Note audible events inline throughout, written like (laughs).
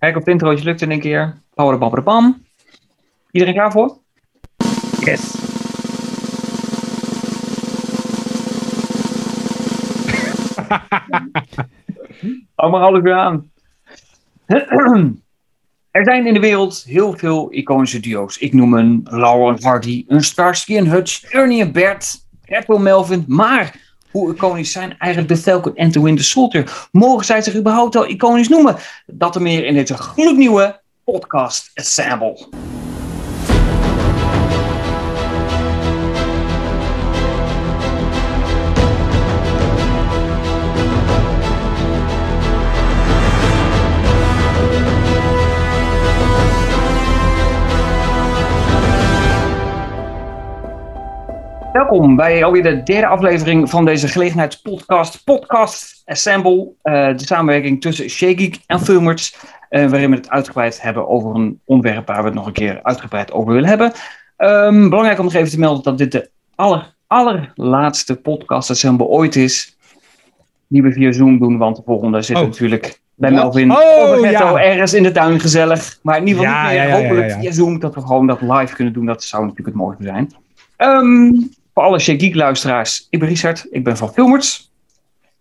Kijk op het introotje lukt het een keer. Bam. Iedereen klaar voor? Yes. (laughs) Hou maar alles weer aan. (clears throat) Er zijn in de wereld heel veel iconische duo's. Ik noem een Laurel Hardy, een Starsky en Hutch, Ernie en Bert, Apple Melvin. Maar hoe iconisch zijn eigenlijk de Falcon en The Winter Soldier? Mogen zij zich überhaupt wel iconisch noemen? Dat er meer in deze gloednieuwe podcast Assemble. Welkom bij alweer de derde aflevering van deze gelegenheidspodcast, Podcast Assemble. Uh, de samenwerking tussen Shageek en Filmers, uh, waarin we het uitgebreid hebben over een onderwerp waar we het nog een keer uitgebreid over willen hebben. Um, belangrijk om nog even te melden dat dit de aller, allerlaatste Podcast Assemble ooit is, die we via Zoom doen, want de volgende zit Oh. natuurlijk bij Melvin Oh, of Ghetto ja. ergens in de tuin gezellig. Maar in ieder geval Ja, niet meer, ja, hopelijk via Zoom, dat we gewoon dat live kunnen doen. Dat zou natuurlijk het mooiste zijn. Ehm, voor alle Shake luisteraars, ik ben Richard, ik ben van Filmers.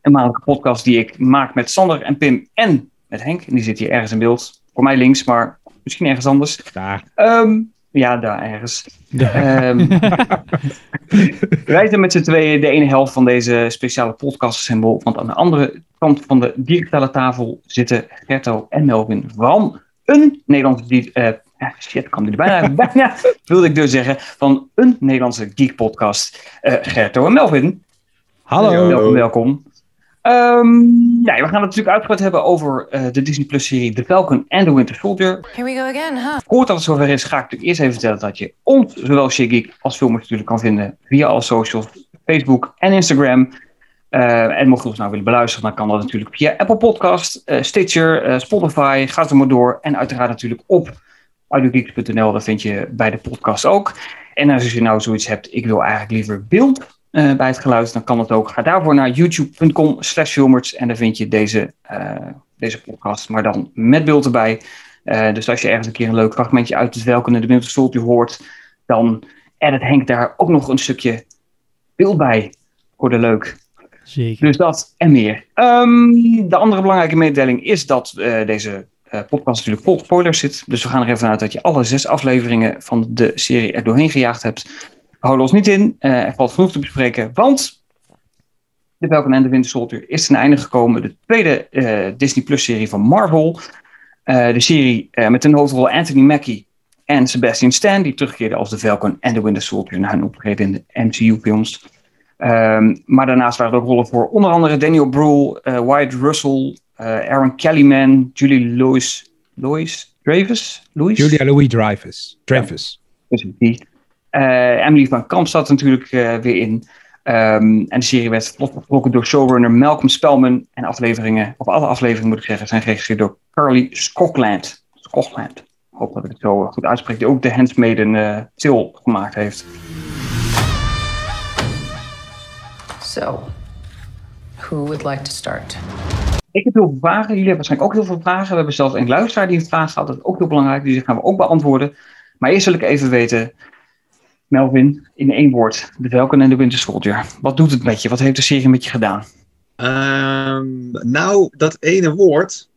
Een maandelijke podcast die ik maak met Sander en Pim en met Henk. En die zit hier ergens in beeld. Voor mij links, maar misschien ergens anders. Daar. Ehm, ja, daar ergens. Ehm, (laughs) wij zijn met z'n tweeën de ene helft van deze speciale podcast symbol. Want aan de andere kant van de digitale tafel zitten Gerto en Melvin van een Nederlandse... eh, ah, shit, kwam er bijna, (laughs) bijna, wilde ik dus zeggen. Van een Nederlandse geek podcast. Eh Gerto en Melvin. Hallo. Welkom, welkom. Ehm, ja, we gaan het natuurlijk uitgebreid hebben over eh, de Disney Plus serie The Falcon and the Winter Soldier. Here we go again, huh? Voordat het zover is, ga ik natuurlijk eerst even vertellen dat je ons, zowel Shiggeek als Filmers natuurlijk kan vinden via alle socials, Facebook en Instagram. Eh, en mocht je ons nou willen beluisteren, dan kan dat natuurlijk via Apple Podcast, eh, Stitcher, eh, Spotify, ga er maar door. En uiteraard natuurlijk op audiogeeks.nl, daar vind je bij de podcast ook. En als je nou zoiets hebt, ik wil eigenlijk liever beeld eh, bij het geluid, dan kan dat ook. Ga daarvoor naar youtube.com slash en dan vind je deze, eh, deze podcast, maar dan met beeld erbij. Eh, dus als je ergens een keer een leuk fragmentje uit het Welke de Soldier hoort, dan edit Henk daar ook nog een stukje beeld bij voor de leuk. Zeker. Dus dat en meer. Ehm, de andere belangrijke mededeling is dat deze eh, podcast natuurlijk vol spoilers zit. Dus we gaan er even vanuit dat je alle zes afleveringen van de serie er doorheen gejaagd hebt. We ons niet in. Eh, er valt genoeg te bespreken, want de Falcon en de Winter Soldier is ten einde gekomen. De tweede eh, Disney Plus serie van Marvel. De serie met een hoofdrol Anthony Mackie en Sebastian Stan, die terugkeerden als de Falcon en de Winter Soldier na hun optreden in de MCU-films. Ehm, maar daarnaast waren er ook rollen voor onder andere Daniel Brühl, Wyatt Russell, Aaron Kellyman, Julie Louis, Louis Dreyfus? Louis? Julia Louis Dreyfus. Dreyfus. Dus die. Eh, Emily van Kamp zat natuurlijk eh, weer in. Ehm, en de serie werd vlot getrokken door showrunner Malcolm Spellman. En afleveringen, of alle afleveringen moet ik zeggen, zijn geregisseerd door Carly Skokland. Skokland. Ik hoop dat ik het zo goed uitspreek. Die ook de Handsmaiden eh Till gemaakt heeft. So, who would like to start? Ik heb heel veel vragen. Jullie hebben waarschijnlijk ook heel veel vragen. We hebben zelfs een luisteraar die een vraag stelt. Dat is ook heel belangrijk. Die gaan we ook beantwoorden. Maar eerst wil ik even weten, Melvin, in één woord. De Falcon en de Winter Soldier. Wat doet het met je? Wat heeft de serie met je gedaan? Ehm, nou, dat ene woord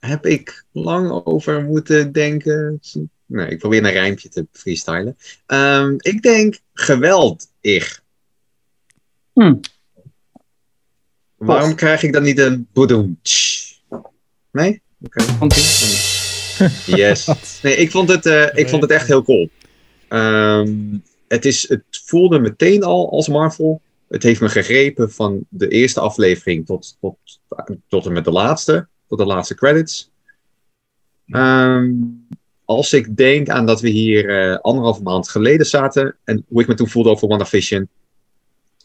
heb ik lang over moeten denken. Nee, ik probeer een rijmpje te freestylen. Ehm, ik denk geweldig. Hmm. Waarom krijg ik dan niet een boedoem? Nee? Oké. Yes. (laughs) Nee, ik vond het, eh, ik vond het echt heel cool. Ehm, het, is, het voelde meteen al als Marvel. Het heeft me gegrepen van de eerste aflevering tot, tot, tot en met de laatste. Tot de laatste credits. Ehm, als ik denk aan dat we hier eh anderhalve maand geleden zaten. En hoe ik me toen voelde over WandaVision.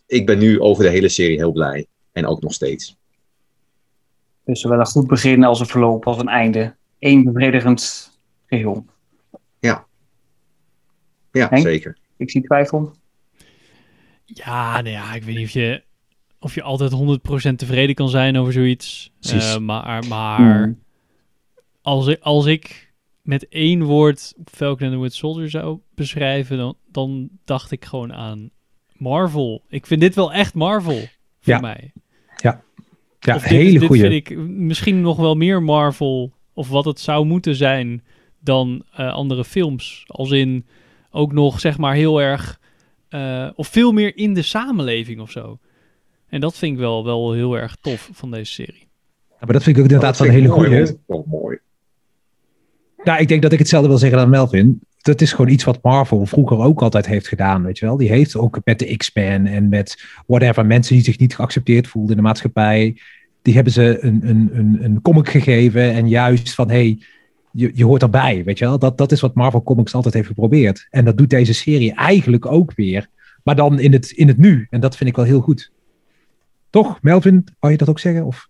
Ik ben nu over de hele serie heel blij. En ook nog steeds. Dus zowel een goed begin als een verloop als een einde. Eén bevredigend geheel. Ja, Henk? zeker. Ik zie twijfel. Ja, nou ja, ik weet niet of je, of je altijd 100% tevreden kan zijn over zoiets. Precies. Eh, maar maar Hmm. als ik, als ik met één woord Falcon and the Winter Soldier zou beschrijven, dan, dan dacht ik gewoon aan Marvel. Ik vind dit wel echt Marvel voor Ja. mij. Ja, Of dit- hele dit goede. vind ik misschien nog wel meer Marvel, of wat het zou moeten zijn, dan eh, andere films. Als in ook nog, zeg maar, heel erg, eh, of veel meer in de samenleving of zo. En dat vind ik wel, wel heel erg tof van deze serie. Ja, maar dat vind ik ook inderdaad wel een hele goede. mooi. Nou, ik denk dat ik hetzelfde wil zeggen dan Melvin. Dat is gewoon iets wat Marvel vroeger ook altijd heeft gedaan, weet je wel. Die heeft ook met de X-Men en met whatever, mensen die zich niet geaccepteerd voelden in de maatschappij. Die hebben ze een, een, een, een comic gegeven en juist van, hey, je, je hoort erbij, weet je wel. Dat, dat is wat Marvel Comics altijd heeft geprobeerd. En dat doet deze serie eigenlijk ook weer. Maar dan in het, in het nu. En dat vind ik wel heel goed. Toch, Melvin? Wou je dat ook zeggen? Of?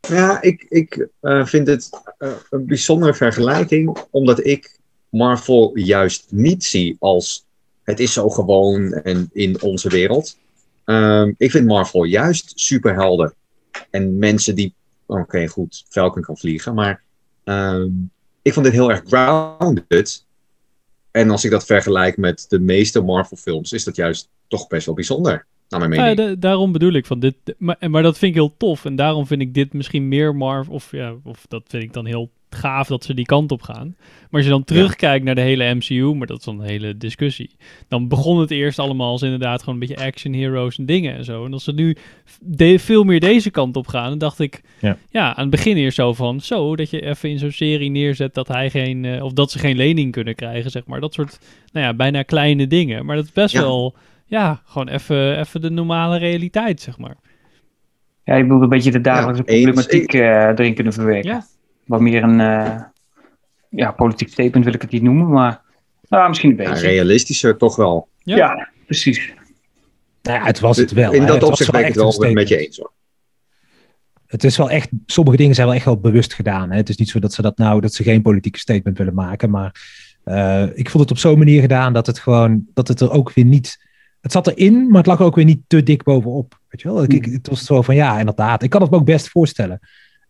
Ja, ik, ik eh, vind het eh, een bijzondere vergelijking, omdat ik Marvel juist niet zie als het is zo gewoon en in onze wereld. Ehm, ik vind Marvel juist superhelden en mensen die, oké goed, Falcon kan vliegen, maar ehm, ik vond dit heel erg grounded. En als ik dat vergelijk met de meeste Marvel films, is dat juist toch best wel bijzonder, naar mijn mening. Ja, da- daarom bedoel ik van dit, maar, maar dat vind ik heel tof. En daarom vind ik dit misschien meer Marvel, of ja, of dat vind ik dan heel gaaf dat ze die kant op gaan. Maar als je dan terugkijkt naar de hele MCU, maar dat is dan een hele discussie. Dan begon het eerst allemaal als inderdaad gewoon een beetje action heroes en dingen en zo. En als ze nu de, veel meer deze kant op gaan, dan dacht ik, Ja. ja, aan het begin eerst zo van, zo, dat je even in zo'n serie neerzet dat hij geen, eh, of dat ze geen lening kunnen krijgen, zeg maar. Dat soort, nou ja, bijna kleine dingen. Maar dat is best Ja. wel, ja, gewoon even, even de normale realiteit, zeg maar. Ja, je bedoelt een beetje de dagelijkse Ja, eens. problematiek eh, erin kunnen verwerken. Ja. Wat meer een eh, ja, politiek statement wil ik het niet noemen, maar nou, misschien een Ja, beetje. realistischer toch wel. Ja. Ja, precies. Nou ja, het was het wel. In hè. dat Het opzicht ben ik het echt een wel met je eens hoor. het is wel echt, sommige dingen zijn wel echt wel bewust gedaan. Hè? Het is niet zo dat ze dat nou, dat ze geen politieke statement willen maken. Maar eh, ik vond het op zo'n manier gedaan dat het gewoon, dat het er ook weer niet, het zat erin, maar het lag er ook weer niet te dik bovenop. Weet je wel? Ik, ik, het was zo van ja, inderdaad. Ik kan het me ook best voorstellen.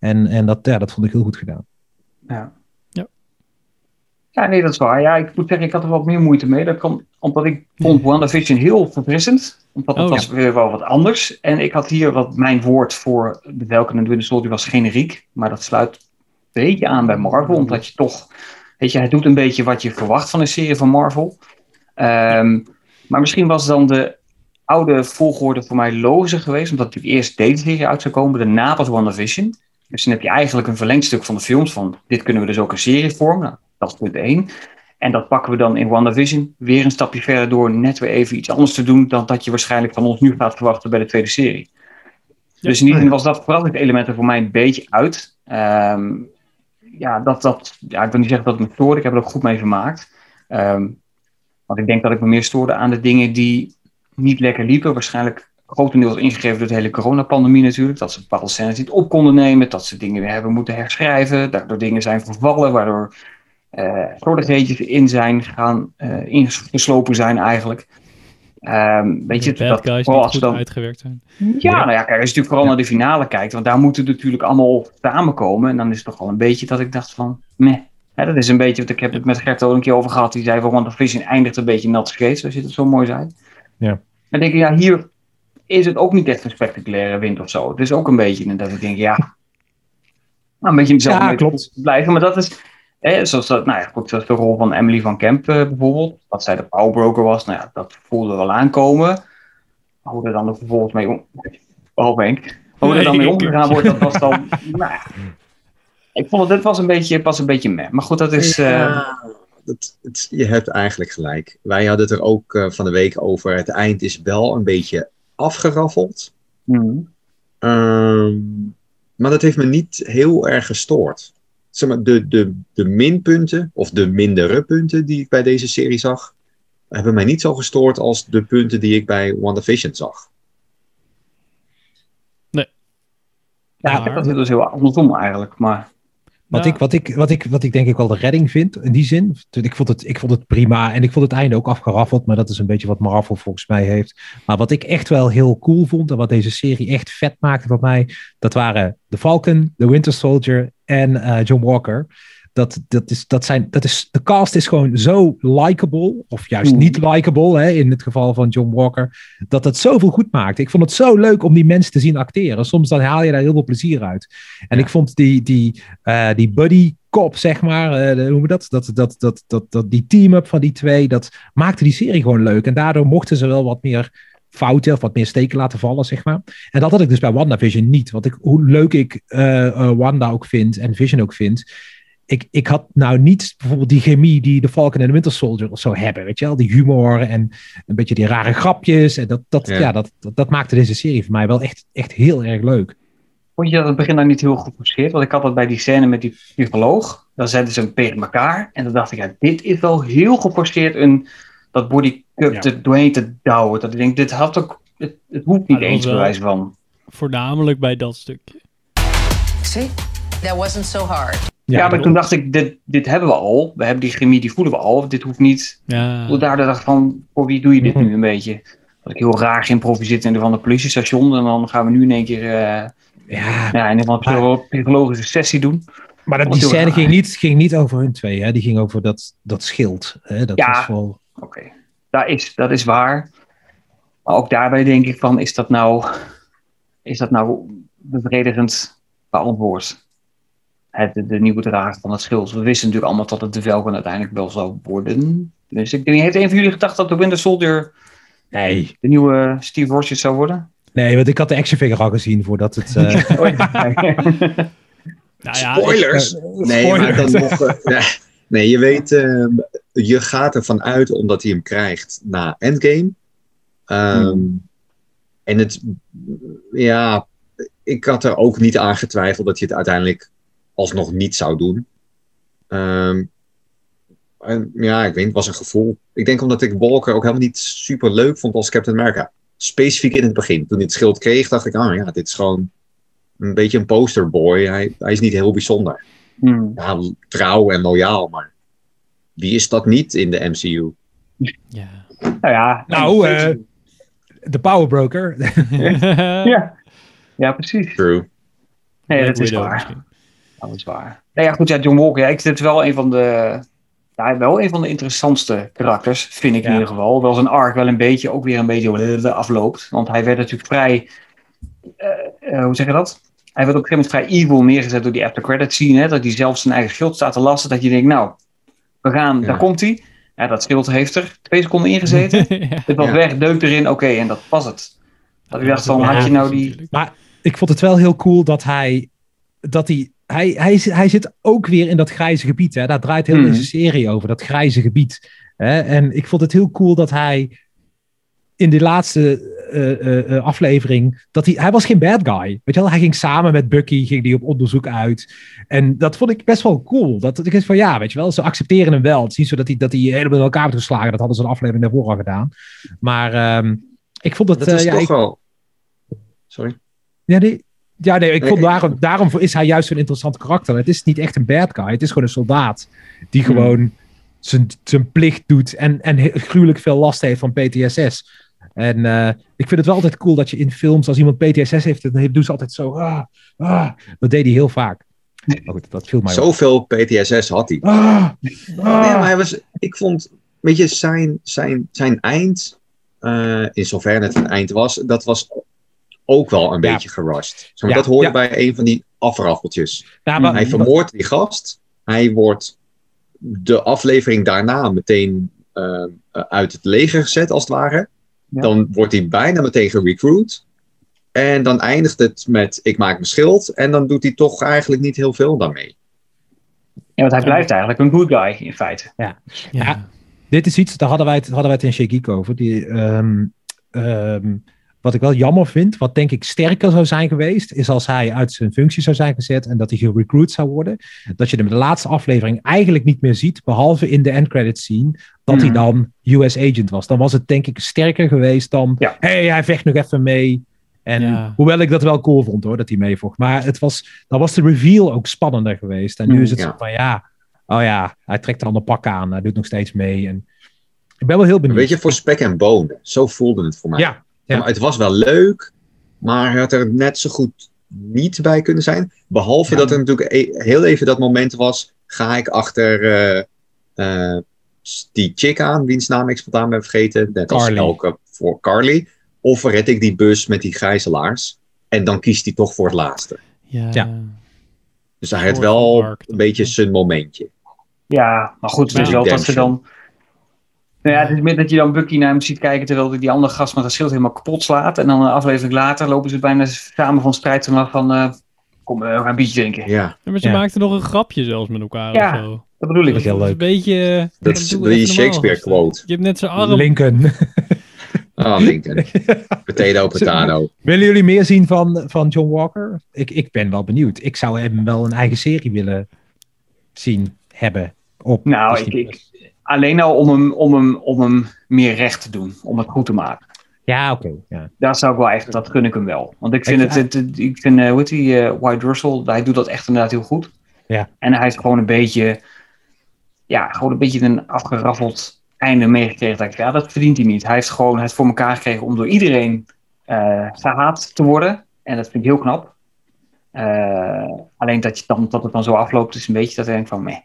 En, en dat, ja, dat vond ik heel goed gedaan. Ja. Ja. Ja, nee, dat is waar. Ja, ik moet zeggen, ik had er wat meer moeite mee. Dat kwam omdat ik vond WandaVision heel verfrissend. Omdat het Oh, was weer wel wat anders. En ik had hier wat mijn woord voor de Welken en Winter Soldier was generiek. Maar dat sluit een beetje aan bij Marvel. Omdat je toch, weet je, hij doet een beetje wat je verwacht van een serie van Marvel. Ehm, maar misschien was dan de oude volgorde voor mij lozer geweest. Omdat natuurlijk eerst deze serie uit zou komen. Daarna pas WandaVision. Dus dan heb je eigenlijk een verlengstuk van de films van dit kunnen we dus ook een serie vormen. Dat is punt één. En dat pakken we dan in WandaVision weer een stapje verder door net weer even iets anders te doen dan dat je waarschijnlijk van ons nu gaat verwachten bij de tweede serie. dus in die zin was dat verrassingselement er voor mij een beetje uit. Ehm, ja, dat, dat, ja, ik wil niet zeggen dat het me stoorde, ik heb er ook goed mee vermaakt. Ehm, want ik denk dat ik me meer stoorde aan de dingen die niet lekker liepen. Waarschijnlijk grotendeels ingegeven door de hele coronapandemie natuurlijk. Dat ze bepaalde scènes niet op konden nemen. Dat ze dingen weer hebben moeten herschrijven. Daardoor dingen zijn vervallen. Waardoor eh slordigheidjes in zijn gaan, eh ingeslopen zijn eigenlijk. Ehm weet je, de dat, guys vooral als dan, uitgewerkt zijn. ja, nou ja, kijk, als je natuurlijk vooral naar de finale kijkt, want daar moeten het natuurlijk allemaal samenkomen. En dan is het toch wel een beetje dat ik dacht van, meh. Dat is een beetje, wat ik heb het met Gert ook een keer over gehad. Die zei van, want de Vision eindigt een beetje nat scheet, zoals je het zo mooi zei. Ja. Dan denk ik, ja, hier is het ook niet echt een spectaculaire wind of zo. Het is ook een beetje dat ik denk, ja, nou, een beetje in dezelfde Ja, klopt. blijven. Maar dat is, hè, zoals, dat, nou ja, goed, zoals de rol van Emily van Kemp eh, bijvoorbeeld. Dat zij de powerbroker was, nou ja, dat voelde we wel aankomen. Hoe er dan ook vervolgens mee om... Oh, Henk. Hoe er dan mee omgegaan wordt, dat was dan... (laughs) nou ja, ik vond het, dit was een beetje, pas een beetje meh. Maar goed, dat is... eh, Ja, dat, het, je hebt eigenlijk gelijk. Wij hadden het er ook eh, van de week over. Het eind is wel een beetje afgeraffeld. hmm. Ehm, maar dat heeft me niet heel erg gestoord. Zeg maar, de, de, de minpunten, of de mindere punten die ik bij deze serie zag, hebben mij niet zo gestoord als de punten die ik bij WandaVision zag. Ja, ik heb dat dus heel andersom eigenlijk. Maar Wat, ik, wat, ik, wat, ik, wat ik denk ik wel de redding vind in die zin. Ik vond, het, ik vond het prima en ik vond het einde ook afgeraffeld. Maar dat is een beetje wat Marvel volgens mij heeft. Maar wat ik echt wel heel cool vond en wat deze serie echt vet maakte voor mij. Dat waren The Falcon, The Winter Soldier en eh, John Walker. Dat, dat is, dat zijn, dat is, de cast is gewoon zo likable, of juist niet likable, hè, in het geval van John Walker, dat het zoveel goed maakt. Ik vond het zo leuk om die mensen te zien acteren. Soms dan haal je daar heel veel plezier uit. En ik vond die, die, eh, die buddy cop, zeg maar, de- hoe noemen we dat? Dat, dat, dat, dat, dat? Die team-up van die twee, dat maakte die serie gewoon leuk. En daardoor mochten ze wel wat meer fouten of wat meer steken laten vallen, zeg maar. En dat had ik dus bij WandaVision niet. Want ik, hoe leuk ik eh, Wanda ook vind en Vision ook vind. Ik, ik had nou niet bijvoorbeeld die chemie die de Falcon en de Winter Soldier of zo hebben. Weet je wel, die humor en een beetje die rare grapjes. En dat, dat, Ja. ja. dat, dat, dat maakte deze serie voor mij wel echt, echt heel erg leuk. Vond je dat het begin nou niet heel geforceerd? Want ik had dat bij die scène met die psycholoog. Dan zetten ze hem tegen elkaar. En dan dacht ik, ja, dit is wel heel geforceerd. Een, dat bodycup Ja. er doorheen te douwen. Dat ik denk, dit had ook... Het, het hoeft niet eens bewijs van. Voornamelijk bij dat stukje. See? That wasn't so hard. Ja, maar toen dacht ik, dit, dit hebben we al. We hebben die chemie, die voelen we al. Dit hoeft niet... Ja. Toen Daardoor dacht ik van, voor wie doe je dit Mhm. nu een beetje? Dat ik heel raar geïmproviseerd in een van de politiestation. En dan gaan we nu in één keer eh, ja, ja, in een van de psychologische sessie doen. Maar dat, die scène ging niet, ging niet over hun twee, hè? die ging over dat, dat schild. Hè? Dat Ja. was wel... Oké, dat, is, dat is waar. Maar ook daarbij denk ik van, is dat nou, is dat nou bevredigend beantwoord? Het, de, de nieuwe drager van het schild. We wisten natuurlijk allemaal dat het de Velken uiteindelijk wel zou worden. Dus ik denk, heeft een van jullie gedacht dat de Winter Soldier Nee. de nieuwe Steve Rogers zou worden? nee, want ik had de action figure al gezien voordat het... eh, (laughs) Oh. (laughs) Nou ja, Spoilers! eh, Nee, maar spoiler. dan (laughs) nog. eh, nee, je weet, eh, je gaat ervan uit omdat hij hem krijgt na Endgame. Ehm, En het, ja, ik had er ook niet aan getwijfeld dat hij het uiteindelijk alsnog niet zou doen. Ehm, en ja, ik weet, het was een gevoel. Ik denk omdat ik Walker ook helemaal niet super leuk vond als Captain America. Specifiek in het begin. Toen hij het schild kreeg, dacht ik, ah ja, dit is gewoon een beetje een posterboy. Hij, hij is niet heel bijzonder Hmm. ja, trouw en loyaal, maar wie is dat niet in de MCU? ja. Nou ja. Nou, eh, de Power Broker. ja. ja, precies. True. Nee, Black dat is waar. Misschien. Dat is waar. Nou ja, goed, ja, John Walker, ja, ik vind het wel een van de, ja, wel een van de interessantste karakters, vind ik in ieder geval. Wel zijn arc wel een beetje, ook weer een beetje afloopt. Want hij werd natuurlijk vrij, eh, eh, hoe zeg je dat? Hij werd op een gegeven moment vrij evil neergezet door die after credit scene, hè, dat hij zelf zijn eigen schild staat te lasten, dat je denkt, nou, we gaan, Ja. daar komt hij. Ja, dat schild heeft er twee seconden ingezeten. (laughs) ja. Het was Ja. weg, deuk erin, oké, en dat was het. Dat ik dacht had je nou die... Maar ik vond het wel heel cool dat hij. Dat hij, hij, hij, hij zit ook weer in dat grijze gebied. Hè? Daar draait heel Mhm. deze serie over, dat grijze gebied. Hè? En ik vond het heel cool dat hij. In de laatste eh, eh, eh, aflevering. Dat hij, hij was geen bad guy. Weet je wel? Hij ging samen met Bucky ging die op onderzoek uit. En dat vond ik best wel cool. Dat dat ik dacht van ja, weet je wel, ze accepteren hem wel. Het is niet zo dat hij, dat hij helemaal in elkaar wordt geslagen. Dat hadden ze een aflevering daarvoor al gedaan. Maar ehm, ik vond het. Dat is ja, toch ik- wel... Sorry? ja, nee, ja, nee ik vond daarom, daarom is hij juist zo'n interessant karakter. Het is niet echt een bad guy. Het is gewoon een soldaat die Hmm. gewoon zijn, zijn plicht doet en, en gruwelijk veel last heeft van PTSS. En eh, ik vind het wel altijd cool dat je in films, als iemand PTSS heeft, dan doen ze altijd zo. Ah, ah. Dat deed hij heel vaak. Maar goed, dat viel mij op. Zoveel PTSS had hij. Ah, ah. Nee, maar hij was... Ik vond... Weet je, zijn, zijn, zijn eind... eh, in zoverre het een eind was... Dat was ook wel een Ja. beetje gerust. Ja, dat hoorde ja. bij een van die afraffeltjes. Maar- Hij vermoordt die gast. Hij wordt de aflevering daarna meteen eh, eh, uit het leger gezet, als het ware. Ja. Dan wordt hij bijna meteen gerecruit. En dan eindigt het met: ik maak mijn schild. En dan doet hij toch eigenlijk niet heel veel daarmee. Ja, want hij blijft eigenlijk een good guy, in feite. Ja. Dit is iets, daar hadden wij het, hadden wij het in over. Die, ehm, ehm, wat ik wel jammer vind, wat denk ik sterker zou zijn geweest, is als hij uit zijn functie zou zijn gezet en dat hij gerecruit zou worden. Dat je hem de laatste aflevering eigenlijk niet meer ziet, behalve in de end credit scene, dat hij Mhm. dan US agent was. Dan was het denk ik sterker geweest dan, Ja. hey, hij vecht nog even mee. En Ja. hoewel ik dat wel cool vond hoor, dat hij meevocht. Maar het was, dan was de reveal ook spannender geweest. En nu is het Ja. zo van ja, oh ja, hij trekt er al een pak aan. Hij doet nog steeds mee. En ik ben wel heel benieuwd. Weet je, voor spek en bonen. Zo voelde het voor mij. Ja, ja. Maar het was wel leuk, maar hij had er net zo goed niet bij kunnen zijn. Behalve Ja. dat er natuurlijk e- heel even dat moment was. Ga ik achter eh, eh, die chick aan, wiens naam ik spontaan ben vergeten. Net als Carly. elke voor Carly. Of red ik die bus met die gijzelaars. En dan kiest hij toch voor het laatste. Ja. Ja. Dus hij had wel een beetje zijn momentje. Ja, maar goed, het is Ja. wel dat ze dan... Nou ja, het is meer dat je dan Bucky naar hem ziet kijken terwijl hij die andere gast met dat schild helemaal kapot slaat. En dan een aflevering later lopen ze bijna samen van strijd en dan van... eh, kom, eh, we gaan een biertje drinken. Ja, Ja, maar ze Ja. maakten nog een grapje zelfs met elkaar Ja. of zo. Dat bedoel ik. Dat is heel leuk. een beetje... eh, dat is die Shakespeare quote. Je hebt net zijn arm. Lincoln. (laughs) Ah, Lincoln. (laughs) Potato, potato. Willen jullie meer zien van, van John Walker? Ik, ik ben wel benieuwd. Ik zou hem wel een eigen serie willen zien hebben. Op Nou, ik, ik, alleen al om hem, om, hem, om hem meer recht te doen. Om het goed te maken. Ja, oké. ja. Daar zou ik wel echt, dat gun ik hem wel. Want ik vind Ik- het, ik vind, eh, hoe heet die, eh, White Russell, hij doet dat echt inderdaad heel goed. Ja. En hij heeft gewoon een beetje, ja, gewoon een beetje een afgeraffeld einde meegekregen. Dat ik, ja, dat verdient hij niet. Hij heeft gewoon het voor elkaar gekregen om door iedereen eh gehaat te worden. En dat vind ik heel knap. Alleen dat, je dan, dat het dan zo afloopt, is een beetje dat ik denk van, meh.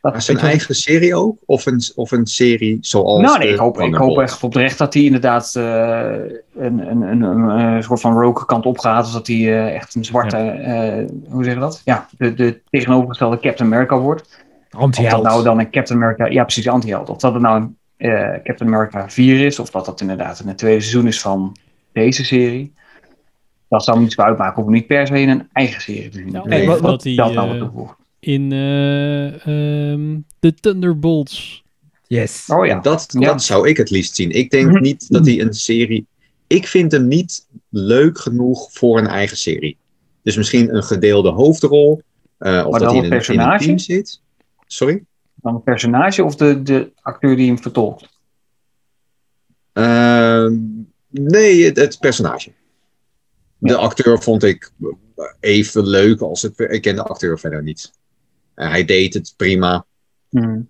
Dat zijn ik- eigen serie ook? Of een, of een serie zoals. nou, nee, ik hoop, ik hoop echt oprecht dat hij inderdaad eh, een, een, een, een, eh, soort van rogue kant opgaat. Of dat hij eh, echt een zwarte, eh, hoe zeg je dat? Ja, de, de tegenovergestelde Captain America wordt. Of dat Anti-held. nou dan een Captain America, ja precies, anti-held. Of dat het nou een eh, Captain America 4 is. Of dat dat inderdaad in het tweede seizoen is van deze serie. Dat zou me niet zo uitmaken. Hoeven niet per se in een eigen serie te zien. Ja, Nee, of wat- dat nou wat eh, toevoegt. In eh, ehm, de Thunderbolts... Yes. Oh ja. Dat, Ja. dat zou ik het liefst zien. Ik denk Mhm. niet dat hij een serie. Ik vind hem niet leuk genoeg voor een eigen serie. Dus misschien een gedeelde hoofdrol. eh, of Maar dat dan hij een in een, in een personage? team zit. Sorry? Dan een personage of de, de acteur die hem vertolkt? Ehm, nee, het, het personage. De acteur vond ik even leuk als het. Ik ken de acteur verder niet. Hij deed het prima. Hmm.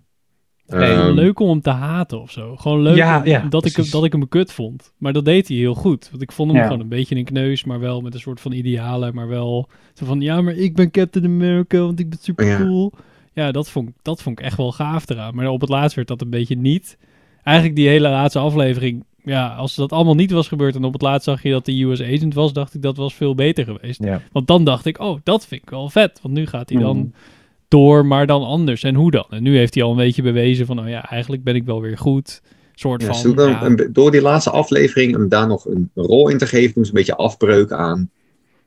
Nee, Ehm, leuk om hem te haten of zo. Gewoon leuk Ja, om- ja, dat, ik hem, dat ik hem kut vond. Maar dat deed hij heel goed. Want ik vond hem Ja. gewoon een beetje een kneus, maar wel met een soort van idealen. Maar wel zo van, ja, maar ik ben Captain America, want ik ben super Ja. cool. Ja, dat vond, ik- dat vond ik echt wel gaaf eraan. Maar op het laatst werd dat een beetje niet. Eigenlijk die hele laatste aflevering, ja, als dat allemaal niet was gebeurd en op het laatst zag je dat de US agent was, dacht ik dat was veel beter geweest. Ja. Want dan dacht ik, oh, dat vind ik wel vet. Want nu gaat hij dan Mhm. Door, maar dan anders. En hoe dan? En nu heeft hij al een beetje bewezen van, oh ja, eigenlijk ben ik wel weer goed. Soort Ja, van, ze doen ja, een- door die laatste aflevering hem daar nog een rol in te geven, doen ze een beetje afbreuk aan,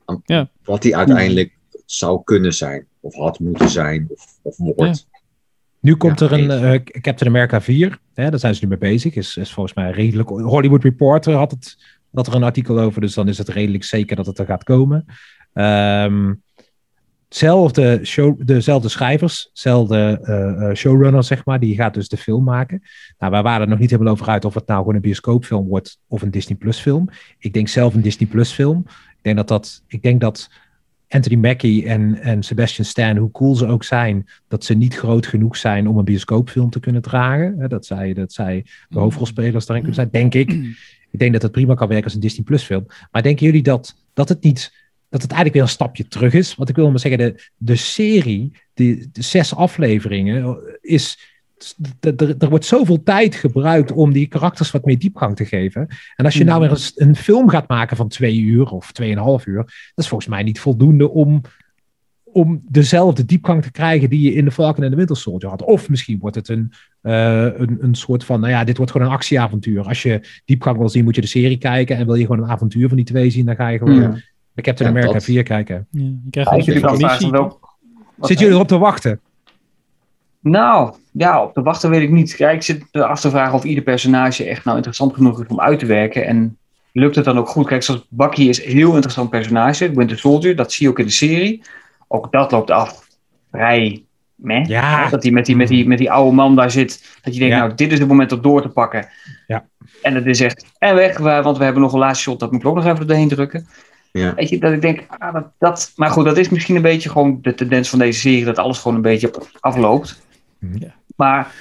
aan Ja. wat hij uiteindelijk zou kunnen zijn, of had moeten zijn, of, of wordt. Nu komt Ja, er een eh, Captain America 4. Hè, daar zijn ze nu mee bezig. Is, is volgens mij redelijk. Hollywood Reporter had, het, had er een artikel over. Dus dan is het redelijk zeker dat het er gaat komen. Ehm, zelfde show, dezelfde schrijvers, dezelfde eh, eh, showrunner, zeg maar. Die gaat dus de film maken. Nou, wij waren er nog niet helemaal over uit of het nou gewoon een bioscoopfilm wordt of een Disney Plus film. Ik denk zelf een Disney Plus film. Ik denk dat dat. Ik denk dat Anthony Mackie en, en Sebastian Stan, hoe cool ze ook zijn, dat ze niet groot genoeg zijn om een bioscoopfilm te kunnen dragen. Dat zij, dat zij de hoofdrolspelers daarin kunnen zijn, denk ik. Ik denk dat het prima kan werken als een Disney Plus film. Maar denken jullie dat, dat het niet, dat het eigenlijk weer een stapje terug is? Want ik wil maar zeggen, de, de serie, die, de zes afleveringen, is. Er, wordt zoveel tijd gebruikt om die karakters wat meer diepgang te geven. En als je nou weer eens een film gaat maken van twee uur of tweeënhalf uur, dat is volgens mij niet voldoende om, om dezelfde diepgang te krijgen die je in de Falcon en de Winter Soldier had. Of misschien wordt het een, eh, een, een soort van, nou ja, dit wordt gewoon een actieavontuur. Als je diepgang wil zien, moet je de serie kijken. En wil je gewoon een avontuur van die twee zien, dan ga je gewoon Ja. De Captain Ja, America dat- 4 kijken. Ja, je krijgt wel ik Zitten jullie erop te wachten? Nou, ja, op de wachten weet ik niet. Ja, ik zit af te vragen of ieder personage echt nou interessant genoeg is om uit te werken. En lukt het dan ook goed? Kijk, zoals Bucky is een heel interessant personage. Winter Soldier, dat zie je ook in de serie. Ook dat loopt af vrij meh. Ja. Dat hij met die, met, die, met die oude man daar zit. Dat je denkt, Ja. nou, dit is het moment om door te pakken. Ja. En het is echt, en weg, wa- want we hebben nog een laatste shot. Dat moet ik ook nog even doorheen drukken. Ja. Weet je, dat ik denk, ah, dat, dat, maar goed, dat is misschien een beetje gewoon de tendens van deze serie, dat alles gewoon een beetje afloopt. Mhm. Ja. Maar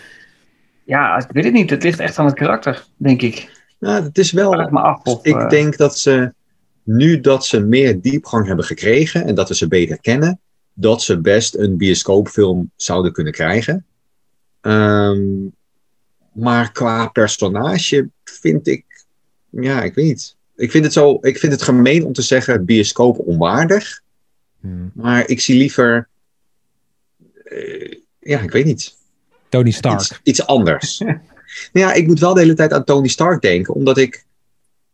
ja, ik weet het niet. Het ligt echt aan het karakter, denk ik. Nou, het is wel. Me af of, ik eh, denk dat ze nu dat ze meer diepgang hebben gekregen en dat we ze beter kennen, dat ze best een bioscoopfilm zouden kunnen krijgen. Ehm, maar qua personage vind ik, ja, ik weet niet. Ik vind het, zo, ik vind het gemeen om te zeggen bioscoop onwaardig. Hmm. Maar ik zie liever, eh, ja, ik weet niet. Tony Stark. Iets, iets anders. nou (laughs) ja, ik moet wel de hele tijd aan Tony Stark denken, omdat ik,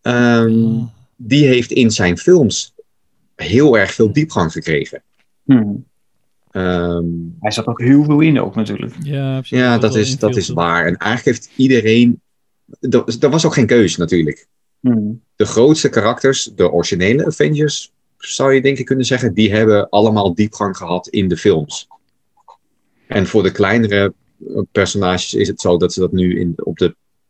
ehm, die heeft in zijn films heel erg veel diepgang gekregen. Hmm. Ehm, Hij zat ook heel veel in ook natuurlijk. Ja, ja, dat is, dat is waar. En eigenlijk heeft iedereen, er er was ook geen keuze natuurlijk. Hmm. de grootste karakters, de originele Avengers, zou je denk ik kunnen zeggen, die hebben allemaal diepgang gehad in de films. En voor de kleinere eh, personages is het zo dat ze dat nu in, op, de,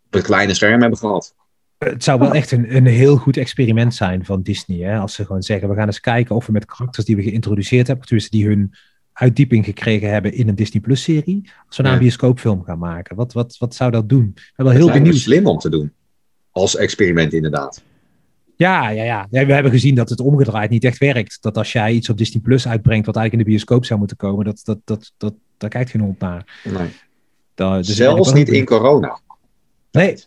op het kleine scherm hebben gehad. Het zou wel echt een, een heel goed experiment zijn van Disney. Hè? Als ze gewoon zeggen, we gaan eens kijken of we met karakters die we geïntroduceerd hebben, tenminste die hun uitdieping gekregen hebben in een Disney Plus serie, als we nou Ja. een bioscoopfilm gaan maken. Wat, wat, wat zou dat doen? Ik ben wel heel Heel benieuwd. slim om te doen. Als experiment inderdaad. Ja, ja, ja. We hebben gezien dat het omgedraaid niet echt werkt. Dat als jij iets op Disney Plus uitbrengt wat eigenlijk in de bioscoop zou moeten komen, dat, dat, dat, dat, daar kijkt geen hond naar. Nee. Daar- dus Zelfs niet in corona. Nee,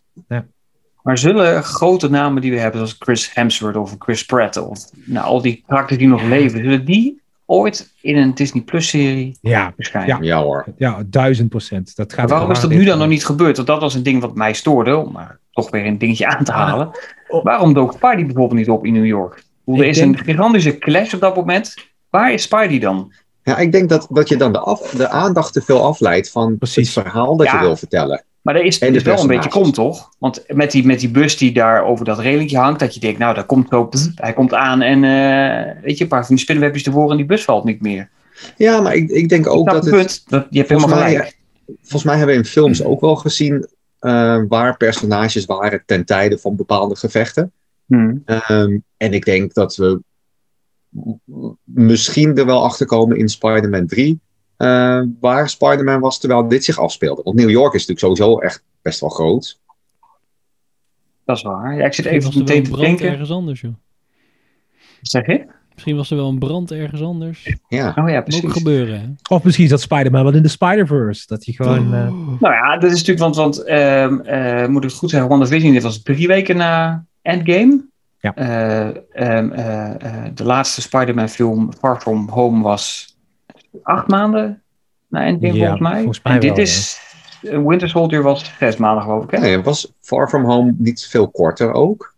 Maar zullen grote namen die we hebben, zoals Chris Hemsworth of Chris Pratt, of nou, al die karakters die nog leven, zullen die ooit in een Disney Plus serie ja, verschijnen? Ja hoor. ja, duizend procent. Dat gaat Maar waarom is dat nu dan nog niet gebeurd? Want dat was een ding wat mij stoorde, om maar toch weer een dingetje aan te halen. Oh. Waarom dook Spidey bijvoorbeeld niet op in New York? Er is denk- een gigantische clash op dat moment. Waar is Spidey dan? Ja, ik denk dat, dat je dan de, af, de aandacht te veel afleidt van Precies. het verhaal dat Ja. je wil vertellen. Maar dat is, wel een beetje kom, toch? Want met die, met die bus die daar over dat relingje hangt, dat je denkt, nou, daar komt zo, hij komt aan en eh, weet je, een paar van die spinnenwebjes ervoor en die bus valt niet meer. Ja, maar ik, ik denk ook dat het... punt? Dat, je hebt helemaal mij, gelijk. volgens mij hebben we in films ook wel gezien eh, waar personages waren ten tijde van bepaalde gevechten. Hmm. Ehm, en ik denk dat we misschien er wel achter komen in Spider-Man 3, eh, waar Spider-Man was terwijl dit zich afspeelde. Want New York is natuurlijk sowieso echt best wel groot. Dat is waar. Ja, ik zit Misschien even was er wel meteen een te brand denken. ergens anders, joh. Wat zeg je? Misschien was er wel een brand ergens anders. Ja, Oh ja, precies. gebeuren, hè? Of misschien is dat Spider-Man wel in de Spider-Verse. Dat hij gewoon... eh, Nou ja, dat is natuurlijk, want, want ehm, eh, moet ik het goed zeggen, WandaVision, dit was drie weken na Endgame. Ja. Eh, ehm, eh, eh, de laatste Spider-Man film, Far From Home, was acht maanden na Endgame Ja, volgens mij. volgens mij en dit wel, is, eh, Winter Soldier was zes maanden geloof ik. Hè? nee, was Far From Home niet veel korter ook?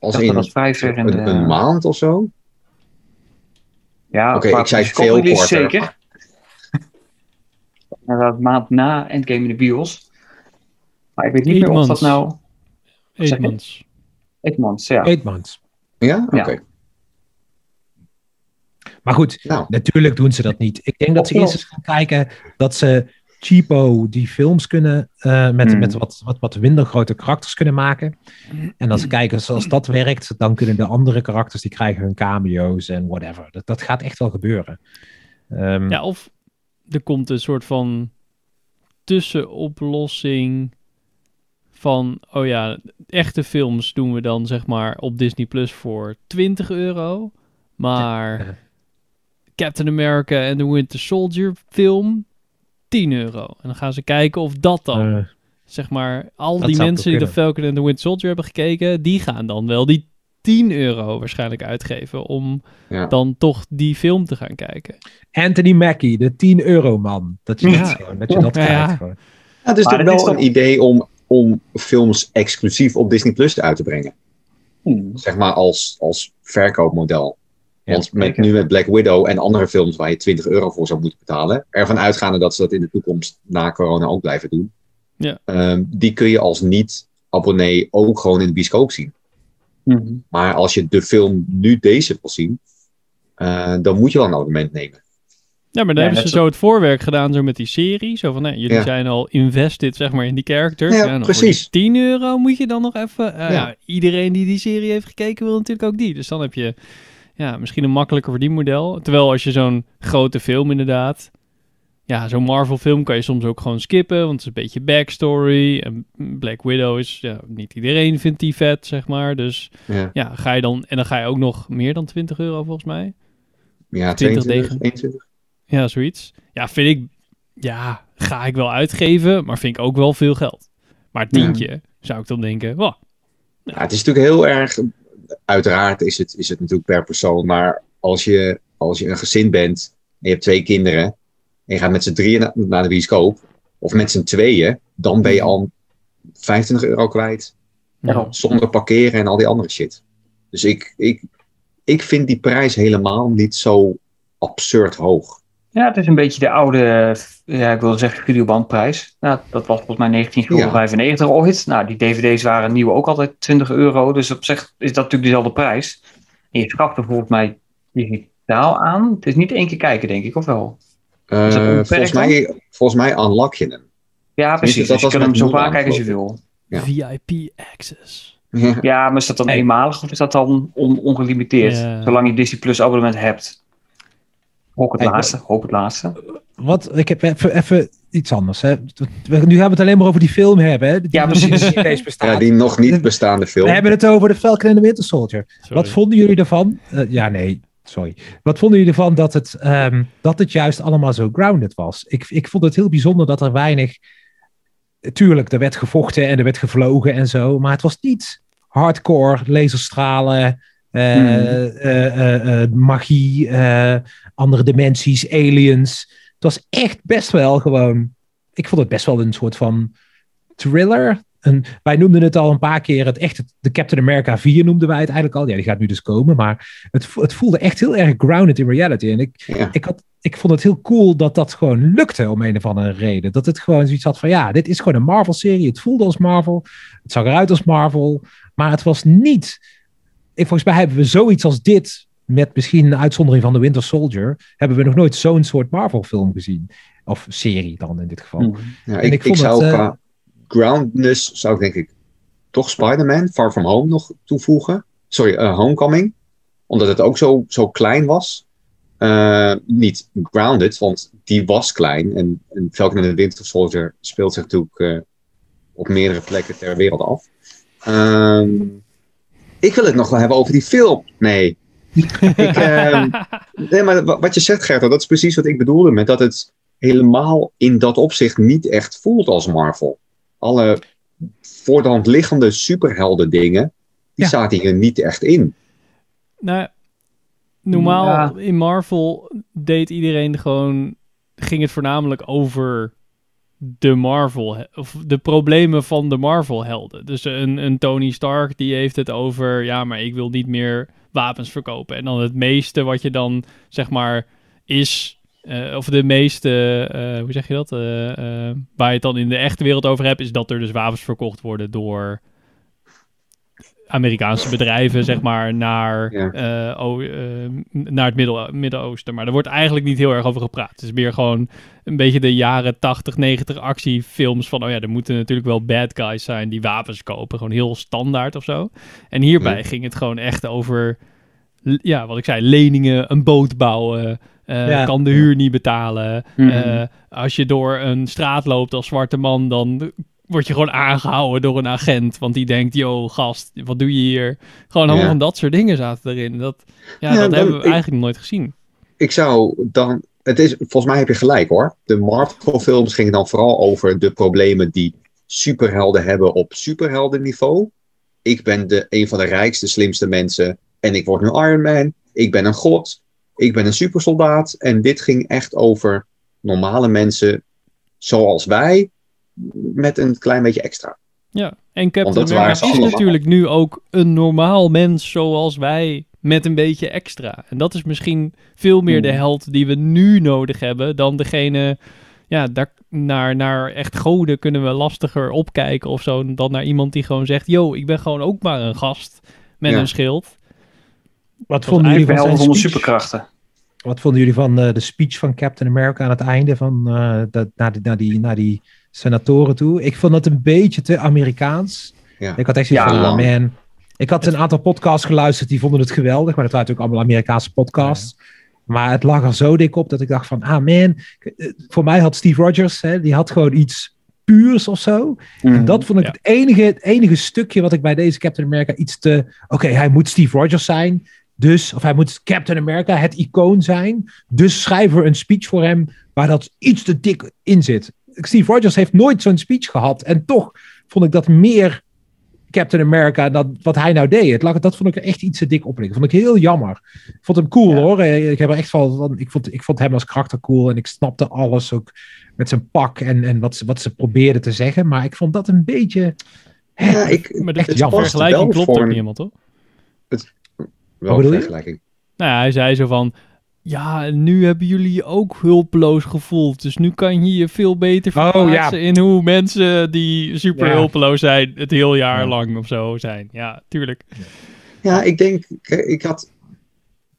Als in dat was vijf en, een, eh, een maand of zo? Ja, Oké, ik zei veel korter. Zeker. (laughs) Inderdaad, een maand na Endgame in de bios. Maar ik weet niet Eight meer of dat months. nou... zeg je? Eetmans. Eight months, ja. Eight months. Ja? Oké. Ja. Maar goed, Nou, natuurlijk doen ze dat niet. Ik denk dat ze eerst eens gaan kijken dat ze cheapo die films kunnen eh, met, Hmm. met wat, wat, wat minder grote karakters kunnen maken. En als ze kijken zoals dat werkt, dan kunnen de andere karakters die krijgen hun cameo's en whatever. Dat, dat gaat echt wel gebeuren. Ehm, Ja, of er komt een soort van tussenoplossing van, oh ja, echte films doen we dan zeg maar op Disney Plus voor 20 euro. Maar Ja. Captain America en de Winter Soldier film 10 euro. En dan gaan ze kijken of dat dan, eh, zeg maar, al die mensen die de. Falcon en de Winter Soldier hebben gekeken, die gaan dan wel die 10 euro waarschijnlijk uitgeven om ja. dan toch die film te gaan kijken. Anthony Mackie, de 10 euro man. Dat je, Ja. dat, gewoon, dat, je dat Ja, krijgt. ja. gewoon. Ja, het is Maar wel een idee om, om films exclusief op Disney Plus uit te brengen. Hmm. Zeg maar als, als verkoopmodel. Ja, Want met, nu met Black Widow en andere films waar je 20 euro voor zou moeten betalen, ervan uitgaande dat ze dat in de toekomst na corona ook blijven doen, Ja. ehm, die kun je als niet-abonnee ook gewoon in de bioscoop zien. Hmm. Maar als je de film nu deze wil zien, eh, dan moet je wel een abonnement nemen. Ja, maar dan Ja, hebben ze zo het voorwerk gedaan zo met die serie. Zo van, nee, jullie Ja. zijn al invested, zeg maar, in die characters. Ja, precies. die 10 euro moet je dan nog even... eh, Ja. ja, iedereen die die serie heeft gekeken wil natuurlijk ook die. Dus dan heb je ja, misschien een makkelijker verdienmodel. Terwijl als je zo'n grote film inderdaad... ja, zo'n Marvel film kan je soms ook gewoon skippen, want het is een beetje backstory. En Black Widow is, ja, niet iedereen vindt die vet, zeg maar. Dus Ja, ja, ga je dan, en dan ga je ook nog meer dan 20 euro volgens mij. ja 20 22, tegen. 21. Ja, zoiets. Ja, vind ik, ja, ga ik wel uitgeven, maar vind ik ook wel veel geld. Maar Ja. tientje zou ik dan denken, wow, Ja, het is natuurlijk heel erg. Uiteraard is het, is het natuurlijk per persoon. Maar als je, als je een gezin bent en je hebt twee kinderen. en je gaat met z'n drieën na- naar de bioscoop. of met z'n tweeën. dan ben je al 25 euro kwijt. Ja. zonder parkeren en al die andere shit. Dus ik, ik, ik vind die prijs helemaal niet zo absurd hoog. Ja, het is een beetje de oude, ja, ik wilde zeggen videobandprijs. Nou, dat was volgens mij 19,95 ooit. Nou, die dvd's waren nieuw ook altijd 20 euro. Dus op zich is dat natuurlijk dezelfde prijs. En je schaft er volgens mij digitaal aan. Het is niet één keer kijken, denk ik, of wel? Eh, volgens, mij, volgens mij unlock je hem. Ja, precies. dat Dus je was kan hem zo vaak kijken als je wil. Ja. VIP access. Ja. Ja, maar is dat dan eenmalig of is dat dan on- ongelimiteerd? Ja. Zolang je Disney Plus abonnement hebt. Hoop het Hey, laatste, hoop het laatste. Wat, ik heb even, even iets anders. Hè. We- Nu gaan we het alleen maar over die film hebben. Hè, die (laughs) Ja, precies. eens bestaat. Ja, die nog niet bestaande film. We hebben het over de Falcon en de Winter Soldier. Sorry. Wat vonden jullie ervan? Eh, ja, nee, sorry. Wat vonden jullie ervan dat het, ehm, dat het juist allemaal zo grounded was? Ik, ik vond het heel bijzonder dat er weinig... Tuurlijk, er werd gevochten en er werd gevlogen en zo. Maar het was niet hardcore, laserstralen, Hmm. eh, eh, eh, magie, andere dimensies, aliens. Het was echt best wel gewoon... Ik vond het best wel een soort van thriller. Een, wij noemden het al een paar keer, het echt, de Captain America 4 noemden wij het eigenlijk al. Ja, die gaat nu dus komen, maar het, het voelde echt heel erg grounded in reality. En ik, Ja. ik, had, ik vond het heel cool dat dat gewoon lukte om een of andere reden. Dat het gewoon zoiets had van, ja, dit is gewoon een Marvel-serie. Het voelde als Marvel, het zag eruit als Marvel, maar het was niet... Ik, volgens mij hebben we zoiets als dit, met misschien een uitzondering van The Winter Soldier, hebben we nog nooit zo'n soort Marvel-film gezien. Of serie dan in dit geval. Hmm. Ja, En ik, ik ik, vond zou het, eh, qua groundness, zou ik denk ik toch Spider-Man Far From Home nog toevoegen. Sorry, eh, Homecoming. Omdat het ook zo, zo klein was. Eh, niet grounded, want die was klein. En, en Falcon and the Winter Soldier speelt zich natuurlijk op meerdere plekken ter wereld af. Ehm, ik wil het nog wel hebben over die film. Nee. (laughs) ik, ehm, nee, maar wa- wat je zegt, Gerto, dat is precies wat ik bedoelde met dat het helemaal in dat opzicht niet echt voelt als Marvel. Alle voor de hand liggende superhelden dingen, die Ja. zaten hier niet echt in. Nou, normaal Ja. in Marvel deed iedereen gewoon, ging het voornamelijk over de Marvel, of de problemen van de Marvel helden. Dus een, een Tony Stark die heeft het over, ja, maar ik wil niet meer wapens verkopen. En dan het meeste wat je dan, zeg maar, is, eh, of de meeste, eh, hoe zeg je dat, Eh, waar je het dan in de echte wereld over hebt, is dat er dus wapens verkocht worden door Amerikaanse bedrijven, zeg maar, naar, Ja. naar het Midden-Oosten. Maar er wordt eigenlijk niet heel erg over gepraat. Het is meer gewoon een beetje de jaren 80, 90 actiefilms van, oh ja, er moeten natuurlijk wel bad guys zijn die wapens kopen. Gewoon heel standaard of zo. En hierbij ging het gewoon echt over, ja, wat ik zei, leningen, een boot bouwen, eh, Ja. kan de huur niet betalen. Mhm. Eh, als je door een straat loopt als zwarte man, dan word je gewoon aangehouden door een agent. Want die denkt, yo, gast, wat doe je hier? Gewoon allemaal Ja. van dat soort dingen zaten erin. Dat, ja, Ja, dat hebben we ik- eigenlijk nooit gezien. Ik zou dan. Het is, volgens mij heb je gelijk hoor. De Marvel-films gingen dan vooral over de problemen die superhelden hebben op superheldenniveau. Ik ben de, een van de rijkste, slimste mensen. En ik word nu Iron Man. Ik ben een god. Ik ben een supersoldaat. En dit ging echt over normale mensen zoals wij. Met een klein beetje extra. Ja, en Captain America is natuurlijk nu ook een normaal mens zoals wij, met een beetje extra. En dat is misschien veel meer de Hmm. held die we nu nodig hebben dan degene... Ja, daar, naar, naar echt goden kunnen we lastiger opkijken of zo... dan naar iemand die gewoon zegt... yo, ik ben gewoon ook maar een gast met Ja. een schild. Wat vonden jullie van zijn speech? superkrachten. Wat vonden jullie van eh, de speech van Captain America aan het einde van eh, dat, naar, die, naar, die, naar die senatoren toe? Ik vond het een beetje te Amerikaans. Ja. Ik had echt zoiets Ja. van, oh man. Ik had een aantal podcasts geluisterd, die vonden het geweldig, maar dat waren natuurlijk allemaal Amerikaanse podcasts. Maar het lag er zo dik op dat ik dacht van, ah man, voor mij had Steve Rogers, hè, die had gewoon iets puurs of zo. En dat vond ik Ja. het, enige, het enige stukje wat ik bij deze Captain America iets te... Oké, hij moet Steve Rogers zijn. Dus, of hij moet Captain America, het icoon zijn. Dus schrijven we een speech voor hem waar dat iets te dik in zit. Steve Rogers heeft nooit zo'n speech gehad. En toch vond ik dat meer Captain America dan wat hij nou deed. Het lag, dat vond ik er echt iets te dik op liggen. Vond ik heel jammer. Ik vond hem cool Ja. hoor. Eh, Ik, heb er echt van, ik, vond, ik vond hem als karakter cool. En ik snapte alles ook met zijn pak en, en wat, ze, wat ze probeerden te zeggen. Maar ik vond dat een beetje... Ja, ik, Maar de Echt het jammer. vergelijking klopt ook een- niet helemaal, toch? Wel bedoel je? vergelijking. Nou ja, hij zei zo van... Ja, en nu hebben jullie je ook hulpeloos gevoeld. Dus nu kan je je veel beter Oh, verplaatsen ja. in hoe mensen die super Ja. hulpeloos zijn... het heel jaar Ja. lang of zo zijn. Ja, tuurlijk. Ja, ik denk, ik, had,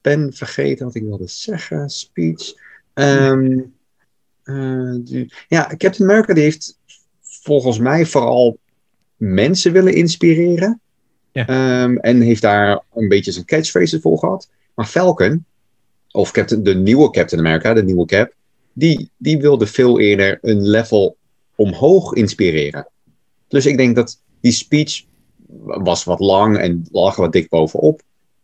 ben vergeten wat ik wilde zeggen, speech. Ehm, eh, die- ja, Captain America die heeft volgens mij vooral mensen willen inspireren. Ja. Ehm, en heeft daar een beetje zijn catchphrases voor gehad. Maar Falcon, of Captain, de nieuwe Captain America, de nieuwe Cap, die, die wilde veel eerder een level omhoog inspireren. Dus ik denk dat die speech was wat lang en lag wat dik bovenop.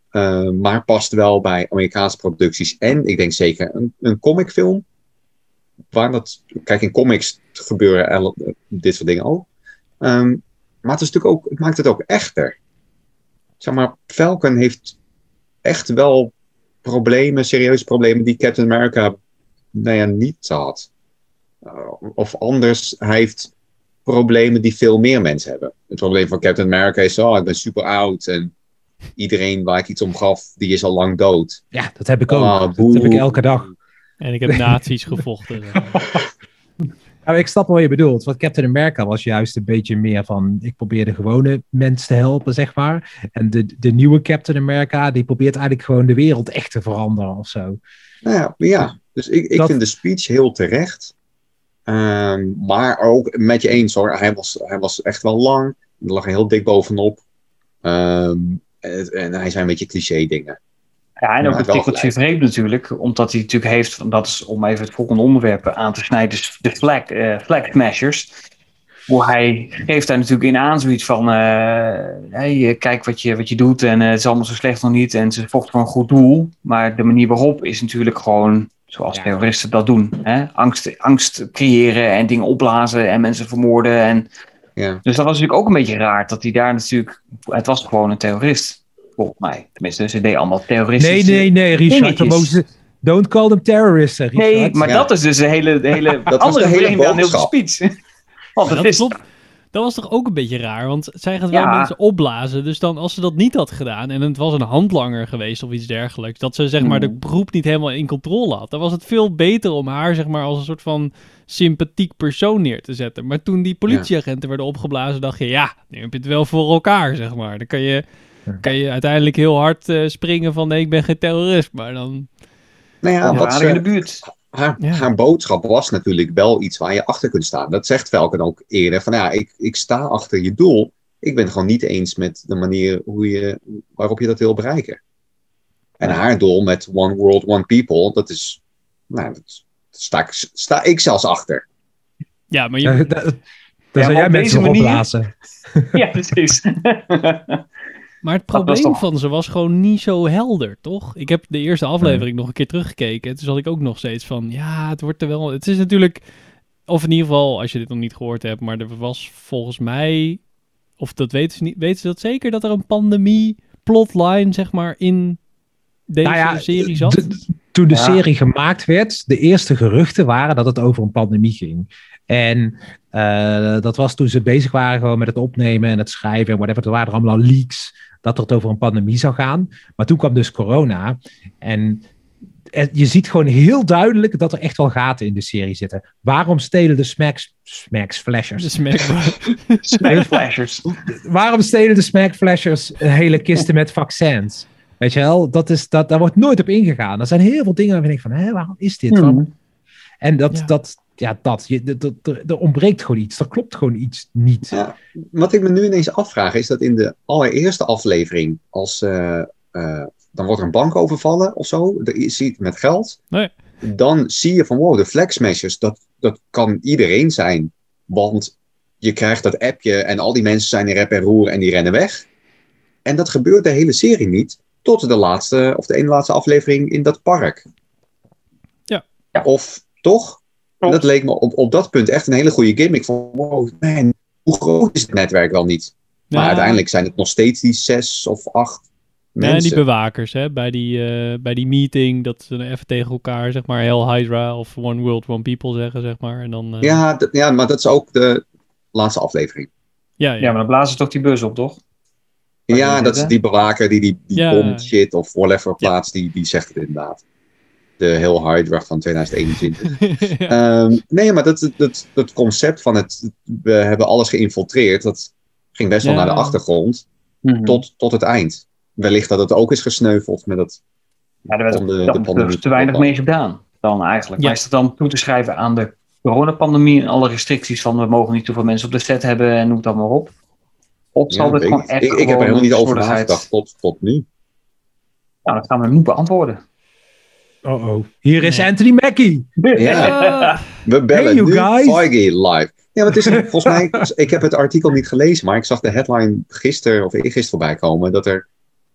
Eh, maar past wel bij Amerikaanse producties. En ik denk zeker een, een comicfilm. Waar dat, kijk, in comics gebeuren dit soort dingen ook. Ehm, maar het, is natuurlijk ook, het maakt het ook echter. Zeg maar, Falcon heeft echt wel problemen, serieuze problemen, die Captain America nou ja, niet had. Uh, of anders, hij heeft problemen die veel meer mensen hebben. Het probleem van Captain America is, oh, ik ben super oud en iedereen waar ik iets om gaf, die is al lang dood. Ja, dat heb ik ook. Ah, dat heb ik elke dag. En ik heb (laughs) nazi's gevochten. Nou, ik snap wel wat je bedoelt. Want Captain America was juist een beetje meer van... ik probeer de gewone mens te helpen, zeg maar. En de, de nieuwe Captain America... die probeert eigenlijk gewoon de wereld echt te veranderen of zo. Nou ja, ja. dus ik, ik Dat- vind de speech heel terecht. Ehm, maar ook met je eens hoor, hij was, hij was echt wel lang. Er lag heel dik bovenop. Ehm, en, hij zei een beetje cliché dingen. Ja, en ook wel tikkeltje vreemd natuurlijk, omdat hij natuurlijk heeft, dat is om even het volgende onderwerp aan te snijden, dus de flag, eh flag smashers. Hoe hij geeft daar natuurlijk in aan zoiets van, eh, hey, eh, kijk wat je, wat je doet en het is allemaal zo slecht nog niet en ze vochten voor een goed doel. Maar de manier waarop is natuurlijk gewoon zoals Ja. terroristen dat doen. Hè? Angst, angst creëren en dingen opblazen en mensen vermoorden. En, Ja. dus dat was natuurlijk ook een beetje raar dat hij daar natuurlijk, het was gewoon een terrorist. Volgens mij. Tenminste, ze deden allemaal terroristen. Nee, nee, nee, Richard. dingetjes. Don't call them terrorists, Richard. Nee, maar Ja. dat is dus de hele, de hele (laughs) was andere de hele vreemde aan heel de speech. (laughs) Want het dat is, klopt. Dat was toch ook een beetje raar, want zij gaat wel Ja. mensen opblazen. Dus dan, als ze dat niet had gedaan en het was een handlanger geweest of iets dergelijks, dat ze zeg maar de Hmm. groep niet helemaal in controle had, dan was het veel beter om haar zeg maar als een soort van sympathiek persoon neer te zetten. Maar toen die politieagenten werden opgeblazen, dacht je, ja, nu heb je het wel voor elkaar, zeg maar. Dan kan je. Kan je uiteindelijk heel hard eh, springen van nee, ik ben geen terrorist, maar dan... Nou ja, wat aardig in de buurt. haar, Ja. haar boodschap was natuurlijk wel iets waar je achter kunt staan. Dat zegt Velken ook eerder. Van ja, ik, ik sta achter je doel. Ik ben het gewoon niet eens met de manier hoe je, waarop je dat wil bereiken. En haar doel met One World, One People, dat is. Nou, dat sta, ik, sta ik zelfs achter. Ja, maar je, Ja, maar zou jij mensen deze manier- opblazen. (laughs) Ja, precies. (laughs) Maar het probleem toch- van ze was gewoon niet zo helder, toch? Ik heb de eerste aflevering nog een keer teruggekeken. Toen zat ik ook nog steeds van, ja, het wordt er wel... Het is natuurlijk, of in ieder geval, als je dit nog niet gehoord hebt, maar er was volgens mij, of dat weten ze niet, weten ze dat zeker, dat er een pandemie plotline, zeg maar, in deze Nou ja, serie zat? toen de Ja. serie gemaakt werd, de eerste geruchten waren dat het over een pandemie ging. En eh, dat was toen ze bezig waren gewoon met het opnemen en het schrijven en whatever. Er waren allemaal leaks dat het over een pandemie zou gaan. Maar toen kwam dus corona. En je ziet gewoon heel duidelijk dat er echt wel gaten in de serie zitten. Waarom stelen de Smacks, Smacks Flashers? De smack- (laughs) Smackflashers. waarom stelen de Smackflashers hele kisten met vaccins? Weet je wel, dat is, dat, daar wordt nooit op ingegaan. Er zijn heel veel dingen waarvan ik van, hé, waarom is dit? Waarom- En dat, Ja. dat ja, dat, je, dat, dat- er, ontbreekt gewoon iets. Er klopt gewoon iets niet. Ja. Wat ik me nu ineens afvraag, is dat in de allereerste aflevering, als eh, eh, dan wordt er een bank overvallen of zo. Er is iets met geld. Nee. Dan zie je van wow, de flag smashers, dat, dat kan iedereen zijn. Want je krijgt dat appje en al die mensen zijn in rep en roer en die rennen weg. En dat gebeurt de hele serie niet. Tot de laatste, of de ene laatste aflevering in dat park. Ja. Ja. Of toch? Klopt. Dat leek me op, op dat punt echt een hele goede gimmick. Van wow, man, hoe groot is het netwerk wel niet? Maar Ja. uiteindelijk zijn het nog steeds die zes of acht Ja, en die bewakers, hè, bij die, eh, bij die meeting, dat ze dan even tegen elkaar, zeg maar, Hell Hydra of One World, One People zeggen, zeg maar. En dan, eh, ja, ja, maar dat is ook de laatste aflevering. ja, ja. Ja, maar dan blazen ze toch die bus op, toch? Waar Ja, die dat is die bewaker die die, die Ja. bom shit of whatever plaatst, die, die zegt het inderdaad. De heel Hydra van (laughs) 2021. Ehm, nee, maar dat, dat, dat concept van het, we hebben alles geïnfiltreerd, dat ging best wel Ja. naar de achtergrond Mhm. tot, tot het eind. Wellicht dat het ook is gesneuveld met het. Ja, er werd de- dan de pandemie dus te weinig te mee gedaan. Dan eigenlijk. Ja. Maar is dat dan toe te schrijven aan de coronapandemie en alle restricties van we mogen niet zoveel mensen op de set hebben en noem het allemaal op? Of zal Ja, dit gewoon echt ik, ik heb er helemaal niet over nagedacht tot, tot nu. Nou, dat gaan we nu beantwoorden. Oh oh. Hier is. Anthony Mackie. Ja. We bellen Hey, you nu guys. Feige live. Ja, het is volgens mij, ik heb het artikel niet gelezen, maar ik zag de headline gisteren of eergisteren voorbij komen dat er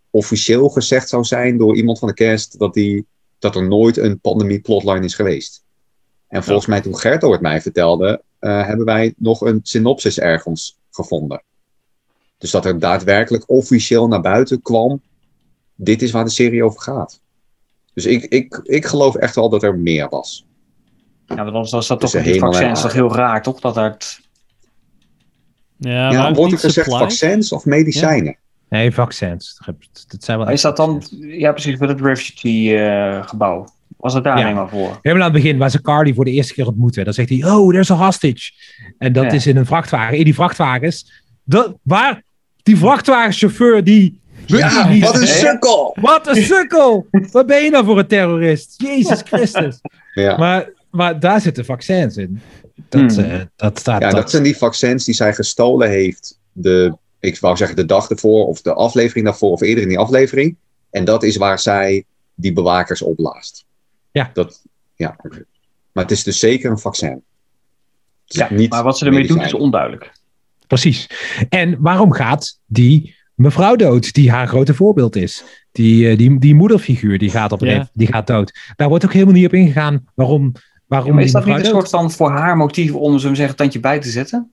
officieel gezegd zou zijn door iemand van de cast dat, die, dat er nooit een pandemie plotline is geweest. En volgens mij toen Gerto het mij vertelde, eh, hebben wij nog een synopsis ergens gevonden. Dus dat er daadwerkelijk officieel naar buiten kwam, dit is waar de serie over gaat. Dus ik, ik, ik geloof echt wel dat er meer was. Ja, want anders was dat toch Tussen met die hemel en vaccins toch heel raar, toch? Dat het, ja, Ja, wordt er niet gezegd vaccins of medicijnen? Nee, vaccins. Dat zijn wel is dat dan, ja precies, met het refugee-gebouw. Was het daar Ja. helemaal voor? Helemaal aan het begin, waar ze Carly voor de eerste keer ontmoeten. Dan zegt hij, oh, there's a hostage. En dat Ja. is in een vrachtwagen. In die vrachtwagens, dat, waar die vrachtwagenchauffeur die... wat een sukkel! Wat een sukkel! Wat ben je nou voor een terrorist? Jezus Christus. Ja. Maar, maar daar zitten vaccins in. Dat, Hmm. eh, dat staat... ja, dat, dat zijn die vaccins die zij gestolen heeft. De, ik wou zeggen de dag ervoor of de aflevering daarvoor of eerder in die aflevering. En dat is waar zij die bewakers opblaast. Ja. Dat, ja. Maar het is dus zeker een vaccin. Ja, niet maar wat ze ermee doet is onduidelijk. Precies. En waarom gaat die mevrouw dood, die haar grote voorbeeld is? Die, eh, die, die moederfiguur, die gaat, op Ja. die gaat dood. Daar wordt ook helemaal niet op ingegaan waarom, waarom Ja, is dat niet een dood- soort van voor haar motief om ze zeggen tandje bij te zetten?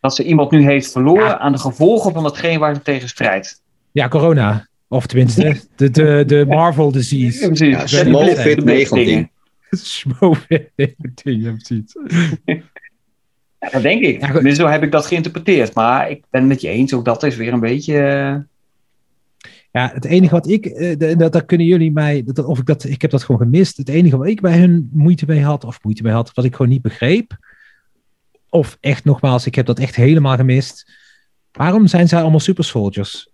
Dat ze iemand nu heeft verloren Ja. aan de gevolgen van hetgeen waar ze tegen strijdt. Ja, corona. Of tenminste, de, de, de Marvel disease. precies. Blip- de 19. dingen. Smoke. ja, (laughs) precies. (laughs) Ja, dat denk ik. Ja, zo heb ik dat geïnterpreteerd. Maar ik ben het met je eens, ook dat is weer een beetje... eh, Ja, het enige wat ik, eh, dat, dat kunnen jullie mij, dat, of ik dat, ik heb dat gewoon gemist. Het enige wat ik bij hun moeite mee had, of moeite mee had, wat ik gewoon niet begreep. Of echt nogmaals, ik heb dat echt helemaal gemist. Waarom zijn zij allemaal super soldiers?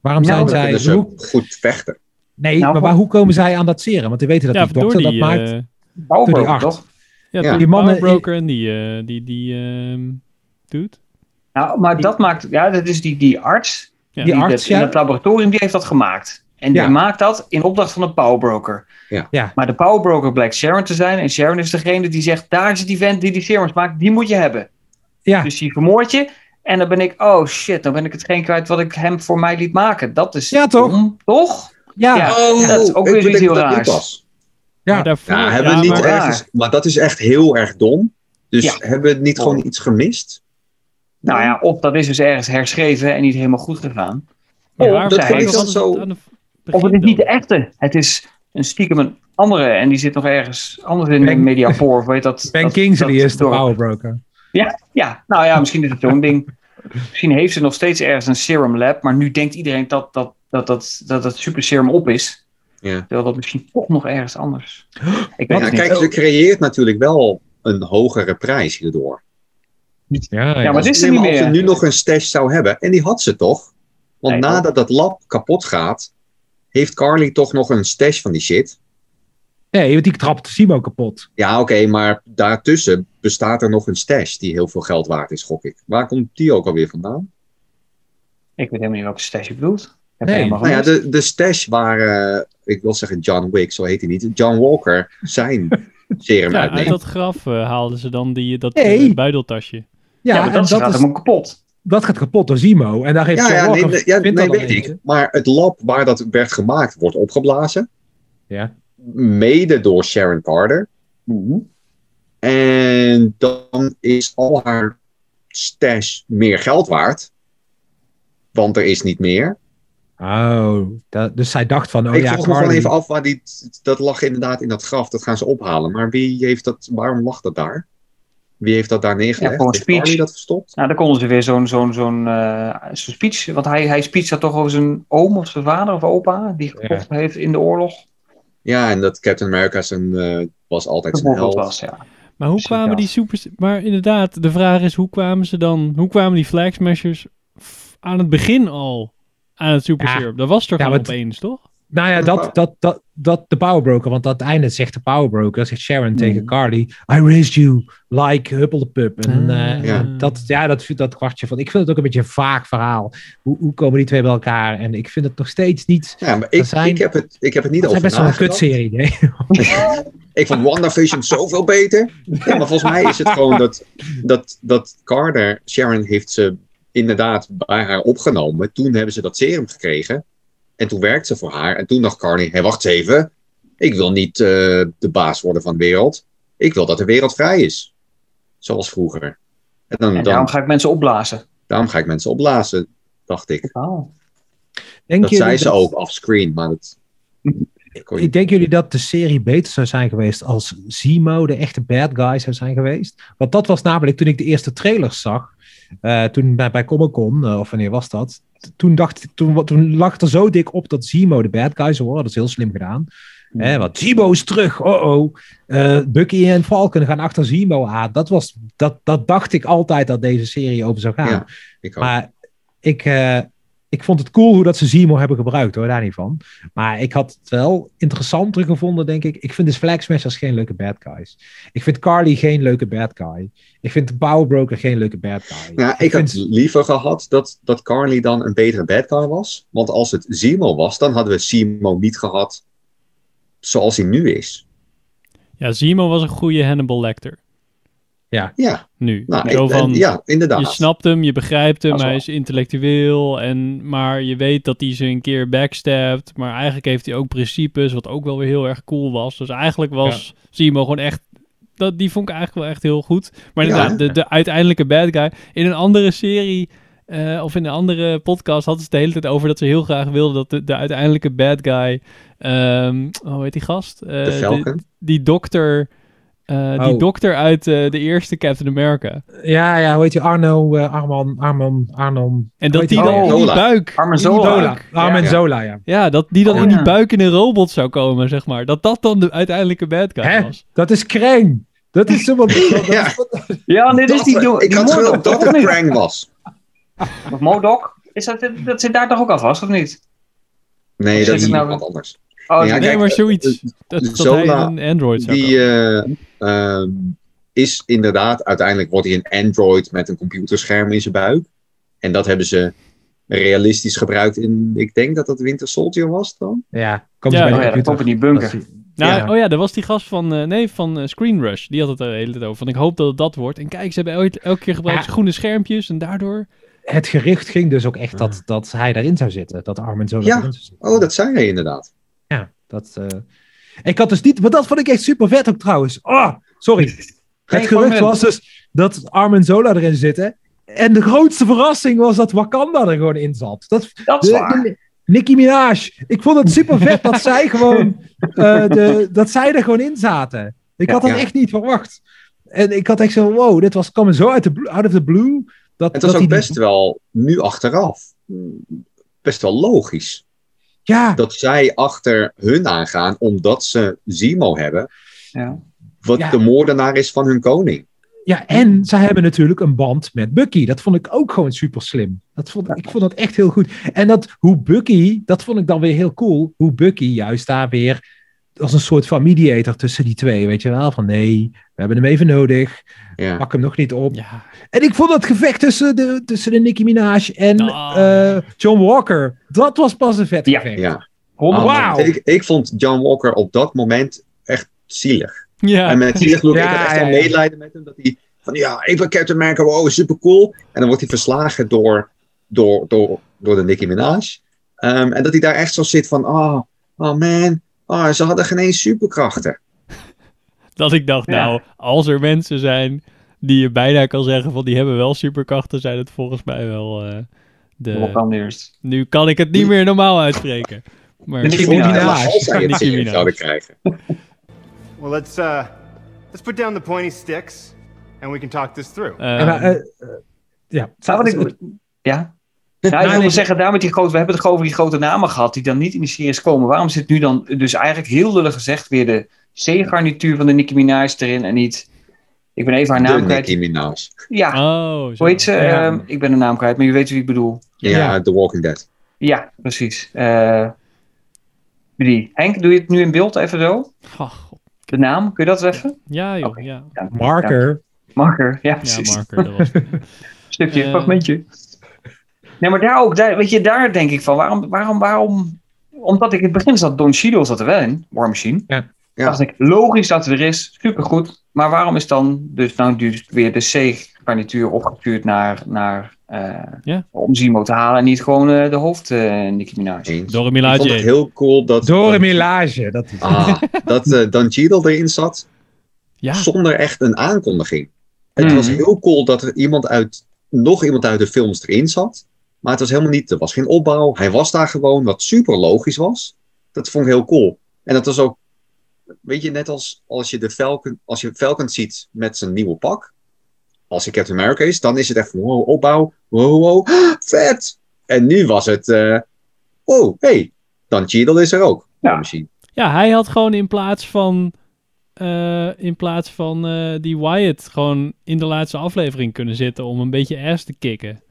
Waarom Nou, zijn zij, hoe, goed vechten? nee, Nou, maar waar, hoe komen zij aan dat serum? Want die weten dat Ja, die dokter die, dat maakt. eh, art. toch? Ja, Die mannen- Powerbroker en die, eh, die, die ehm dude. Nou, maar dat maakt... Ja, dat is die, die arts. Ja. Die die arts, dat, in het laboratorium, die heeft dat gemaakt. En Ja. die maakt dat in opdracht van een powerbroker. Ja. Ja. Maar de powerbroker blijkt Sharon te zijn. En Sharon is degene die zegt, daar is die vent die die serums maakt. Die moet je hebben. Ja, Dus die vermoord je. En dan ben ik, oh shit, dan ben ik hetgeen kwijt wat ik hem voor mij liet maken. Dat is Ja, toch? dom, toch? ja, Ja. Oh, dat is ook weer iets heel raars. Ja. Maar daarvoor, Ja, hebben we niet maar- ergens... Maar dat is echt heel erg dom. Dus Ja. hebben we het niet gewoon iets gemist? Nou ja, of dat is dus ergens herschreven en niet helemaal goed gegaan. Maar Oh, dat dat zo- het Of het is niet de echte. Het is een stiekem een andere. En die zit nog ergens anders in de Mediapoor. Of weet dat, Ben dat- Kingsley dat is de powerbroker. Ja, ja, nou ja, misschien is het zo'n ding. Misschien heeft ze nog steeds ergens een serum lab. Maar nu denkt iedereen dat dat, dat, dat, dat het super serum op is. Ja. Terwijl dat misschien toch nog ergens anders. (gasps) Ik weet Ja, het niet. kijk, ze creëert natuurlijk wel een hogere prijs hierdoor. Ja, Ja, ja. maar dit is er niet maar als ze meer. nu nog een stash zou hebben, en die had ze toch? Want Nee, nadat dat lab kapot gaat, heeft Carly toch nog een stash van die shit. Nee, want die trapt Simo kapot. Ja, oké, maar daartussen bestaat er nog een stash die heel veel geld waard is, gok ik. Waar komt die ook alweer vandaan? Ik weet helemaal niet welke stash je bedoelt. Heb Nee. Nou ja, de, de stash waar, eh, ik wil zeggen John Wick, zo heet hij niet, John Walker zijn (laughs) serum Ja, uit dat graf eh, haalden ze dan die, dat Nee. eh, buideltasje. Ja, Ja, maar en dat, gaat is, kapot. dat gaat kapot door Zemo. En daar heeft Ja, John ja, nee, Walker nee, ja, weet ik. Maar het lab waar dat werd gemaakt wordt opgeblazen. Ja. Mede door Sharon Carter. Mhm. En dan is al haar stash meer geld waard. Want er is niet meer. Oh, dat, dus zij dacht van, oh ik ja, vroeg me gewoon even af waar die... Dat lag inderdaad in dat graf. Dat gaan ze ophalen. Maar wie heeft dat... Waarom lag dat daar? Wie heeft dat daar neergelegd? Ja, voor een heeft speech. dat verstopt? Nou, dan konden ze weer zo'n zo'n zo'n eh, zo'n speech. Want hij, hij speech had toch over zijn oom of zijn vader of opa. Die gevochten heeft in de oorlog. Ja, en dat Captain America zijn, eh, was altijd zijn held. was, ja. Maar hoe kwamen ja. die super... Maar inderdaad, de vraag is, hoe kwamen ze dan... Hoe kwamen die Flag Smashers aan het begin al aan het super Ja. serum? Dat was er Ja, gewoon opeens, toch? Nou ja, dat, dat, dat, dat de Power Broker, want aan het einde zegt de Power Broker, zegt Sharon tegen Carly, I raised you like Huppel de Pup. En Ah. eh, Ja. dat, ja, dat, dat kwartje van, ik vind het ook een beetje een vaag verhaal. Hoe, hoe komen die twee bij elkaar? En ik vind het nog steeds niet, Ja, maar ik, zijn- ik, heb het, ik heb het niet dat is over best wel een kutserie. Nee? (laughs) Ik vond WandaVision zoveel beter. Ja, maar volgens mij is het gewoon dat, dat, dat Carter, Sharon heeft ze inderdaad bij haar opgenomen. Toen hebben ze dat serum gekregen. En toen werkte ze voor haar. En toen dacht Carney, hé, wacht eens even. Ik wil niet eh, de baas worden van de wereld. Ik wil dat de wereld vrij is. Zoals vroeger. En dan, En dan, daarom ga ik mensen opblazen. daarom ga ik mensen opblazen, dacht ik. Oh. Denk Dat zei ze ook offscreen, maar dat... kon je- Ik denk jullie dat de serie beter zou zijn geweest als Zemo de echte bad guy zou zijn geweest? Want dat was namelijk toen ik de eerste trailers zag, eh, toen bij, bij Comic Con, eh, of wanneer was dat? Toen, dacht, toen, toen lag het er zo dik op dat Zemo de bad guy zou worden. Dat is heel slim gedaan. Hè, want Zemo is terug, oh oh. Eh, Bucky en Falcon gaan achter Zemo aan. Dat, was, dat, dat dacht ik altijd dat deze serie over zou gaan. Ja, ik. Maar ik, eh, ik vond het cool hoe dat ze Zemo hebben gebruikt, hoor, daar niet van. Maar ik had het wel interessanter gevonden, denk ik. Ik vind de Flag Smashers geen leuke bad guys. Ik vind Carly geen leuke bad guy. Ik vind de Power Broker geen leuke bad guy. Ja, ik had vind- liever gehad dat, dat Carly dan een betere bad guy was. Want als het Zemo was, dan hadden we Zemo niet gehad zoals hij nu is. Ja, Zemo was een goede Hannibal Lecter. Ja, Nu. nou, Zo en- van, ja inderdaad. Je snapt hem, je begrijpt hem, hij is intellectueel, en, maar je weet dat hij ze een keer backstabt. Maar eigenlijk heeft hij ook principes, wat ook wel weer heel erg cool was. Dus eigenlijk was Zemo gewoon echt, dat, die vond ik eigenlijk wel echt heel goed. Maar Ja. inderdaad, de, de uiteindelijke bad guy. In een andere serie, eh, of in een andere podcast, hadden ze het de hele tijd over dat ze heel graag wilden dat de, de uiteindelijke bad guy, ehm, hoe heet die gast? Eh, de die dokter... eh, Die Oh. dokter uit eh, de eerste Captain America. Ja, ja, hoe heet je? Arno, eh, Arman, Arman, Arnon. En dat die dan in die buik... Armen Zola. Zola. Armen Ja. Zola, ja. Ja, dat die dan Oh, in die ja. buik in een robot zou komen, zeg maar. Dat dat dan de uiteindelijke bad guy Hè? was. Dat is Krang. Dat is zo wat... (laughs) Ja. Ja, dit is die... Die ik had gewild dat het? Krang was. Of Modok? Is dat, dat zit daar toch ook al vast, of niet? Nee, Of dat is nou- iemand anders. Oh, Ja, nee, maar zoiets. Dat, dat Zola, hij een Android zou Die eh, ehm, is inderdaad, uiteindelijk wordt hij een Android met een computerscherm in zijn buik. En dat hebben ze realistisch gebruikt in, ik denk dat dat Winter Soldier was dan. Ja, kom Ja, bij oh ja, komt in die bunker. Nou, ja. Oh ja, dat was die gast van, eh, nee, van eh, Screen Rush. Die had het er de hele tijd over. Van ik hoop dat het dat wordt. En kijk, ze hebben elke, elke keer gebruikt Ja. groene schermpjes. En daardoor... Het gericht ging dus ook echt dat, dat hij daarin zou zitten. Dat Armin Zola Ja. erin zou zitten. Oh, dat zei hij inderdaad. Ja, dat. eh, Ik had dus niet. Maar dat vond ik echt super vet ook trouwens. Oh, sorry. (laughs) Het gerucht was dus dat Armin Zola erin zitten. En de grootste verrassing was dat Wakanda er gewoon in zat. Dat, Dat is de, waar. de- Nicki Minaj. Ik vond het super vet dat (laughs) zij gewoon. eh, de, dat zij er gewoon in zaten. Ik Ja, had dat ja. echt niet verwacht. En ik had echt zo. Wow, dit was, kwam zo uit de, out of the blue. Dat, Het was dat ook die- best wel, nu achteraf, best wel logisch. Ja, Dat zij achter hun aangaan omdat ze Zemo hebben, Ja. wat Ja. de moordenaar is van hun koning. Ja, en zij hebben natuurlijk een band met Bucky. Dat vond ik ook gewoon super slim. Dat vond, ik vond dat echt heel goed. En dat, hoe Bucky, dat vond ik dan weer heel cool. Hoe Bucky juist daar weer als een soort van mediator tussen die twee, weet je wel? Van nee, we hebben hem even nodig. Ja. Pak hem nog niet op. Ja. En ik vond dat gevecht tussen de, tussen de Nicki Minaj en Oh. eh, John Walker. Dat was pas een vet Ja, gevecht. Ja. Honderd- Ah, Wauw. Ik, ik vond John Walker op dat moment echt zielig. Ja. En met zielig bedoel ik, Ja, ik had echt ja. medelijden met hem. Dat hij van ja, ik ben Captain America, wow, super cool. En dan wordt hij verslagen door, door, door, door de Nicki Minaj. Ehm, en dat hij daar echt zo zit van, oh, oh man, oh, ze hadden geen eens superkrachten. Dat ik dacht, Ja. nou, als er mensen zijn die je bijna kan zeggen van die hebben wel superkrachten, zijn het volgens mij wel eh, de... Nu kan ik het niet meer normaal uitspreken. Maar De Nicki tering Minaj. zouden krijgen. (laughs) Well, let's uh, let's put down the pointy sticks, and we can talk this through. eh, En, maar, eh, eh, ja, Nou, ik, ja. Nou, ik zeggen, daar met die grote, we hebben het over die grote namen gehad die dan niet in die series komen. Waarom zit nu dan dus eigenlijk heel lullig gezegd weer de C-garnituur van de Nicki Minaj erin en niet... Ik ben even haar naam De kwijt. Nicki Minaj. Ja, Oh, zo. hoe heet ze? Ja. Ehm, ik ben de naam kwijt, maar je weet wie ik bedoel. Ja, Ja. The Walking Dead. Ja, precies. Eh, die. Henk, doe je het nu in beeld even zo? Oh, God. De naam, kun je dat even? Ja, joh. Ja, Ja. Marker. Marker, ja ja precies. marker. Dat was het. (laughs) Stukje, Eh. fragmentje. Nee, maar daar ook, daar, weet je, daar denk ik van, waarom, waarom, waarom... Omdat ik in het begin zat, Don Cheadle zat er wel in, War Machine. Ja. Ja. dacht ik, logisch dat hij er is, supergoed. Maar waarom is dan dus nou dus weer de C-garnituur opgestuurd naar, naar eh, Ja. om Zimo te halen en niet gewoon eh, de hoofd eh Nicki Minaj? Eens. Dora Ik vond het heel cool dat, Door een milage. Dat is ah, dat Dan Cheadle erin zat. Ja, zonder echt een aankondiging. Het Mhm. was heel cool dat er iemand uit, nog iemand uit de films erin zat. Maar het was helemaal niet, er was geen opbouw. Hij was daar gewoon, wat super logisch was. Dat vond ik heel cool. En dat was ook, weet je, net als als je de Falcon, als je Falcon ziet met zijn nieuwe pak. Als hij Captain America is, dan is het echt van, wow, opbouw, wow, wow, (gasps) vet. En nu was het, eh oh, hey, Dan Cheadle is er ook. Ja. Misschien. ja, hij had gewoon in plaats van... eh, in plaats van eh, die Wyatt gewoon in de laatste aflevering kunnen zitten om een beetje ass te kicken.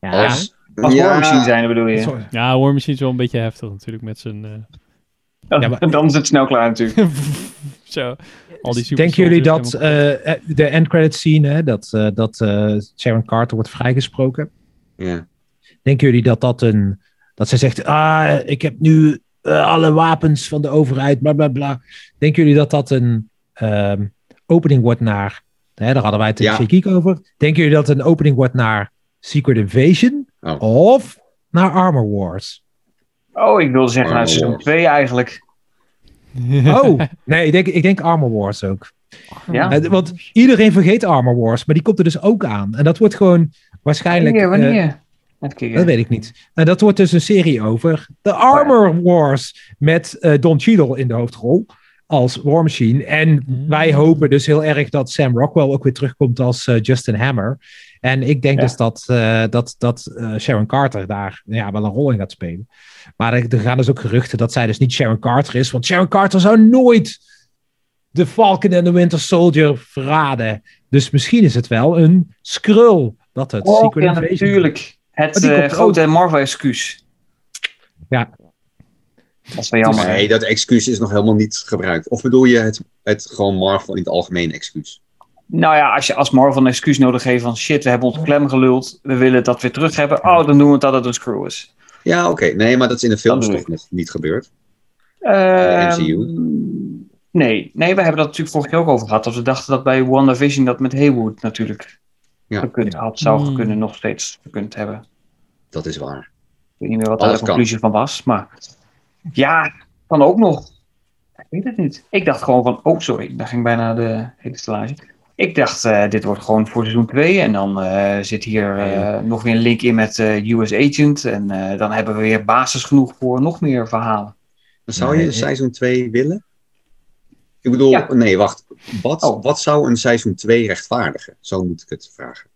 ja. Als, Als War Machine zijn, bedoel je? Sorry. Ja, War Machine is wel een beetje heftig natuurlijk met zijn... Dan, Ja, maar- (laughs) dan is het snel klaar natuurlijk. (laughs) zo, al die Denken jullie dat eh, eh, de end credit scene, hè, dat, eh, dat eh, Sharon Carter wordt vrijgesproken, ja. denken jullie dat dat een, dat zij zegt, ah, ik heb nu eh, alle wapens van de overheid, bla bla bla. Denken jullie dat dat een ehm, opening wordt naar, hè, daar hadden wij het in Ja. Shake Geek over. Denken jullie dat het een opening wordt naar Secret Invasion Oh. of naar Armor Wars? Oh, ik wilde zeggen, nou, Armor seizoen Wars. 2 eigenlijk. (laughs) Oh, nee, ik denk, ik denk Armor Wars ook. Ja. Eh, want iedereen vergeet Armor Wars, maar die komt er dus ook aan. En dat wordt gewoon waarschijnlijk... Wanneer? eh, wanneer? Dat weet ik niet. En dat wordt dus een serie over de Armor Wars met eh, Don Cheadle in de hoofdrol als War Machine. En Mm. wij hopen dus heel erg dat Sam Rockwell ook weer terugkomt als eh, Justin Hammer. En ik denk Ja. dus dat, eh, dat, dat eh, Sharon Carter daar ja, wel een rol in gaat spelen. Maar er, er gaan dus ook geruchten dat zij dus niet Sharon Carter is. Want Sharon Carter zou nooit de Falcon en de Winter Soldier verraden. Dus misschien is het wel een Skrull dat het Oh, Secret ja, Invasion natuurlijk. Het grote Marvel-excuus. Ja. Dat is wel jammer. Nee, dat excuus is nog helemaal niet gebruikt. Of bedoel je het, het gewoon Marvel in het algemeen excuus? Nou ja, als je als Marvel een excuus nodig heeft van shit, we hebben ons klem geluld, we willen dat weer terug hebben. Oh, dan doen we het dat het een screw is. Ja, oké. Nee, maar dat is in de films Dat toch nog niet gebeurd. Ehm, MCU? Nee, nee, we hebben dat natuurlijk vorige keer ook over gehad. Dat we dachten dat bij WandaVision dat met Haywood natuurlijk Ja. gekund had, zou Hmm. kunnen nog steeds gekund hebben. Dat is waar. Ik weet niet meer wat daar de kan. conclusie van was, maar ja, kan ook nog. Ik weet het niet. Ik dacht gewoon van, oh sorry, daar ging bijna de hele stellage. Ik dacht, eh, dit wordt gewoon voor seizoen 2 en dan eh, zit hier eh, nog weer een link in met US Agent en dan hebben we weer basis genoeg voor nog meer verhalen. Dan zou je ik- seizoen 2 willen? Ik bedoel, Ja. nee, wacht. Wat, Oh. wat zou een seizoen 2 rechtvaardigen? Zo moet ik het vragen.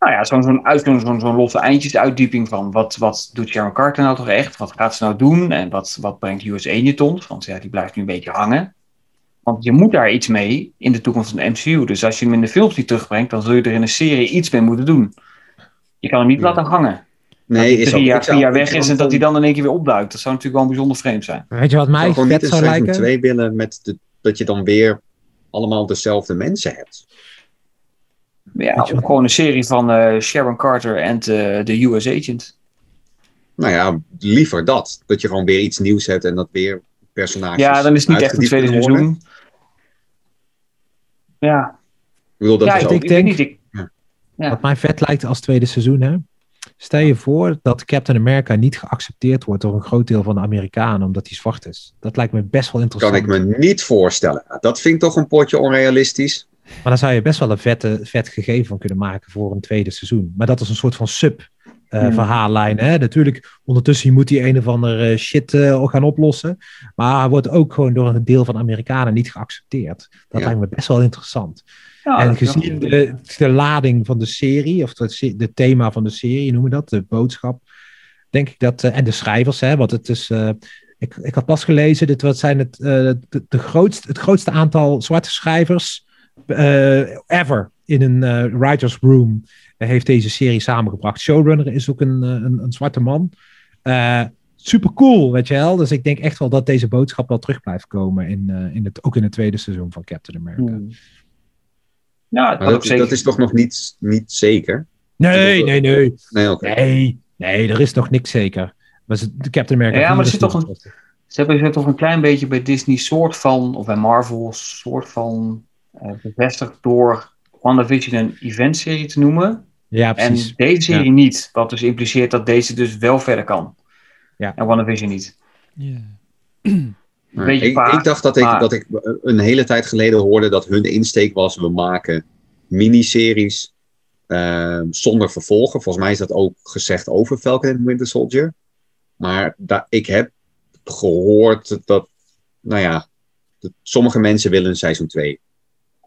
Nou ja, zo'n zo'n uit- zo'n zo'n losse eindjes uitdieping van wat, wat doet Sharon Carter nou toch echt? Wat gaat ze nou doen? En wat, wat brengt US Agent ons? Want ja, die blijft nu een beetje hangen. Want je moet daar iets mee in de toekomst van de MCU. Dus als je hem in de films niet terugbrengt, dan zul je er in een serie iets mee moeten doen. Je kan hem niet Ja. laten hangen. Nee, is drie ook, jaar, vier weg is en dat hij dan in één keer weer opduikt. Dat zou natuurlijk wel een bijzonder vreemd zijn. Weet je wat Ik mij zou gewoon niet vet een zou lijken? 2 willen met de, dat je dan weer allemaal dezelfde mensen hebt. Ja, gewoon een serie van eh, Sharon Carter en eh, de US Agent. Nou ja, liever dat. Dat je gewoon weer iets nieuws hebt en dat weer personages. Ja, dan is het niet echt een tweede seizoen. Ja, Ik bedoel, dat ja is ik, ook... niet. Ik, Ja. Wat mij vet lijkt als tweede seizoen, hè? Stel je voor dat Captain America niet geaccepteerd wordt door een groot deel van de Amerikanen omdat hij zwart is. Dat lijkt me best wel kan interessant. ik me niet voorstellen. Dat vind ik toch een potje onrealistisch. Maar daar zou je best wel een vette, vet gegeven van kunnen maken voor een tweede seizoen. Maar dat is een soort van sub eh, Hmm. Natuurlijk, ondertussen moet hij een of andere shit eh, gaan oplossen. Maar hij wordt ook gewoon door een deel van de Amerikanen niet geaccepteerd. Dat Ja. lijkt me best wel interessant. ja, en gezien de, de lading van de serie, of het de thema van de serie, noemen we dat, de boodschap, denk ik dat, eh, en de schrijvers, hè, want het is, eh, ik, ik had pas gelezen, dit wat zijn het, eh, de, de grootste, het grootste aantal zwarte schrijvers eh, ever in een eh, writer's room eh, heeft deze serie samengebracht. Showrunner is ook een, eh, een, een zwarte man. Eh, super cool, weet je wel. Dus ik denk echt wel dat deze boodschap wel terug blijft komen, in, eh, in het, ook in het tweede seizoen van Captain America. Hmm. Ja, dat kan ook dat, zeker. dat is toch nog niet, niet zeker? Nee, nee, nee. Nee, oké. Nee, nee, er is nog niks zeker. De Captain America. Ja, maar er 4 zit is toch nog- Ze hebben ze toch een klein beetje bij Disney soort van, of bij Marvel, soort van eh, bevestigd door WandaVision een eventserie te noemen. Ja, En precies. deze serie niet. Wat dus impliceert dat deze dus wel verder kan. Ja. En WandaVision niet. Ja. (clears throat) Ik, vaag, ik dacht dat ik, maar- dat ik een hele tijd geleden hoorde dat hun insteek was: we maken miniseries ehm, zonder vervolgen. Volgens mij is dat ook gezegd over Falcon and Winter Soldier. Maar ik heb gehoord dat, nou ja, dat sommige mensen willen een seizoen 2.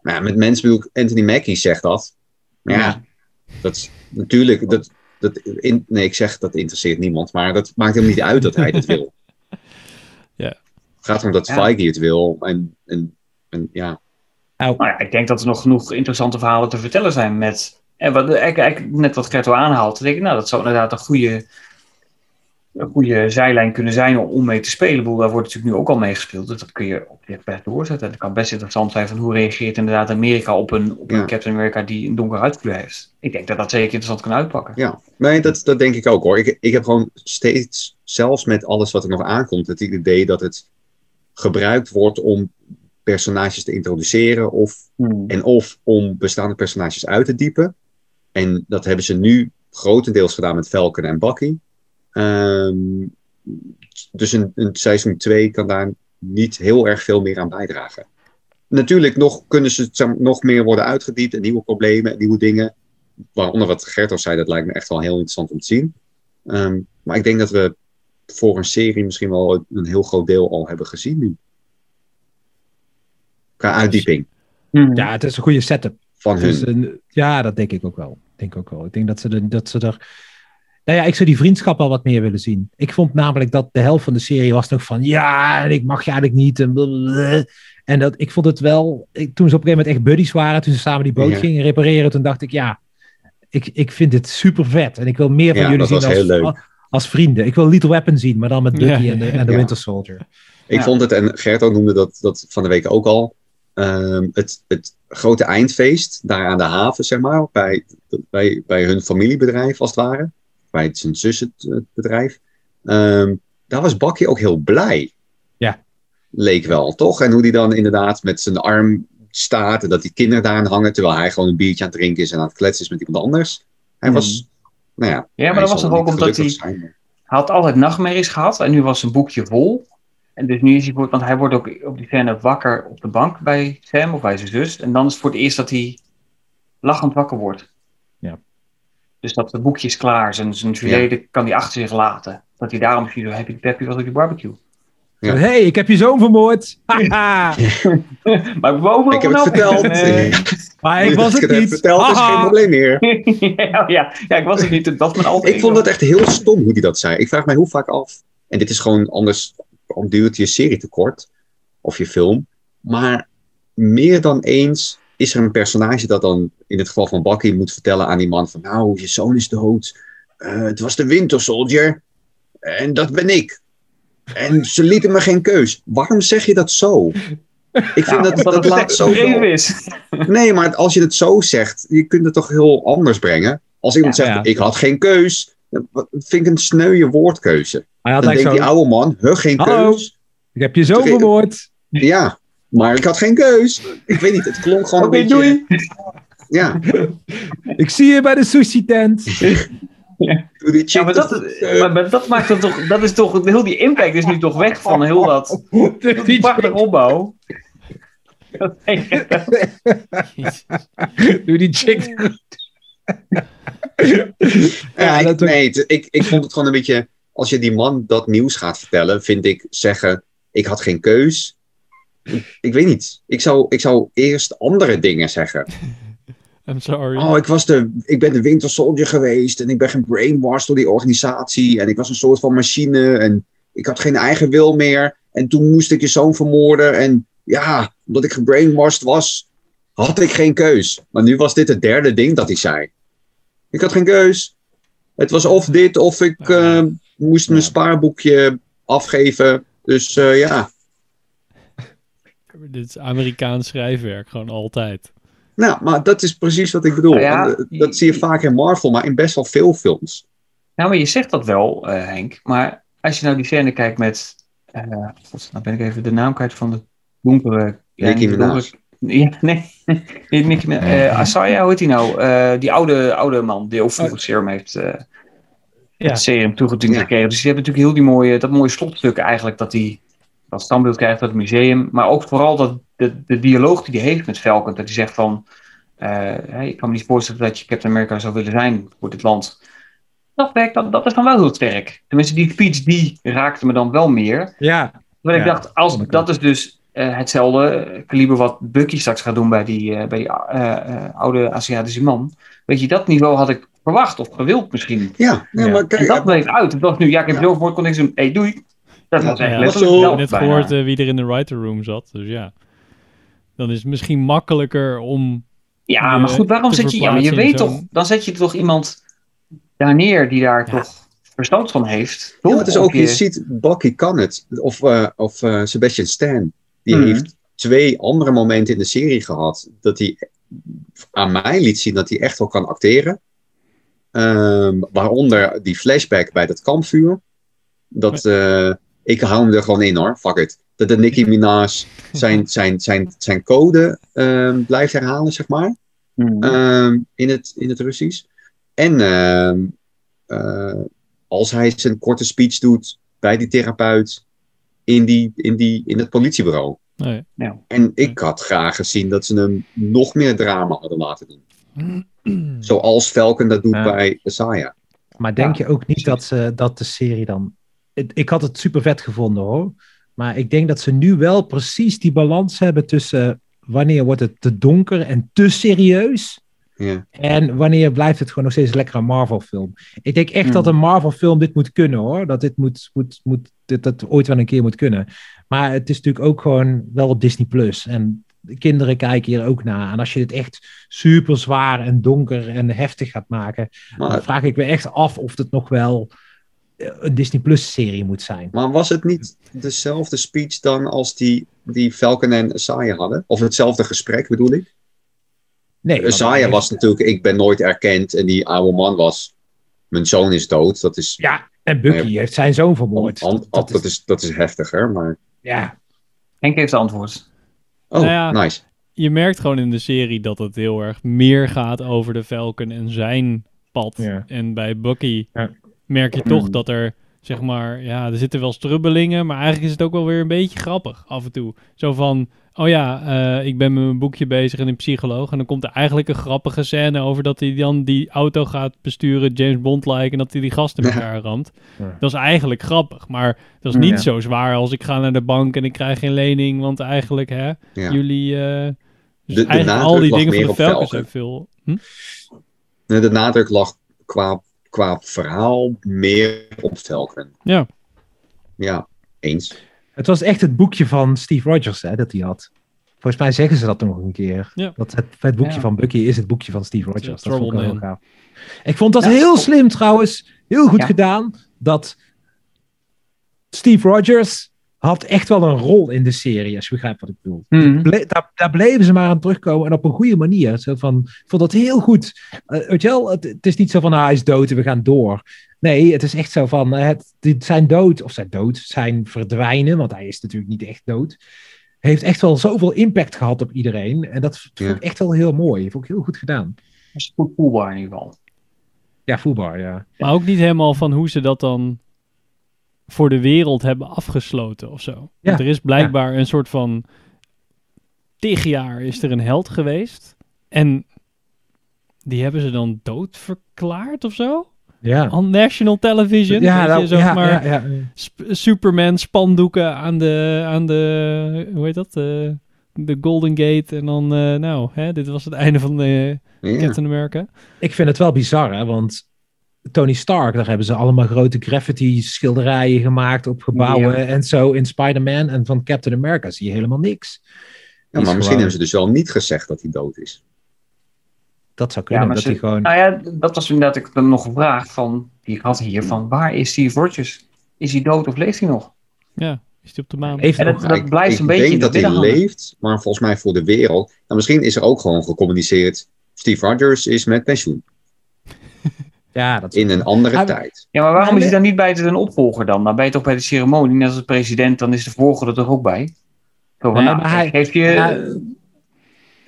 Nou, ja, met mensen bedoel ik, Anthony Mackie zegt dat. Maar ja, dat is natuurlijk, dat, dat, in, nee, ik zeg dat interesseert niemand, maar dat maakt hem niet uit dat hij het wil. (laughs) Ja. Het gaat erom dat Ja. Feige het wil. En, en, en ja, Nou ja, ik denk dat er nog genoeg interessante verhalen te vertellen zijn met... En wat, eigenlijk, eigenlijk net wat Gerto aanhaalt. Denk ik, nou, dat zou inderdaad een goede, een goede zijlijn kunnen zijn om, mee te spelen. Ik bedoel, daar wordt natuurlijk nu ook al mee gespeeld. Dus dat kun je op zich best doorzetten. Het kan best interessant zijn van hoe reageert inderdaad Amerika op een, op Ja. Captain America die een donker huidkleur heeft. Ik denk dat dat zeker interessant kan uitpakken. ja. Nee, dat, dat denk ik ook hoor. Ik, ik heb gewoon steeds, zelfs met alles wat er nog aankomt, het idee dat het gebruikt wordt om personages te introduceren of Hmm. En of om bestaande personages uit te diepen. En dat hebben ze nu grotendeels gedaan met Falcon en Bucky. Ehm, dus een, een seizoen 2 kan daar niet heel erg veel meer aan bijdragen. Natuurlijk nog, kunnen ze nog meer worden uitgediept en nieuwe problemen en nieuwe dingen. Waaronder wat Gerto zei, dat lijkt me echt wel heel interessant om te zien. Ehm, maar ik denk dat we voor een serie misschien wel een heel groot deel al hebben gezien nu. Qua uitdieping. Ja, het is een goede setup. van hun. een, ja, dat denk ik ook wel. Ik denk ook wel. Ik denk dat ze, dat ze er. Nou ja, ik zou die vriendschap wel wat meer willen zien. Ik vond namelijk dat de helft van de serie was nog van. Ja, en ik mag je eigenlijk niet. En, blablabla. en dat, ik vond het wel. Ik, toen ze op een gegeven moment echt buddies waren. Toen ze samen die boot Ja. gingen repareren. Toen dacht ik, ja. Ik, ik vind dit super vet. En ik wil meer van Ja, jullie dat zien was als, heel leuk. als vrienden. Ik wil Little Weapon zien, maar dan met Bucky Ja. en de, en de Ja. Winter Soldier. Ik Ja. vond het, en Gerto noemde dat, dat van de week ook al, ehm, het, het grote eindfeest daar aan de haven, zeg maar, bij, bij, bij hun familiebedrijf als het ware, bij zijn zus het, het bedrijf. Ehm, daar was Bakje ook heel blij. Ja. Leek wel, toch? En hoe die dan inderdaad met zijn arm staat en dat die kinderen daar aan hangen, terwijl hij gewoon een biertje aan het drinken is en aan het kletsen is met iemand anders. Hij Hmm. was, nou ja. Ja, maar dat was toch ook omdat hij- zijn, had altijd nachtmerries gehad en nu was zijn boekje vol. En dus nu is hij, want hij wordt ook op die scène wakker op de bank bij Sam of bij zijn zus. En dan is het voor het eerst dat hij lachend wakker wordt. Dus dat het boekje is klaar, zijn, zijn verleden kan hij achter zich laten. Dat hij daarom misschien zo happy peppy was op die barbecue. Ja. hey, ik heb je zoon vermoord. Haha. (laughs) Maar Ik heb het verteld. maar ik was het heb niet. verteld, is geen probleem meer. (laughs) ja, ja, ja, ik was het niet. Het was mijn. Ik vond het echt heel stom hoe hij dat zei. Ik vraag mij hoe vaak af. En dit is gewoon anders. Dan duurt je serie te kort. Of je film. Maar meer dan eens is er een personage dat dan in het geval van Bucky moet vertellen aan die man van nou, je zoon is dood. eh, het was de Winter Soldier. En dat ben ik. En ze lieten me geen keus. Waarom zeg je dat zo? Ik vind Ja, dat, dat het laat zo. is. Nee, maar als je het zo zegt, je kunt het toch heel anders brengen. Als iemand Ja, zegt, ja. ik had geen keus, vind ik een sneuwe woordkeuze. Dan denkt zo, die oude man, huh, geen Hallo? keus? ik heb je zo vermoord. Ja, maar ik had geen keus. Ik weet niet, het klonk gewoon Oké, een beetje... doei. Ja, (laughs) Ik zie je bij de sushi tent. (laughs) doe die chick Ja, maar dat, maar, maar dat maakt het toch, dat is toch, heel die impact is nu toch weg van heel dat, (laughs) die prachtige opbouw. Doe die chick. Ja, ik, dat nee, ik, ik vond het gewoon een beetje... Als je die man dat nieuws gaat vertellen, vind ik zeggen... Ik had geen keus. Ik, ik weet niet. Ik zou, ik zou eerst andere dingen zeggen. (laughs) I'm sorry. Oh, ik, was de, ik ben de Winter Soldier geweest. En ik ben gebrainwashed door die organisatie. En ik was een soort van machine. En ik had geen eigen wil meer. En toen moest ik je zoon vermoorden. En ja, omdat ik gebrainwashed was, had ik geen keus. Maar nu was dit het derde ding dat hij zei. Ik had geen keus. Het was of dit, of ik eh, moest mijn spaarboekje afgeven. Dus eh, ja. Dit is Amerikaans schrijfwerk, gewoon altijd. Nou, maar dat is precies wat ik bedoel. Ja. En, eh, dat zie je vaak in Marvel, maar in best wel veel films. Nou, maar je zegt dat wel, eh, Henk. Maar als je nou die scène kijkt met, eh god, nou ben ik even de naam kwijt van de donkere... de Minaj. (laughs) Ja, nee, (laughs) Minaj. eh, Asaya, hoe heet die nou? Eh, die oude, oude man die ook vroeger het serum heeft... eh, Ja. het serum toegediend Ja. gekregen. Dus die hebben natuurlijk heel die mooie, dat mooie slotstuk eigenlijk, dat hij dat standbeeld krijgt uit het museum. Maar ook vooral dat, de, de dialoog die hij heeft met Falcon, dat hij zegt van, eh, hey, ik kan me niet voorstellen dat je Captain America zou willen zijn voor dit land. Dat werkt, dat, dat is dan wel heel sterk. Tenminste, die speech, die raakte me dan wel meer. Ja, Terwijl ik dacht, als, dat is dus eh, hetzelfde kaliber wat Bucky straks gaat doen bij die, eh, bij die eh, eh, oude Aziatische man. Weet je, dat niveau had ik verwacht of gewild misschien. Ja, nee, Ja. maar En kijk, dat bleef uit. Het was nu, ja, ik heb Ja. vermoord, kon ik doen. Hé, hey, doei. Dat was echt Ja, letterlijk zo. Ik dat heb net bijna. gehoord eh, wie er in de writer room zat. Dus ja, dan is het misschien makkelijker om... Ja, je maar goed, waarom zet je... Ja, maar je weet toch... Dan zet je toch iemand daar neer die daar Ja. toch verstand van heeft. Ja, het is ook, je ziet, Bucky kan het. Of, eh, of eh, Sebastian Stan. Die Mhm. heeft twee andere momenten in de serie gehad. Dat hij aan mij liet zien dat hij echt wel kan acteren. Ehm, waaronder die flashback bij dat kampvuur. Dat, eh, ik hou hem er gewoon in hoor, fuck it. Dat de Nicki Minaj zijn, (laughs) zijn, zijn, zijn code ehm, blijft herhalen, zeg maar. Mhm. Ehm, in, het, in het Russisch. En ehm, eh, als hij zijn korte speech doet bij die therapeut in, die, in, die, in het politiebureau. Nee. En ik had graag gezien dat ze hem nog meer drama hadden laten doen. (clears throat) Zoals Falcon dat doet Ja. bij Isaiah. Maar denk Ja, je ook niet dat, ze, dat de serie dan. Het- Ik had het super vet gevonden hoor. Maar ik denk dat ze nu wel precies die balans hebben tussen wanneer wordt het te donker en te serieus. Ja. En wanneer blijft het gewoon nog steeds lekker een Marvel-film? Ik denk echt Hmm. dat een Marvel-film dit moet kunnen hoor. Dat dit moet, moet, moet, dit, dat ooit wel een keer moet kunnen. Maar het is natuurlijk ook gewoon wel op Disney Plus. En de kinderen kijken hier ook naar. En als je het echt super zwaar en donker en heftig gaat maken, dan vraag ik me echt af of het nog wel eh, een Disney Plus serie moet zijn. maar was het niet dezelfde speech dan als die, die Falcon en Isaiah hadden? Of hetzelfde gesprek bedoel ik? Nee, want Isaiah was natuurlijk, ik ben nooit erkend. En die oude man was, mijn zoon is dood. Dat is, Ja, en Bucky heeft zijn zoon vermoord. an- an- dat, dat, is, is, dat is heftiger, maar... ja, Henk heeft de antwoord. Oh, Nou ja. nice. Je merkt gewoon in de serie dat het heel erg meer gaat over de Falcon en zijn pad. Ja. En bij Bucky Ja. Merk je toch Hmm. dat er, zeg maar, ja, er zitten wel strubbelingen, maar eigenlijk is het ook wel weer een beetje grappig af en toe. Zo van, oh ja, eh, ik ben met mijn boekje bezig en een psycholoog. En dan komt er eigenlijk een grappige scène over dat hij dan die auto gaat besturen, James Bond-like, en dat hij die gasten in Ja. elkaar ramt. Ja. Dat is eigenlijk grappig, maar dat is niet Ja. zo zwaar als ik ga naar de bank en ik krijg geen lening, want eigenlijk, hè, Ja. jullie... eh, dus De- de eigenlijk al die dingen van de zijn veel... Hm? De nadruk lag qua, qua verhaal meer op Falcon. Ja. Ja, eens. het was echt het boekje van Steve Rogers hè, dat hij had. Volgens mij zeggen ze dat nog een keer. Ja. Dat het, het boekje Ja. van Bucky is het boekje van Steve Rogers. Ja, Dat vond ik wel heel Trouble gaaf. Ik vond dat Ja, heel slim trouwens. Heel goed Ja. gedaan. Dat Steve Rogers had echt wel een rol in de serie, als je begrijpt wat ik bedoel. Mhm. Ble- daar, daar bleven ze maar aan terugkomen en op een goede manier. Zo van, ik vond dat heel goed. Eh, weet je wel, het, het is niet zo van ah, hij is dood en we gaan door. Nee, het is echt zo van eh, het, dit- zijn dood, of zijn dood, zijn verdwijnen, want hij is natuurlijk niet echt dood. Heeft echt wel zoveel impact gehad op iedereen. En dat vond Ja. ik echt wel heel mooi. Vond ik heel goed gedaan. Dat is goed voelbaar in ieder geval. Ja, voelbaar, ja. Maar ook niet helemaal van hoe ze dat dan voor de wereld hebben afgesloten of zo. Ja, er is blijkbaar een soort van tig jaar is er een held geweest. En die hebben ze dan dood verklaard of zo? Ja, On national television. ja, nou, je, zeg ja, maar ja, ja. Sp- Superman spandoeken aan de, aan de hoe heet dat? De, de Golden Gate. En dan, eh, nou, hè, dit was het einde van de Ja. Captain America. Ik vind het wel bizar, hè, want Tony Stark, daar hebben ze allemaal grote graffiti schilderijen gemaakt op gebouwen Ja. en zo in Spider-Man. En van Captain America zie je helemaal niks. Ja, maar misschien gewoon- hebben ze dus wel niet gezegd dat hij dood is. Dat zou Ja, kunnen, maar dat ze- hij gewoon... Nou ja, dat was inderdaad ik dan nog gevraagd van, die ik had hier, van waar is Steve Rogers? Is hij dood of leeft hij nog? Ja, is die op de maan. En dat, dat blijft ik een beetje denk dat hij hangen. leeft, maar volgens mij voor de wereld. Nou, misschien is er ook gewoon gecommuniceerd. Steve Rogers is met pensioen. Ja, dat In een andere Hij- tijd. Ja, maar waarom is hij dan niet bij zijn opvolger dan? Dan ben je toch bij de ceremonie, net als de president, dan is de volger er toch ook bij? Zo van, Nee, nou, hij- je... Ja,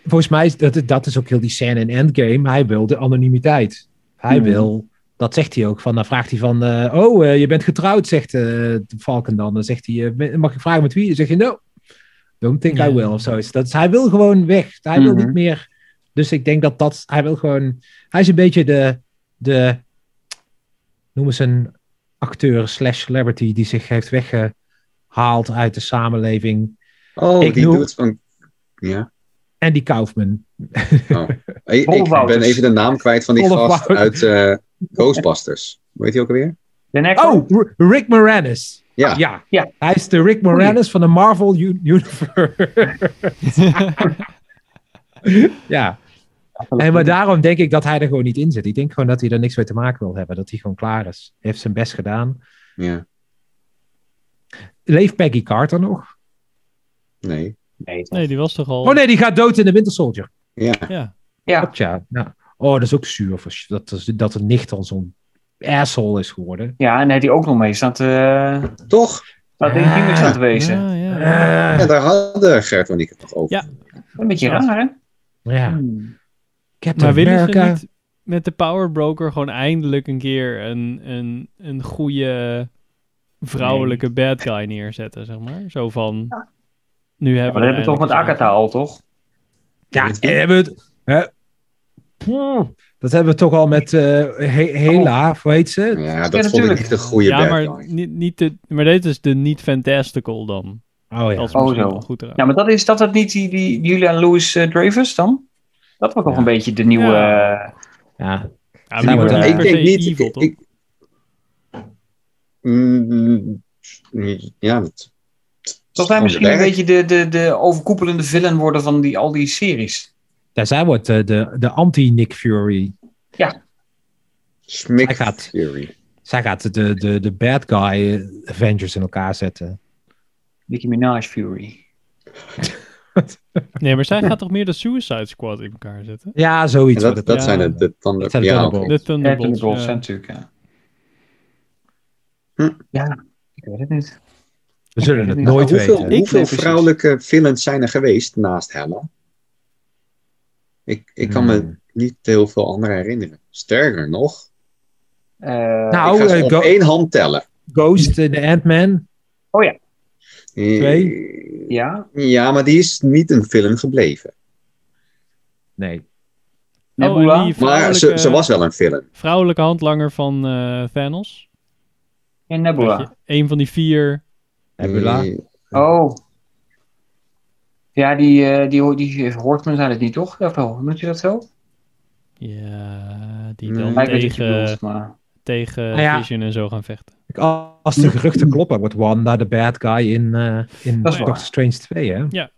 Volgens mij is dat, dat is ook heel die scène in Endgame. Hij wil de anonimiteit. Hij Hmm. wil, dat zegt hij ook. Van, dan vraagt hij van, eh, oh, eh, je bent getrouwd, zegt eh, de Falcon dan. Dan zegt hij, eh, mag ik vragen met wie? Dan zeg je, no, don't think Ja. I will. Of zo. Dat, is- hij wil gewoon weg. Hij wil Mhm. niet meer. Dus ik denk dat dat, hij wil gewoon, hij is een beetje de, de noem eens een acteur slash celebrity die zich heeft weggehaald uit de samenleving. Oh, Ik die noem- doet van. Ja. Andy Kaufman. Oh. (laughs) Ik, ben even de naam kwijt van die gast uit eh, Ghostbusters. Hoe heet hij ook alweer? Oh, Rick Moranis. Ja. ja. Ja. Hij is de Rick Moranis van de Marvel U- Universe. (laughs) (laughs) ja. En maar daarom denk ik dat hij er gewoon niet in zit. Ik denk gewoon dat hij er niks mee te maken wil hebben. Dat hij gewoon klaar is. Hij heeft zijn best gedaan. Ja. Leeft Peggy Carter nog? Nee. Nee, toch? Nee, die was toch al... Oh nee, die gaat dood in de Winter Soldier. Ja. Ja. Ja, Klopt, ja. ja. Oh, dat is ook zuur. voor- Dat, dat, dat de nicht al zo'n asshole is geworden. ja, en hij ook nog mee staan te, Toch? staat in Ja. aan te wezen. Ja, ja. Eh, Ja, daar hadden Gert en ik het nog over. Ja. Een beetje raar, hè? ja. Hmm. Captain Maar willen America. ze niet met de Power Broker gewoon eindelijk een keer een, een, een goede vrouwelijke bad guy neerzetten, zeg maar? Zo van... Nu Ja, hebben maar dat hebben we toch met Agatha al, toch? Ja, en hebben we het. Hè? Dat hebben we toch al met eh, He- Hela, hoe heet ze? Ja, dat Ja, vond ik natuurlijk. een goede Ja, bad maar, guy. niet, niet de, maar dit is de niet fantastical dan. Oh ja. Dat is Oh, zo. goed eraan. Ja, maar dat is dat het niet die, die Julian Louis eh, Dreyfus dan? Dat was toch Ja. een beetje de nieuwe... Ja. eh, ja. Ja, maar niet ik denk niet. evil, ik- ik- Mm, ja, dat. Misschien de een beetje de, de, de overkoepelende villain worden van die, al die series? Ja, zij wordt eh, de, de anti-Nick Fury. Smick Hij gaat- Fury. Zij gaat de, de, de bad guy eh, Avengers in elkaar zetten. Nicki Minaj Fury. (laughs) Nee, maar zij gaat toch meer de Suicide Squad in elkaar zetten? Ja, zoiets. Dat, ja. zijn de, de ja, Thunderbolts. De Thunderbolts. Ja. ja, natuurlijk, ja. Hm. Ja, ik weet het niet. We zullen het nooit hoeveel weten. Ik- hoeveel precies. vrouwelijke villains zijn er geweest naast Hella? Ik, ik kan me Hmm. niet heel veel andere herinneren. Sterker nog, Eh, Nou, ik ga ze eh, op één hand tellen. Ghost in de Ant-Man. Twee. ja, Ja, maar die is niet een film gebleven. Nee. Oh, Nebula. die Maar ze, vrouwelijke, ze was wel een film. vrouwelijke handlanger van eh, Thanos. en Nebula. Een van die vier. Nebula. Oh. Ja, die, eh die, die Hortman zijn het niet, toch? Ja, wel. Moet je dat zo? Ja, die Nee. dan je tegen, bedoelt, maar... tegen ja. Vision en zo gaan vechten. Als de geruchten kloppen, wordt Wanda de bad guy in, eh, in is. Doctor Strange 2, hè? Ja.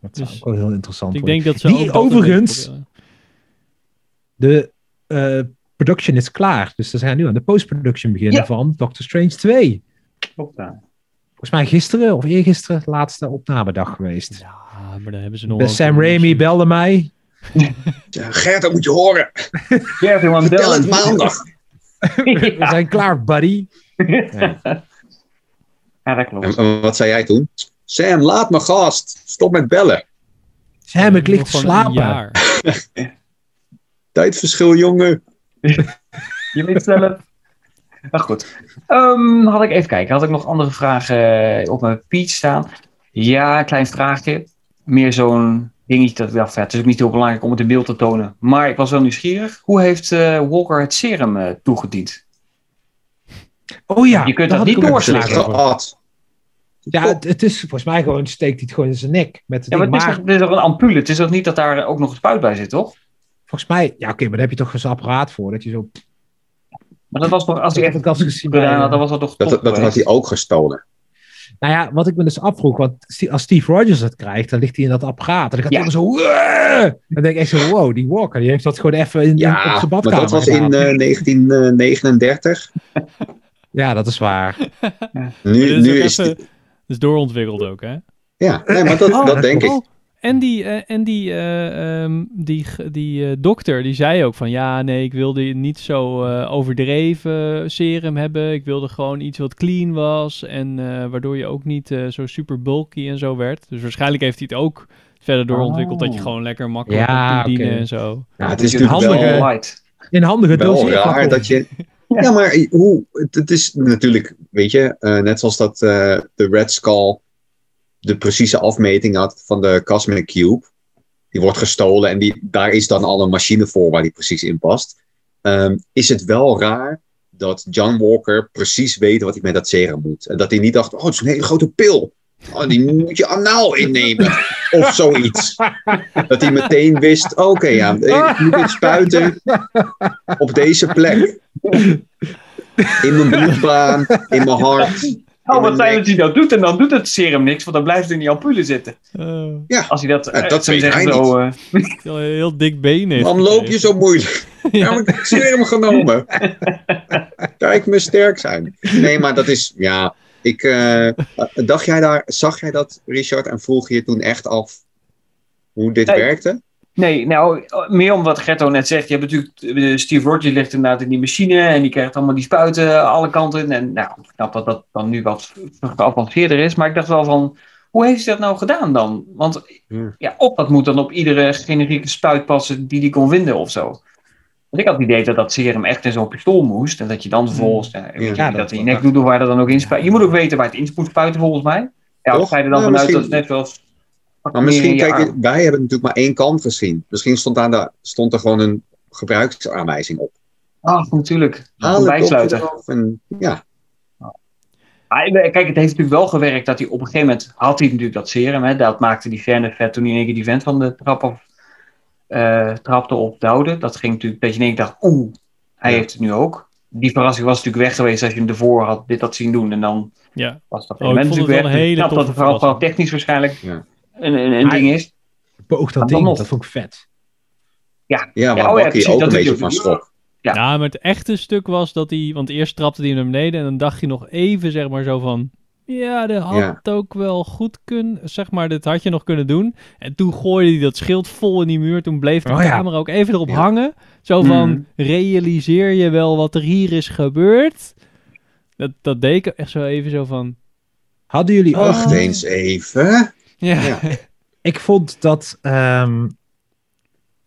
Dat zou Dus ook wel heel interessant ik worden. denk dat ze Die overigens-. De eh, production is klaar. Dus ze zijn nu aan de post-production beginnen Ja. van Doctor Strange 2. Klopt, ja. Volgens mij gisteren of eergisteren de laatste opnamedag geweest. Ja, maar dan hebben ze nog De Sam Raimi belde mij. (laughs) Ja, Gert, dat moet je horen. (laughs) Gert en Wandel. Tel het maandag. (laughs) (laughs) We zijn klaar, buddy. (laughs) Ja, dat klopt. En, en wat zei jij toen? Sam, laat me gast. Stop met bellen. Sam, ik lig te slapen. (laughs) Tijdverschil, jongen. Je weet zelf. Maar goed. Ehm, had ik even kijken. Had ik nog andere vragen op mijn peach staan? Ja, een klein vraagje. Meer zo'n dingetje dat ik dacht, ja, het is ook niet heel belangrijk om het in beeld te tonen. Maar ik was wel nieuwsgierig. Hoe heeft eh, Walker het serum eh, toegediend? Oh ja, Je kunt dat niet. Geat. Ja, het, het is volgens mij gewoon, steekt hij het gewoon in zijn nek. Met het Ja, maar ding. het is, maar toch, het is toch een ampule? Het is toch niet dat daar ook nog een spuit bij zit, toch? volgens mij, ja oké, maar daar heb je toch zo'n apparaat voor. Dat je zo... Maar dat was toch, als Ik echt het als gezien had, eh, dan was dat toch Dat, dat had hij ook gestolen. Nou ja, wat ik me dus afvroeg, want als Steve Rogers het krijgt, dan ligt hij in dat apparaat. En dan gaat Ja. hij zo... "Wah!" Dan denk ik echt zo, wow, die Walker, die heeft dat gewoon even in, in- op Ja, zijn maar badkamer dat was in gedaan. eh, 1939. (laughs) Ja, dat is waar. Nu, nu is even- het... is doorontwikkeld ook, hè? Ja, nee, maar dat, Oh, dat dat denk ik. En die, eh, en die, eh, ehm, die, die eh, dokter, die zei ook van... Ja, nee, ik wilde niet zo eh, overdreven serum hebben. Ik wilde gewoon iets wat clean was. En eh, waardoor je ook niet eh, zo super bulky en zo werd. Dus waarschijnlijk heeft hij het ook verder doorontwikkeld... dat je Oh. gewoon lekker makkelijk Ja, kunt oké. en zo. Ja, het is een natuurlijk handige- wel, light. In handige raar dat je... Ja, maar hoe... Het, het is natuurlijk, weet je, eh, net zoals dat eh, de Red Skull de precieze afmeting had van de Cosmic Cube. Die wordt gestolen en die, daar is dan al een machine voor waar die precies in past. Ehm, is het wel raar dat John Walker precies weet wat hij met dat serum moet. En dat hij niet dacht, oh, het is een hele grote pil. Oh, die moet je anaal innemen. Of zoiets. Dat hij meteen wist, oké, ja, ik moet dit spuiten op deze plek. In mijn bloedbaan, in mijn hart. Oh, wat mijn dat hij dat doet en dan doet het serum niks, want dan blijft het in die ampule zitten. Eh, Als hij dat, Ja, eh, dat zou weet zeggen, hij zo, eh, (laughs) heel, heel dik been heeft Waarom loop je zo moeilijk? (laughs) Ja, maar ik heb serum genomen. (laughs) Kijk me sterk zijn. Nee, maar dat is, ja. Ik, eh, dacht jij daar, zag jij dat, Richard, en vroeg je toen echt af hoe dit Nee. werkte? Nee, nou, meer om wat Gerto net zegt. Je hebt natuurlijk, eh, Steve Rogers ligt inderdaad in die machine en die krijgt allemaal die spuiten alle kanten. En nou, ik snap dat dat dan nu wat geavanceerder is, maar ik dacht wel van, hoe heeft hij dat nou gedaan dan? Want Ja. ja, of dat moet dan op iedere generieke spuit passen die hij kon vinden of zo. Want ik had het idee dat dat serum echt in zo'n pistool moest en dat je dan vervolgens, eh, Ja, dat, dat- in je nek doet of waar dat dan ook in spuit. Je moet ook weten waar het in moet spuiten volgens mij. Ja, of ga je er dan Ja, vanuit dat het net zoals... Maar misschien, kijk, arm. wij hebben natuurlijk maar één kant gezien. Misschien stond, daar de, stond er gewoon een gebruiksaanwijzing op. Ah, natuurlijk. Haal Een het bijsluiter. eraf en ja. Kijk, het heeft natuurlijk wel gewerkt dat hij op een gegeven moment had hij natuurlijk dat serum. Hè, dat maakte die scène vet toen hij in één keer die vent van de trap af eh, trapte op de houden. Dat ging natuurlijk dat je in één keer dacht, oeh, hij Ja. heeft het nu ook. Die verrassing was natuurlijk weg geweest als je hem ervoor had dit had zien doen. En dan Ja, was dat Oh, ik element vond het natuurlijk wel weg. een hele Ik snap dat vooral, technisch waarschijnlijk Ja. Een, een, ding is. Boog dat Maar ding, dat vond ik vet. Ja, Ja, waar oh ja, precies, ook dat een beetje van ook. schrok. Ja. Ja, maar het echte stuk was dat hij... Want eerst trapte hij hem naar beneden en dan dacht hij nog even, zeg maar, zo van... Ja, dat had Ja. ook wel goed kunnen... Zeg maar, dit had je nog kunnen doen. En toen gooide hij dat schild vol in die muur. Toen bleef de Oh ja. camera ook even erop Ja. hangen. Zo van, Mhm. realiseer je wel wat er hier is gebeurd? Dat, dat deed ik echt zo even zo van... Hadden jullie ook... Wacht eens even. Ja, Ja. Ik vond dat... ehm,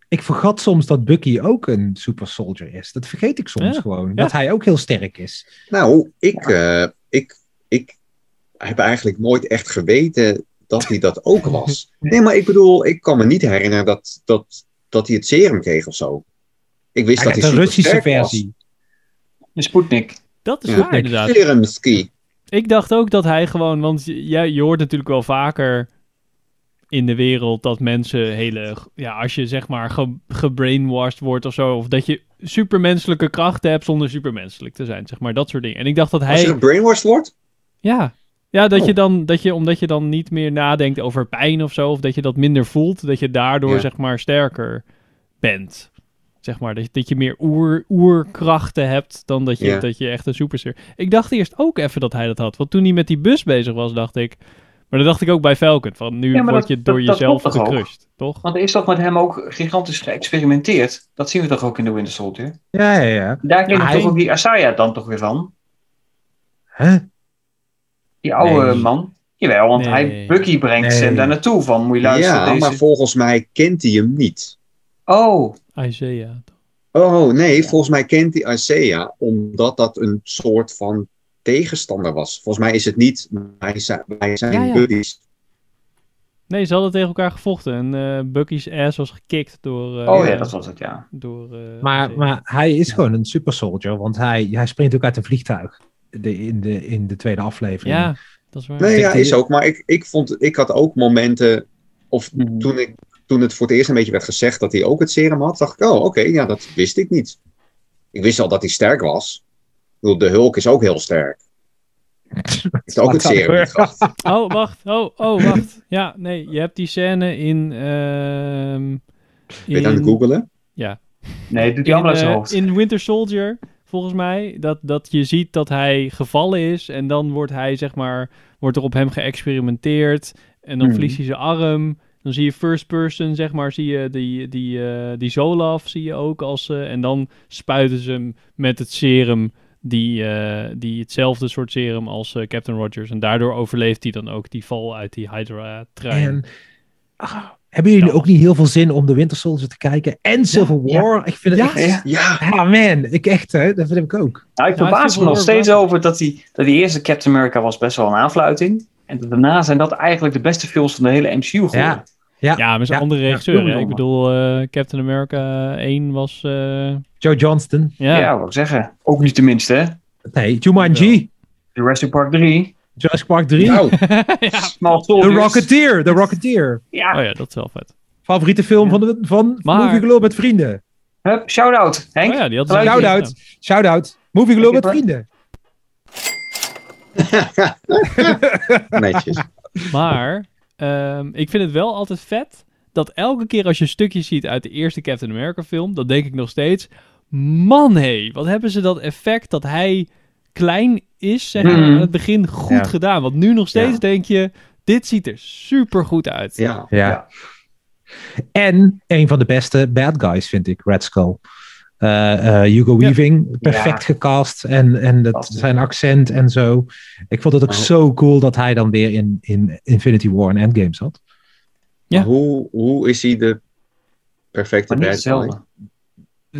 ik vergat soms dat Bucky ook een super soldier is. Dat vergeet ik soms Ja. gewoon. Dat hij ook heel sterk is. Nou, ik, eh, ik, ik heb eigenlijk nooit echt geweten dat hij dat ook was. (laughs) Nee, maar ik bedoel, ik kan me niet herinneren dat, dat, dat hij het serum kreeg of zo. Ik wist Hij dat hij een Russische versie. De Sputnik. dat is Ja. waar inderdaad. Serumski. Ik dacht ook dat hij gewoon, want je, je hoort natuurlijk wel vaker in de wereld dat mensen hele, ja, als je zeg maar ge, gebrainwashed wordt of zo, of dat je supermenselijke krachten hebt zonder supermenselijk te zijn, zeg maar, dat soort dingen. En ik dacht dat Als je hij, gebrainwashed wordt? ja, Ja, dat je Oh. dan, dat je, omdat je dan niet meer nadenkt over pijn of zo, of dat je dat minder voelt, dat je daardoor Ja. zeg maar sterker bent. Zeg maar, dat je, dat je meer oer, oerkrachten hebt dan dat je, Ja. dat je echt een superster... Ik dacht eerst ook even dat hij dat had, want toen hij met die bus bezig was, dacht ik... Maar dat dacht ik ook bij Falcon, van nu Ja, word dat- je door dat- dat jezelf klopt toch ook? gecrushed, toch? Want er is toch met hem ook gigantisch geëxperimenteerd. Dat zien we toch ook in de Winter Soldier. Ja, ja, ja. Daar ken ik Hij- toch ook die Asaya dan toch weer van. Huh? Die oude Nee. man. Jawel, want Nee. hij Bucky brengt Nee. hem daar naartoe van. Moet je luisteren. ja, deze... maar volgens mij kent hij hem niet. Oh, Isaiah. Oh nee, volgens mij kent hij Isaiah omdat dat een soort van tegenstander was. Volgens mij is het niet, wij zijn, wij zijn Ja, ja. buddies. Nee, ze hadden tegen elkaar gevochten en eh, Bucky's ass was gekikt door... eh, oh ja, dat was het, ja. Door, eh, Maar, maar hij is gewoon een super soldier, want hij, hij springt ook uit een vliegtuig de, in, de, in de tweede aflevering. Ja, dat is waar. Nee, ja, is ook. Maar ik, ik, vond, ik had ook momenten, of Mhm. toen, ik, toen het voor het eerst een beetje werd gezegd dat hij ook het serum had, dacht ik, oh oké, ja, dat wist ik niet. Ik wist al dat hij sterk was. Bedoel, de Hulk is ook heel sterk. (laughs) Heeft ook het serum. (laughs) Oh, wacht. Oh, oh, wacht. Ja, nee, je hebt die scène in... ehm Ben je aan het in- googelen? Nee, doet hij in, allemaal uit hoofd. in Winter Soldier, volgens mij, dat, dat je ziet dat hij gevallen is en dan wordt hij, zeg maar, wordt er op hem geëxperimenteerd en dan Hmm. verliest hij zijn arm. Dan zie je first person, zeg maar, zie je die, die, eh, die Zolaf, zie je ook als, eh, en dan spuiten ze hem met het serum, die, eh, die hetzelfde soort serum als eh, Captain Rogers. En daardoor overleeft hij dan ook die val uit die Hydra-trein. En ah, hebben jullie Ja. ook niet heel veel zin om de Winter Soldier te kijken? En Civil ja. War? Ik vind het Ja. echt... Ja, Ja, man. Ik echt, hè. Dat vind ik ook. Nou, ik Ja, verbaas me nog steeds over dat die, dat die eerste Captain America was best wel een aanfluiting. En daarna zijn dat eigenlijk de beste films van de hele MCU geworden. Ja. Ja, Ja, met zijn ja, andere ja, regisseur. hè. Ik bedoel, eh, Captain America 1 was... eh, Joe Johnston. Ja, ja, wou ik zeggen. Ook niet de minste, hè? Nee, Jumanji. Jurassic Park 3. Jurassic Park 3. nou, (laughs) The. Rocketeer. The Rocketeer. Ja, Oh ja, dat is wel vet. Favoriete film van, de, van Maar- Movie Globe met vrienden. hup, shout-out. Henk? Oh ja, die had Shout-out. Shout-out. Movie Globe met vrienden. netjes. (laughs) Maar ehm, ik vind het wel altijd vet dat elke keer als je stukjes ziet uit de eerste Captain America film, dan denk ik nog steeds, man hé, wat hebben ze dat effect dat hij klein is, zeg maar, Mhm. aan het begin goed Ja. gedaan. Want nu nog steeds Ja. denk je, dit ziet er super goed uit. Ja. Ja. Ja. En een van de beste bad guys vind ik, Red Skull. Eh, eh, Hugo Ja. Weaving, perfect Ja. gecast. En, en dat, zijn accent en zo. Ik vond het ook Oh. zo cool dat hij dan weer in, in Infinity War en Endgame zat. Ja. Hoe, hoe is hij de perfecte bad guy?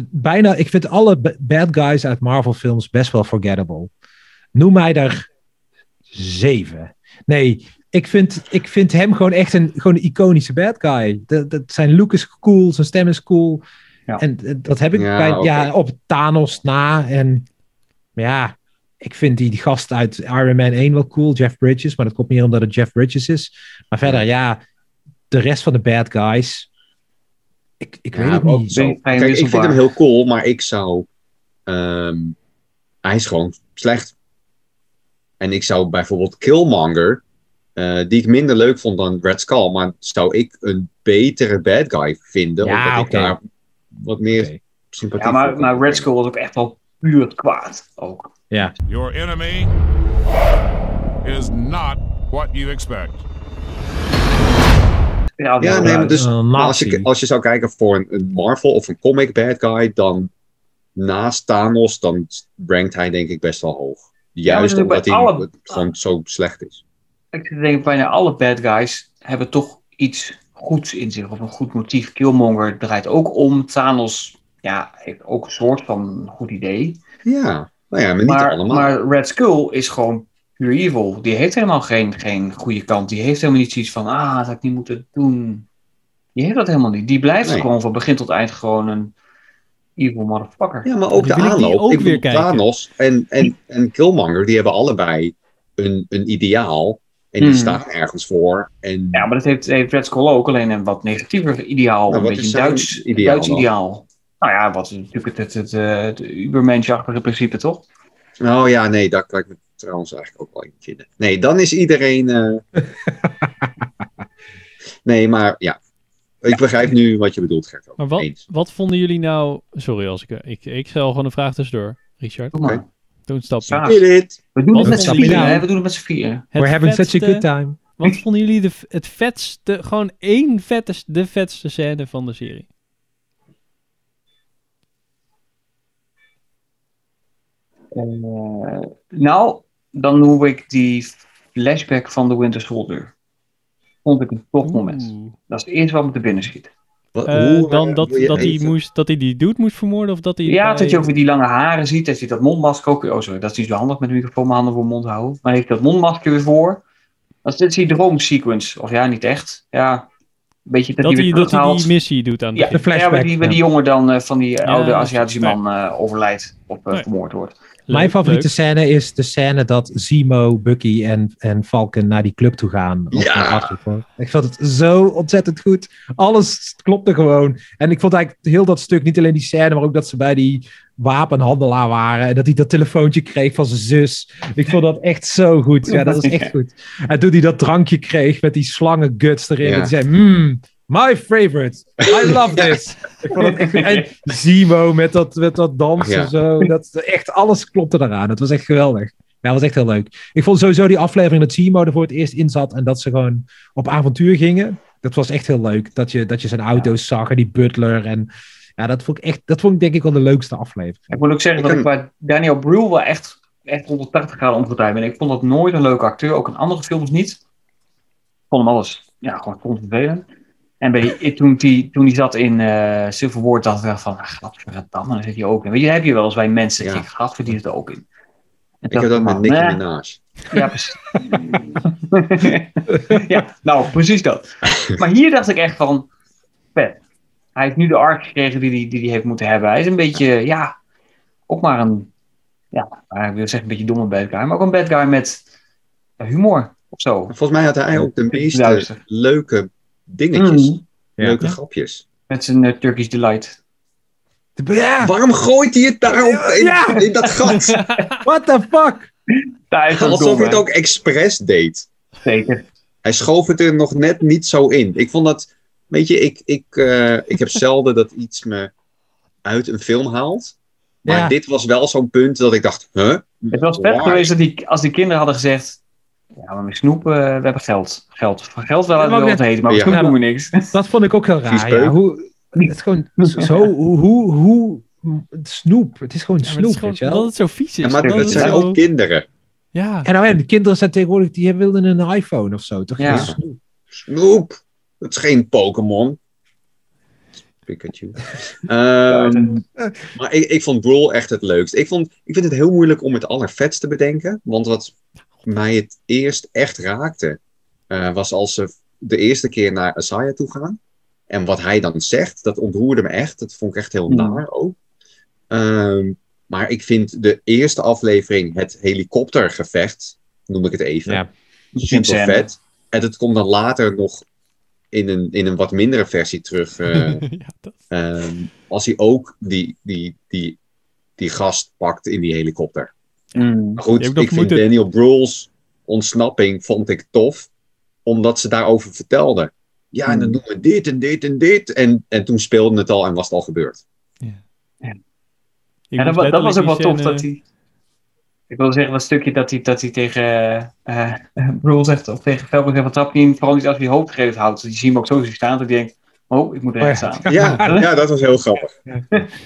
Bijna, ik vind alle ba- bad guys uit Marvel films best wel forgettable. Noem mij er zeven. Nee, ik vind, ik vind hem gewoon echt een, gewoon een iconische bad guy. Dat, dat, zijn look is cool, zijn stem is cool. Ja. En eh, dat heb ik Ja, bij, ja, op Thanos na. En ja, ik vind die, die gast uit Iron Man 1 wel cool, Jeff Bridges. Maar dat komt meer omdat het Jeff Bridges is. Maar verder, ja, de rest van de bad guys. Ik, ik weet het ook niet. zo. Kijk, ik vind hem heel cool, maar ik zou... ehm, hij is gewoon slecht. En ik zou bijvoorbeeld Killmonger, eh, die ik minder leuk vond dan Red Skull, maar zou ik een betere bad guy vinden, Ja, omdat ik daar wat meer Oké. sympathie Ja, maar, maar. Red Skull was ook echt wel puur het kwaad. Ook. Ja. Your enemy is not what you expect. Ja, nee, maar dus maar als, je, als je zou kijken voor een, een Marvel of een comic bad guy, dan naast Thanos, dan rankt hij denk ik best wel hoog. Juist omdat hij alle- gewoon zo slecht is. Ik denk bijna alle bad guys hebben toch iets goeds in zich. Of een goed motief. Killmonger draait ook om. Thanos ja, heeft ook een soort van goed idee. Ja, nou ja, maar niet Maar, allemaal. maar Red Skull is gewoon puur evil. Die heeft helemaal geen, geen goede kant. Die heeft helemaal niet zoiets van, ah, dat had ik niet moeten doen. Die heeft dat helemaal niet. Die blijft Nee. gewoon van begin tot eind gewoon een evil motherfucker. Ja, maar ook Die de ik aanloop. ook ik weer. Thanos en, en, en Killmonger, die hebben allebei een, een ideaal. En die Hmm. staan ergens voor. En Ja, maar dat heeft, heeft Red Skull ook. Alleen een wat negatiever ideaal. Nou, een wat beetje is een Duits ideaal. Duits ideaal. Nou ja, wat is natuurlijk het, het, het, eh, het Ubermensch-achtige principe, toch? Oh ja, nee, dat kan ik me trouwens eigenlijk ook wel in vinden. Nee, dan is iedereen. eh, (laughs) nee, maar ja. Ik begrijp nu wat je bedoelt, Gert. ook. Maar wat, Eens. wat vonden jullie nou... Sorry, als ik, ik, ik stel gewoon een vraag tussendoor. Richard. Oké. Don't stop me. We doen het met z'n vieren, hè? We doen het met z'n vieren. We're having such a vetste- good time. Wat vonden jullie de, het vetste... Gewoon één vette, de vetste scène van de serie? Eh, nou, dan noem ik die flashback van de Winter Soldier. Vond ik een tof moment. Oeh. Dat is het eerste wat me te binnen schiet. Wat- Eh, hoe, dan eh, dat, dat, hij moest, dat hij die dude moest vermoorden of dat hij... Ja, bij- dat je ook weer die lange haren ziet. Dat je dat mondmasker ook. Oh, sorry, dat is niet zo handig met de microfoon mijn handen voor mond houden. Maar heeft dat mondmasker weer voor. Dat is, die droomsequence. Of ja, niet echt. Ja, beetje dat, dat, hij dat die missie doet aan Ja. De flashback, ja, waar die, waar die jongen dan eh, van die Ja, oude Aziatische man eh, overlijdt of eh, Nee. vermoord wordt. Mijn favoriete leuk. scène is de scène dat Zemo, Bucky en, en Falcon naar die club toe gaan. Ja. Ik vond het zo ontzettend goed. Alles klopte gewoon. En ik vond eigenlijk heel dat stuk, niet alleen die scène, maar ook dat ze bij die wapenhandelaar waren. En dat hij dat telefoontje kreeg van zijn zus. Ik vond dat echt zo goed. Ja, dat is echt goed. En toen hij dat drankje kreeg met die slangen guts erin. Ja. En die zei, mmm, my favorite. I love this. Ik vond echt, en Zemo met dat, met dat dansen Ja. zo. Dat, echt alles klopte eraan. Het was echt geweldig. Ja, dat was echt heel leuk. Ik vond sowieso die aflevering dat Zemo er voor het eerst in zat. En dat ze gewoon op avontuur gingen. Dat was echt heel leuk. Dat je, dat je zijn auto's zag en die butler. En ja, dat vond ik echt, dat vond ik denk ik wel de leukste aflevering. Ik moet ook zeggen Ik dat ik bij Daniel Brühl wel echt, echt 180 graden omgedraaid ben. Ik vond dat nooit een leuke acteur, ook in andere films niet. Ik vond hem alles, ja, gewoon vervelend. En bij (laughs) die, toen hij toen die zat in eh Civil War, dacht ik van, ah, gadverdamme, dan zit hij ook in. Weet je, heb je wel eens bij mensen, Ja. je gadver, die zit er ook in. En Ik heb dat met nee. Minaj. Ja, precies. (laughs) ja, nou, precies dat. (laughs) Maar hier dacht ik echt van, vet. Hij heeft nu de arc gekregen die hij die, die heeft moeten hebben. Hij is een beetje, ja, ook maar een, ja, ik wil zeggen een beetje domme bad guy, maar ook een bad guy met ja, humor of zo. Volgens mij had hij ook de meeste Luister. leuke dingetjes. Mhm. Leuke Ja. grapjes. Met zijn eh, Turkish Delight. Ja, Waarom gooit hij het daarop in, Ja. in dat gat? (laughs) what the fuck? Alsof dom, hij het ook expres deed. Zeker. Hij schoof het er nog net niet zo in. Ik vond dat, weet je, ik, ik, eh, ik heb zelden dat iets me uit een film haalt. Maar Ja. dit was wel zo'n punt dat ik dacht, huh? Het was vet geweest dat die, als die kinderen hadden gezegd, ja, maar met snoep, eh, we hebben geld. Geld, geld wel uit net- wat heten, maar met Ja. snoep Ja, doen we niks. Dat vond ik ook heel raar. Hoe, het is gewoon zo, hoe, hoe, hoe, snoep. Het is gewoon Ja, snoep, is gewoon weet je wel. dat het zo vies is. Ja, maar dat dat het zijn zo- ook kinderen. Ja, En nou ja, de kinderen zijn tegenwoordig, die willen een iPhone of zo, toch? Ja. Snoep. Snoep. Dat is geen Pokémon. Pikachu. (laughs) Ehm, maar ik, ik vond Brawl echt het leukst. Ik, vond, ik vind het heel moeilijk om het allervetst te bedenken. Want wat mij het eerst echt raakte, eh, was als ze de eerste keer naar Asaya toe gaan. En wat hij dan zegt, dat ontroerde me echt. Dat vond ik echt heel Hmm. naar ook. Ehm, maar ik vind de eerste aflevering, het helikoptergevecht, noem ik het even. Ja. Super vet. En het komt dan later nog in een, in een wat mindere versie terug. eh, (laughs) ja, dat, ehm, als hij ook die, die, die, die gast pakt in die helikopter. Mm. Maar goed, ik vind moeten- Daniel Bruhl's ontsnapping vond ik tof. Omdat ze daarover vertelde. Ja, en dan Hmm. doen we dit en dit en dit. En, en toen speelde het al en was het al gebeurd. ik Ja, dat, dat was ook wel tof dat hij. Ik wil zeggen, dat stukje dat hij, dat hij tegen eh eh, Brule zegt, of tegen Velko zegt, wat trap je in, vooral niet als je je hoofd gegeven houdt. Die zien hem ook zo staan, dat hij denkt, oh, ik moet er Oh ja. staan. Ja, ja, dat was heel grappig.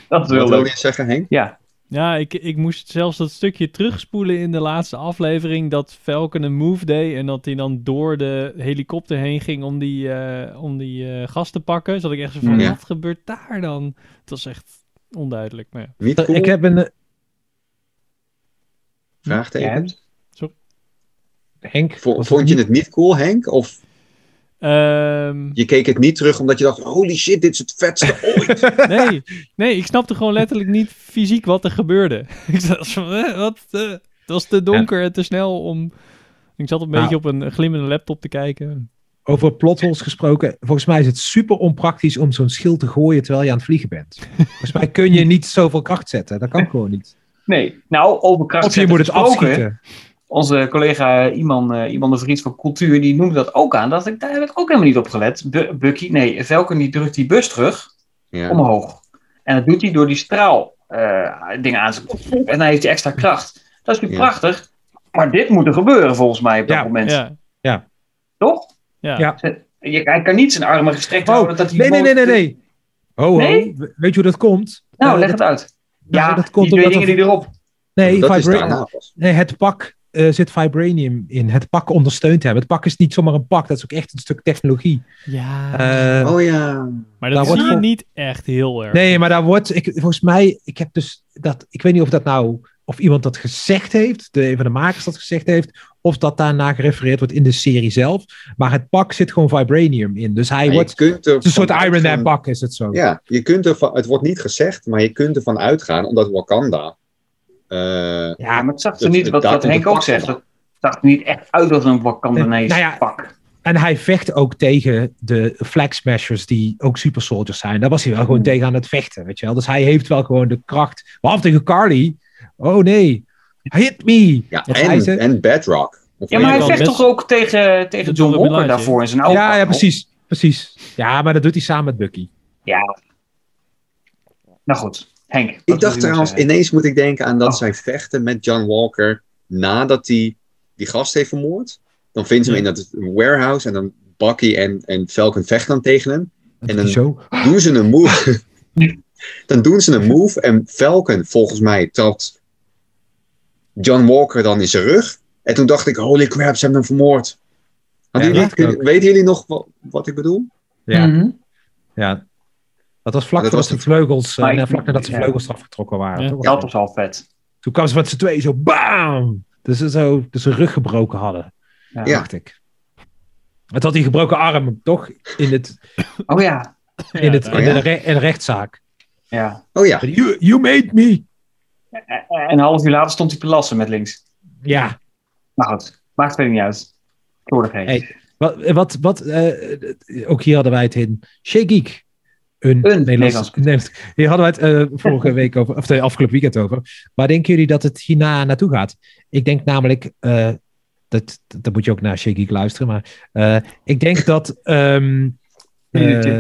Dat is Wat wil je zeggen, Henk? Ja, Ja, ik, ik moest zelfs dat stukje terugspoelen in de laatste aflevering. Dat Falcon een move deed en dat hij dan door de helikopter heen ging om die, eh, om die gast te pakken. Zat ik echt zo van, Ja. wat gebeurt daar dan? Het was echt onduidelijk. Maar ja. Niet cool? Ik heb een... Vraagteken. jij hebt. Henk, Vond je het niet cool, Henk? Of Ehm, je keek het niet terug omdat je dacht, holy shit, dit is het vetste (laughs) ooit. nee, nee, ik snapte gewoon letterlijk niet fysiek wat er gebeurde. (laughs) ik zat van, eh, wat? eh, het was te donker en te snel om... Ik zat een Nou. beetje op een glimmende laptop te kijken. Over plotholes gesproken. Volgens mij is het super onpraktisch om zo'n schild te gooien terwijl je aan het vliegen bent. (laughs) Volgens mij kun je niet zoveel kracht zetten. Dat kan gewoon niet. Nee, nou, over kracht Of je moet het afschieten. onze collega iemand, eh, iemand de Vries van Cultuur, die noemde dat ook aan. Dat ik, daar heb ik ook helemaal niet op gelet. Bu- Bucky, nee, Velken die drukt die bus terug Ja. omhoog. En dat doet hij door die straal eh, dingen aan te En dan heeft hij extra kracht. Dat is nu Ja. prachtig. Maar dit moet er gebeuren volgens mij op dat Ja, moment. Ja, Toch? ja. Ja. Je, hij kan niet zijn armen gestrekt Oh, houden. Dat hij nee, nee, nee, nee, nee. We- Weet je hoe dat komt? Nou, Eh, leg dat- het uit. Nou, Ja, dat komt die omdat dingen die erop. Nee, vibra- nee, het pak eh, zit vibranium in. Het pak ondersteunt hem. Het pak is niet zomaar een pak. Dat is ook echt een stuk technologie. Ja. Eh, Oh ja. maar dat wordt zie je niet echt heel erg. Nee, maar daar wordt, ik, volgens mij, ik heb dus dat, ik weet niet of dat nou, of iemand dat gezegd heeft, de, een van de makers dat gezegd heeft, of dat daarna gerefereerd wordt in de serie zelf. Maar het pak zit gewoon vibranium in. Dus hij wordt, kunt er het is een soort Iron Man pak is het zo. Ja, je kunt er van, het wordt niet gezegd, maar je kunt ervan uitgaan, omdat Wakanda. eh, Ja, maar het zag er niet, wat, wat Henk het ook zegt, het zag er niet echt uit als een Wakandanees Nou ja, pak. En hij vecht ook tegen de Flag Smashers, die ook super soldiers zijn. Daar was hij wel gewoon Hmm. tegen aan het vechten, weet je wel. Dus hij heeft wel gewoon de kracht. Behalve tegen Carly. Oh nee, hit me. ja, en, en Bedrock. Of Ja, maar hij vecht best- toch ook tegen, tegen John Walker daarvoor in zijn oude Ja, ja, precies. Precies. Ja, maar dat doet hij samen met Bucky. Ja. Nou goed, Henk. Ik dacht trouwens, zeggen? ineens moet ik denken aan dat Oh. zij vechten met John Walker nadat hij die gast heeft vermoord. Dan vinden ze hem in dat warehouse en dan Bucky en, en Falcon vechten dan tegen hem. Dat En hij zo. Doen ze een move. (laughs) dan doen ze een move en Falcon volgens mij trapt John Walker dan in zijn rug. En toen dacht ik, holy crap, ze hebben hem vermoord. Ja, jullie, weten jullie nog wat, wat ik bedoel? Ja, Mhm. ja. Dat was vlak Dat voordat was de vleugels, Maar ik- nee, vlak nadat de ja. vleugels afgetrokken waren. Ja. dat was al vet. Toen kwamen ze met z'n tweeën zo bam! Dus ze zo dus rug gebroken hadden, Ja. Ja. dacht ik. Het had die gebroken arm, toch? In, het, Oh ja. in, het, in, ja. de, re- in de rechtszaak. Ja. ja. Oh ja, You, you made me! En een half uur later stond hij te lassen met links. Ja. Nou goed, maakt verder niet uit. Slordigheid. Hey, Wat, wat, wat eh, ook hier hadden wij het in Shea Geek. Een, Nederlands. Hier hadden wij het eh, vorige (laughs) week over, of de afgelopen weekend over. Waar denken jullie dat het hierna naartoe gaat? Ik denk namelijk, eh, dat, dat moet je ook naar Geek luisteren, maar eh, ik denk dat eh,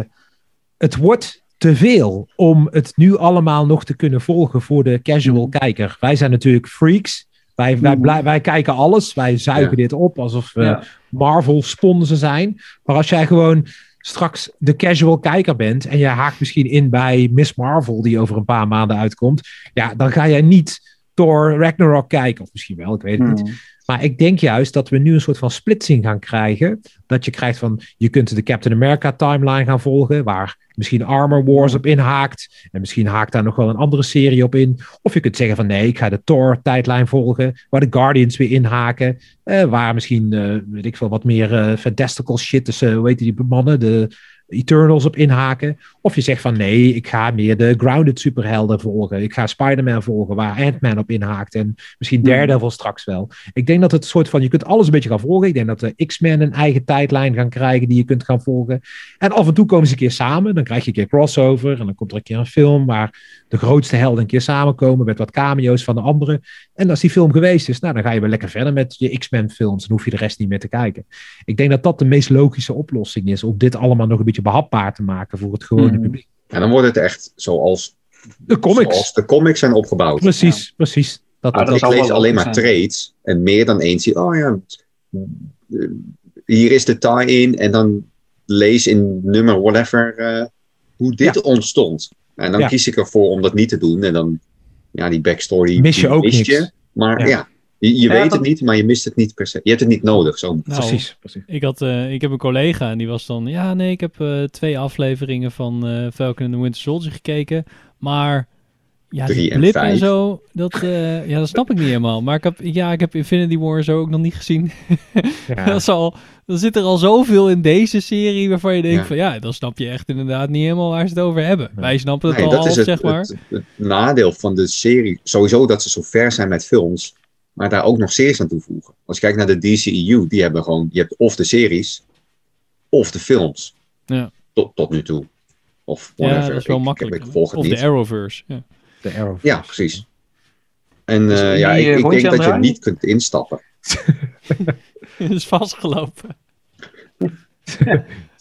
het wordt te veel om het nu allemaal nog te kunnen volgen voor de casual kijker. Wij zijn natuurlijk freaks. Wij, wij, Mhm. wij kijken alles. Wij zuigen Ja. dit op alsof we Ja. Marvel sponsor zijn. Maar als jij gewoon straks de casual kijker bent en je haakt misschien in bij Miss Marvel die over een paar maanden uitkomt, ja, dan ga jij niet Thor Ragnarok kijken. Of misschien wel, ik weet het niet. Hmm. Maar ik denk juist dat we nu een soort van splitsing gaan krijgen. Dat je krijgt van, je kunt de Captain America timeline gaan volgen, waar misschien Armor Wars op inhaakt. En misschien haakt daar nog wel een andere serie op in. Of je kunt zeggen van, nee, ik ga de Thor tijdlijn volgen, waar de Guardians weer inhaken. Eh, waar misschien, eh, weet ik veel, wat meer eh, fantastical shit tussen, hoe heet die mannen, de Eternals op inhaken. Of je zegt van, nee, ik ga meer de grounded superhelden volgen. Ik ga Spider-Man volgen, waar Ant-Man op inhaakt. En misschien Hmm. Daredevil straks wel. Ik denk dat het soort van, je kunt alles een beetje gaan volgen. Ik denk dat de X-Men een eigen tijdlijn gaan krijgen die je kunt gaan volgen. En af en toe komen ze een keer samen. Dan krijg je een keer crossover. En dan komt er een keer een film waar de grootste helden een keer samenkomen met wat cameo's van de anderen. En als die film geweest is, nou, dan ga je weer lekker verder met je X-Men films. Dan hoef je de rest niet meer te kijken. Ik denk dat dat de meest logische oplossing is. Om dit allemaal nog een beetje behapbaar te maken voor het gewone Mhm. publiek. en dan wordt het echt zoals, De comics. zoals de comics zijn opgebouwd. Precies, precies. Dat, Ah, dat, ik lees alleen maar zijn. trades en meer dan eens zie oh ja, hier is de tie-in en dan lees in nummer whatever eh, hoe dit ontstond. En dan Ja. kies ik ervoor om dat niet te doen en dan, ja, die backstory Mis je die ook mist niks. je. Maar Ja. Je, je Ja, weet dat- het niet, maar je mist het niet per se. Je hebt het niet nodig. Zo. Nou, precies, precies. Ik, had, eh, ik heb een collega en die was dan... Ja, nee, ik heb eh, twee afleveringen van eh Falcon and the Winter Soldier gekeken. Maar ja, Drie die en blip en, zo, dat, eh, ja, dat snap ik niet helemaal. Maar ik heb, ja, ik heb Infinity War zo ook nog niet gezien. Ja. (laughs) dat is al, dan zit er al zoveel in deze serie waarvan je denkt Ja. van... Ja, dan snap je echt inderdaad niet helemaal waar ze het over hebben. Wij snappen het Nee, al dat half, is het, zeg maar. het, het nadeel van de serie. Sowieso dat ze zo ver zijn met films, maar daar ook nog series aan toevoegen. Als je kijkt naar de DCEU, die hebben gewoon, je hebt of de series, of de films. Ja. Tot, tot nu toe. Of ja, whatever. dat is wel Ik- ik- makkelijk. Ik, volg het of niet. de Arrowverse. Ja. De Arrow. Ja, precies. En Dus eh, ja, eh, ik, ik denk dat je niet kunt instappen. (laughs) (laughs) is vastgelopen. (laughs)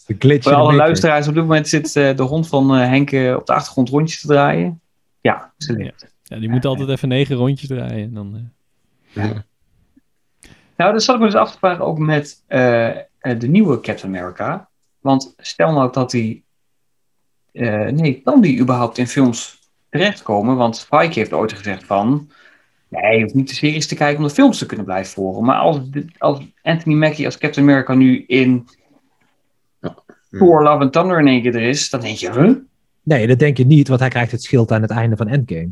De glitch Voor alle luisteraars, op dit moment zit eh, de hond van eh, Henk op de achtergrond rondjes te draaien. Ja, ze. Ja, die moet altijd even negen rondjes draaien. En dan, Nou, dat zat ik me dus af te vragen ook met eh, eh, de nieuwe Captain America. Want stel nou dat die... eh, nee, kan die überhaupt in films terechtkomen? Want Feige heeft ooit gezegd van... Nee, je hoeft niet de series te kijken om de films te kunnen blijven volgen. Maar als, als Anthony Mackie als Captain America nu in Thor, Love and Thunder in één keer er is... Dan denk je, huh? Nee, dat denk je niet, want hij krijgt het schild aan het einde van Endgame.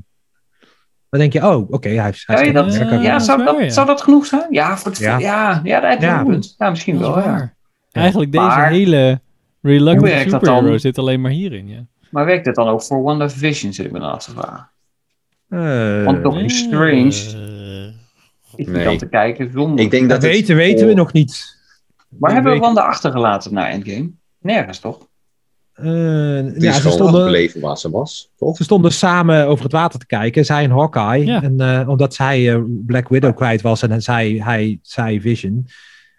Dan denk je, oh, oké, hij heeft... hij Ja, is je Captain dat, ja, dat is zou, waar, dat, ja. zou dat genoeg zijn? Ja, voor het, Ja. ja. Ja, dat heb je Ja. een punt. Ja, misschien dat is wel, ja. waar. Eigenlijk deze Maar- hele reluctant dat superhero zit alleen maar hierin. Ja. Maar werkt het dan ook voor WandaVision, zit ik me dan af te vragen. Eh, Want Doctor Strange Eh, is Nee. dan te kijken zonder... Ik denk dat dat weten, weten we nog niet. Maar we hebben we Wanda achtergelaten naar Endgame? Nergens, toch? Eh, Het is ja, ze gewoon stonden, waar ze was, toch? ze stonden samen over het water te kijken. Zij en Hawkeye. Ja. En, eh, omdat zij eh, Black Widow kwijt was en zij, hij, zij Vision.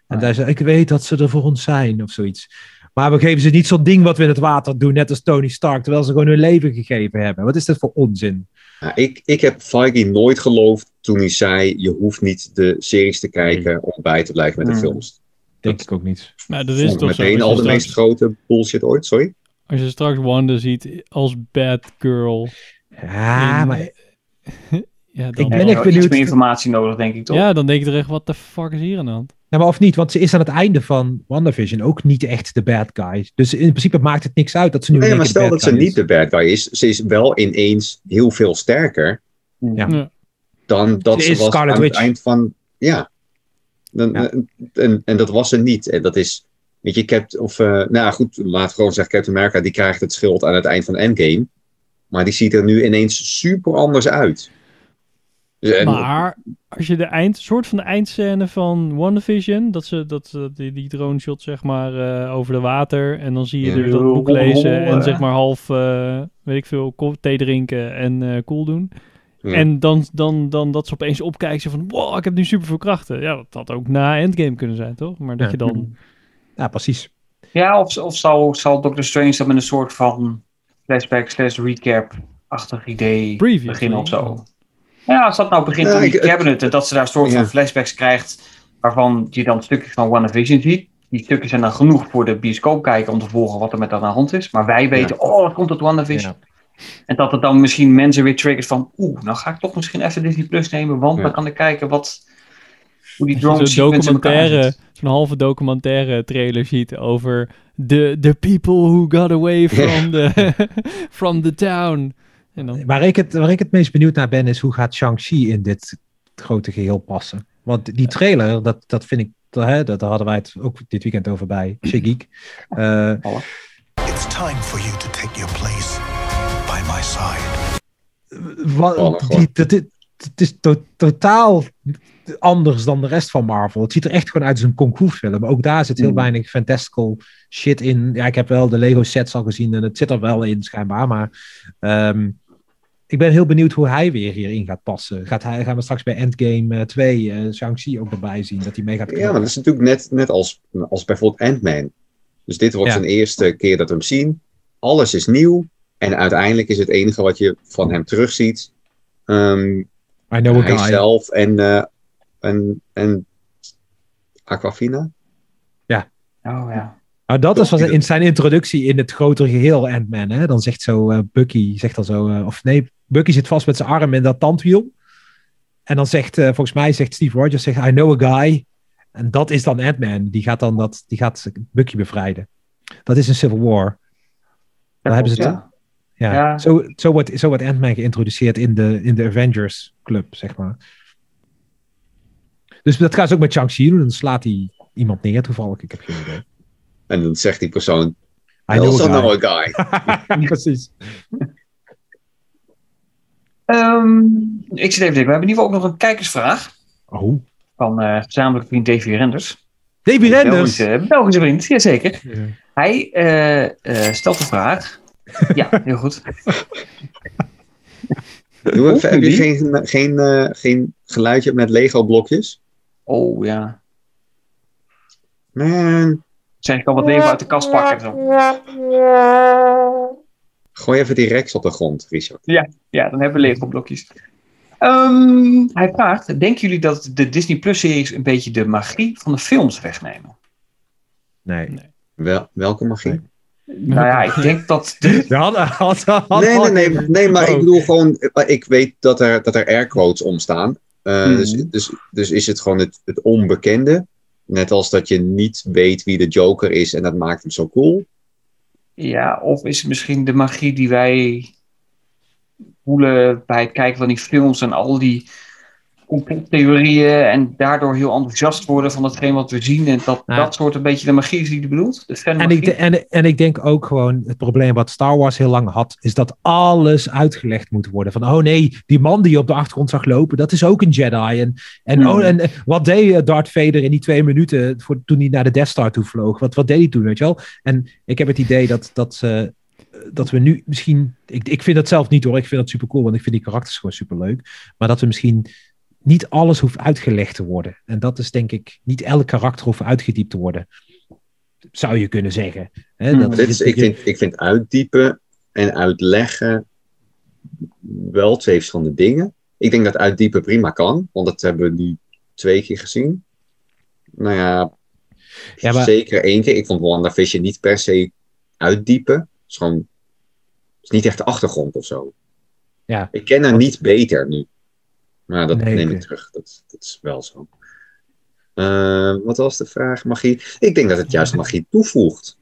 En Ja. hij zei, ik weet dat ze er voor ons zijn, of zoiets. Maar we geven ze niet zo'n ding wat we in het water doen, net als Tony Stark, terwijl ze gewoon hun leven gegeven hebben. Wat is dat voor onzin? Ja, ik, ik heb Feige nooit geloofd toen hij zei: je hoeft niet de series te kijken om bij te blijven met de Hmm. films. Denk ik ook niet. nou, dat is toch meteen al de straks- meest grote bullshit ooit, sorry. Als je straks Wanda ziet als bad girl. Ja, in- maar (laughs) ja, dan, Ik ben echt benieuwd- Iets meer informatie nodig, denk ik, toch? ja, dan denk je er echt, wat de fuck is hier aan de hand? Ja, maar of niet, want ze is aan het einde van WandaVision ook niet echt de bad guy. Dus in principe maakt het niks uit dat ze nu Nee, maar stel dat ze niet de bad guy is, ze is wel ineens heel veel sterker Ja. Ja. dan dat Ze ze, is was Scarlet aan Witch. het eind van. Ja. Dan, Ja. En, en dat was ze niet. En dat is. Weet je, Cap, of, eh, nou ja, goed, laat gewoon zeggen, Captain America, die krijgt het schild aan het eind van Endgame. Maar die ziet er nu ineens super anders uit. Dus, en- Maar als je de eind, soort van de eindscène van WandaVision, dat ze dat, ze die, die drone shot zeg maar eh, over de water en dan zie je Ja. dus dat boek lezen en zeg maar half, eh, weet ik veel, thee drinken en eh cool doen. Ja. En dan, dan, dan dat ze opeens opkijken zo van, wow, ik heb nu super veel krachten. Ja, dat had ook na Endgame kunnen zijn, toch? Maar dat Ja. je dan... Ja, precies. Ja, of, of zal, zal Doctor Strange dat met een soort van flashback slash recap-achtig idee Previously. beginnen of zo? Ja, als dat nou begint Ja, in die cabinet en dat ze daar een soort Ja. van flashbacks krijgt waarvan je dan stukjes van WandaVision ziet. Die stukjes zijn dan genoeg voor de bioscoopkijker om te volgen wat er met dat aan de hand is. Maar wij weten, oh, dat komt uit WandaVision. En dat het dan misschien mensen weer triggert van, oeh, nou ga ik toch misschien even Disney Plus nemen, want Ja. dan kan ik kijken wat, hoe die drone zo'n documentaire, halve documentaire trailer ziet over the, the people who got away (laughs) from, the, (laughs) from the town. En dan, Waar ik, het, waar ik het meest benieuwd naar ben, is hoe gaat Shang-Chi in dit grote geheel passen? Want die trailer, dat, dat vind ik, dat, hè, dat, daar hadden wij het ook dit weekend over bij Shigik. Eh It's time for you to take your place by my side. Wat, die, dat, het is to- totaal anders dan de rest van Marvel. Het ziet er echt gewoon uit als een kung fu film. Ook daar zit heel Mm. weinig fantastical shit in. Ja, ik heb wel de Lego sets al gezien en het zit er wel in schijnbaar. Maar ehm, ik ben heel benieuwd hoe hij weer hierin gaat passen. Gaat hij, gaan we straks bij Endgame eh, 2 eh Shang-Chi ook erbij zien? Dat hij mee gaat Ja, maar dat is natuurlijk net, net als, als bijvoorbeeld Ant-Man. Dus dit wordt Ja. zijn eerste keer dat we hem zien. Alles is nieuw. En uiteindelijk is het enige wat je van hem terugziet. I know a hij guy. zelf en, eh, en, en Aquafina. Oh ja. Nou, dat is wat in zijn introductie in het grotere geheel Ant-Man. Hè? Dan zegt zo eh, Bucky, zegt dan zo, eh, of nee, Bucky zit vast met zijn arm in dat tandwiel. En dan zegt, eh, volgens mij zegt Steve Rogers, zegt, I know a guy. En dat is dan Ant-Man. Die gaat dan dat, die gaat Bucky bevrijden. Dat is een Civil War. Daar hebben ze het. Ja. Ja. Ja. Zo, zo wordt, zo wordt Ant-Man geïntroduceerd in de, in de Avengers Club, zeg maar. Dus dat gaat ze ook met Shang-Chi doen. Dan slaat hij iemand neer toevallig. Ik heb geen idee. En dan zegt die persoon, I know also know a guy. (laughs) (laughs) Precies. Ehm, ik zit even te denken, we hebben in ieder geval ook nog een kijkersvraag Oh. van eh gezamenlijke vriend Davy Renders. Davy Renders. Belgische, Belgische vriend, jazeker. Hij eh, eh, stelt de vraag. (laughs) Ja, heel goed. Doe even, heb je geen, geen, eh, geen geluidje met Lego blokjes? Oh ja. Man, Zeg ik al wat leven uit de kast pakken. Zo. gooi even die Rex op de grond, Richard. Ja, ja, dan hebben we Lego blokjes. Ehm, hij vraagt, denken jullie dat de Disney Plus series een beetje de magie van de films wegnemen? Nee. Wel, welke magie? Nou ja, ik denk dat... De, (laughs) Ja, had, had, had- Nee, nee, nee, nee, maar ik Oh. bedoel gewoon, ik weet dat er, dat er airquotes omstaan. Eh, Mhm. dus, dus, dus is het gewoon het, het onbekende. Net als dat je niet weet wie de Joker is en dat maakt hem zo cool. ja, of is het misschien de magie die wij voelen bij het kijken van die films en al die complottheorieën en daardoor heel enthousiast worden van hetgeen wat we zien en dat Ja. dat soort een beetje de magie is die je bedoelt? De En ik, en, en ik denk ook gewoon, het probleem wat Star Wars heel lang had, is dat alles uitgelegd moet worden. Van, oh nee, die man die je op de achtergrond zag lopen, dat is ook een Jedi. En, en, Hmm. oh, en eh, wat deed eh, Darth Vader in die twee minuten voor, toen hij naar de Death Star toe vloog? Wat, wat deed hij toen, weet je wel? En ik heb het idee dat, dat, eh, dat we nu misschien, ik, ik vind dat zelf niet hoor, ik vind dat super cool, want ik vind die karakters gewoon super leuk. Maar dat we misschien niet alles hoeft uitgelegd te worden. En dat is denk ik, niet elk karakter hoeft uitgediept te worden. Zou je kunnen zeggen. Hè, Hmm. dat, Dit is, ik, vind, ik vind uitdiepen en uitleggen wel twee verschillende dingen. Ik denk dat uitdiepen prima kan, want dat hebben we nu twee keer gezien. Nou ja, Ja, maar- zeker één keer. Ik vond WandaVision niet per se uitdiepen. Het is gewoon, het is niet echt de achtergrond of zo. Ja. Ik ken haar niet beter nu. Maar dat Nee, neem ik terug. Dat, dat is wel zo. Eh, wat was de vraag? Magie? Ik denk dat het juist magie toevoegt.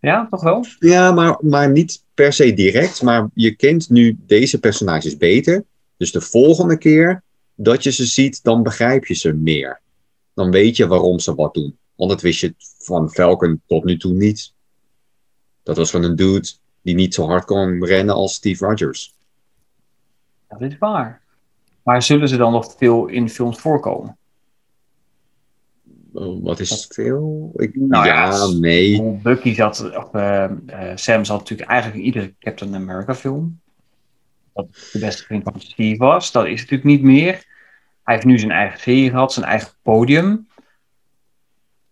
Ja, toch wel? Ja, maar, maar niet per se direct. Maar je kent nu deze personages beter. Dus de volgende keer dat je ze ziet, dan begrijp je ze meer. Dan weet je waarom ze wat doen. Want dat wist je van Falcon tot nu toe niet. Dat was van een dude die niet zo hard kon rennen als Steve Rogers. Dat is waar. Maar zullen ze dan nog veel in films voorkomen? Oh, wat is veel? Ik, Nou ja, ja, nee. Bucky zat, of eh, eh, Sam zat natuurlijk eigenlijk in iedere Captain America film. Dat de beste vriend van Steve was. Dat is natuurlijk niet meer. Hij heeft nu zijn eigen serie gehad, zijn eigen podium.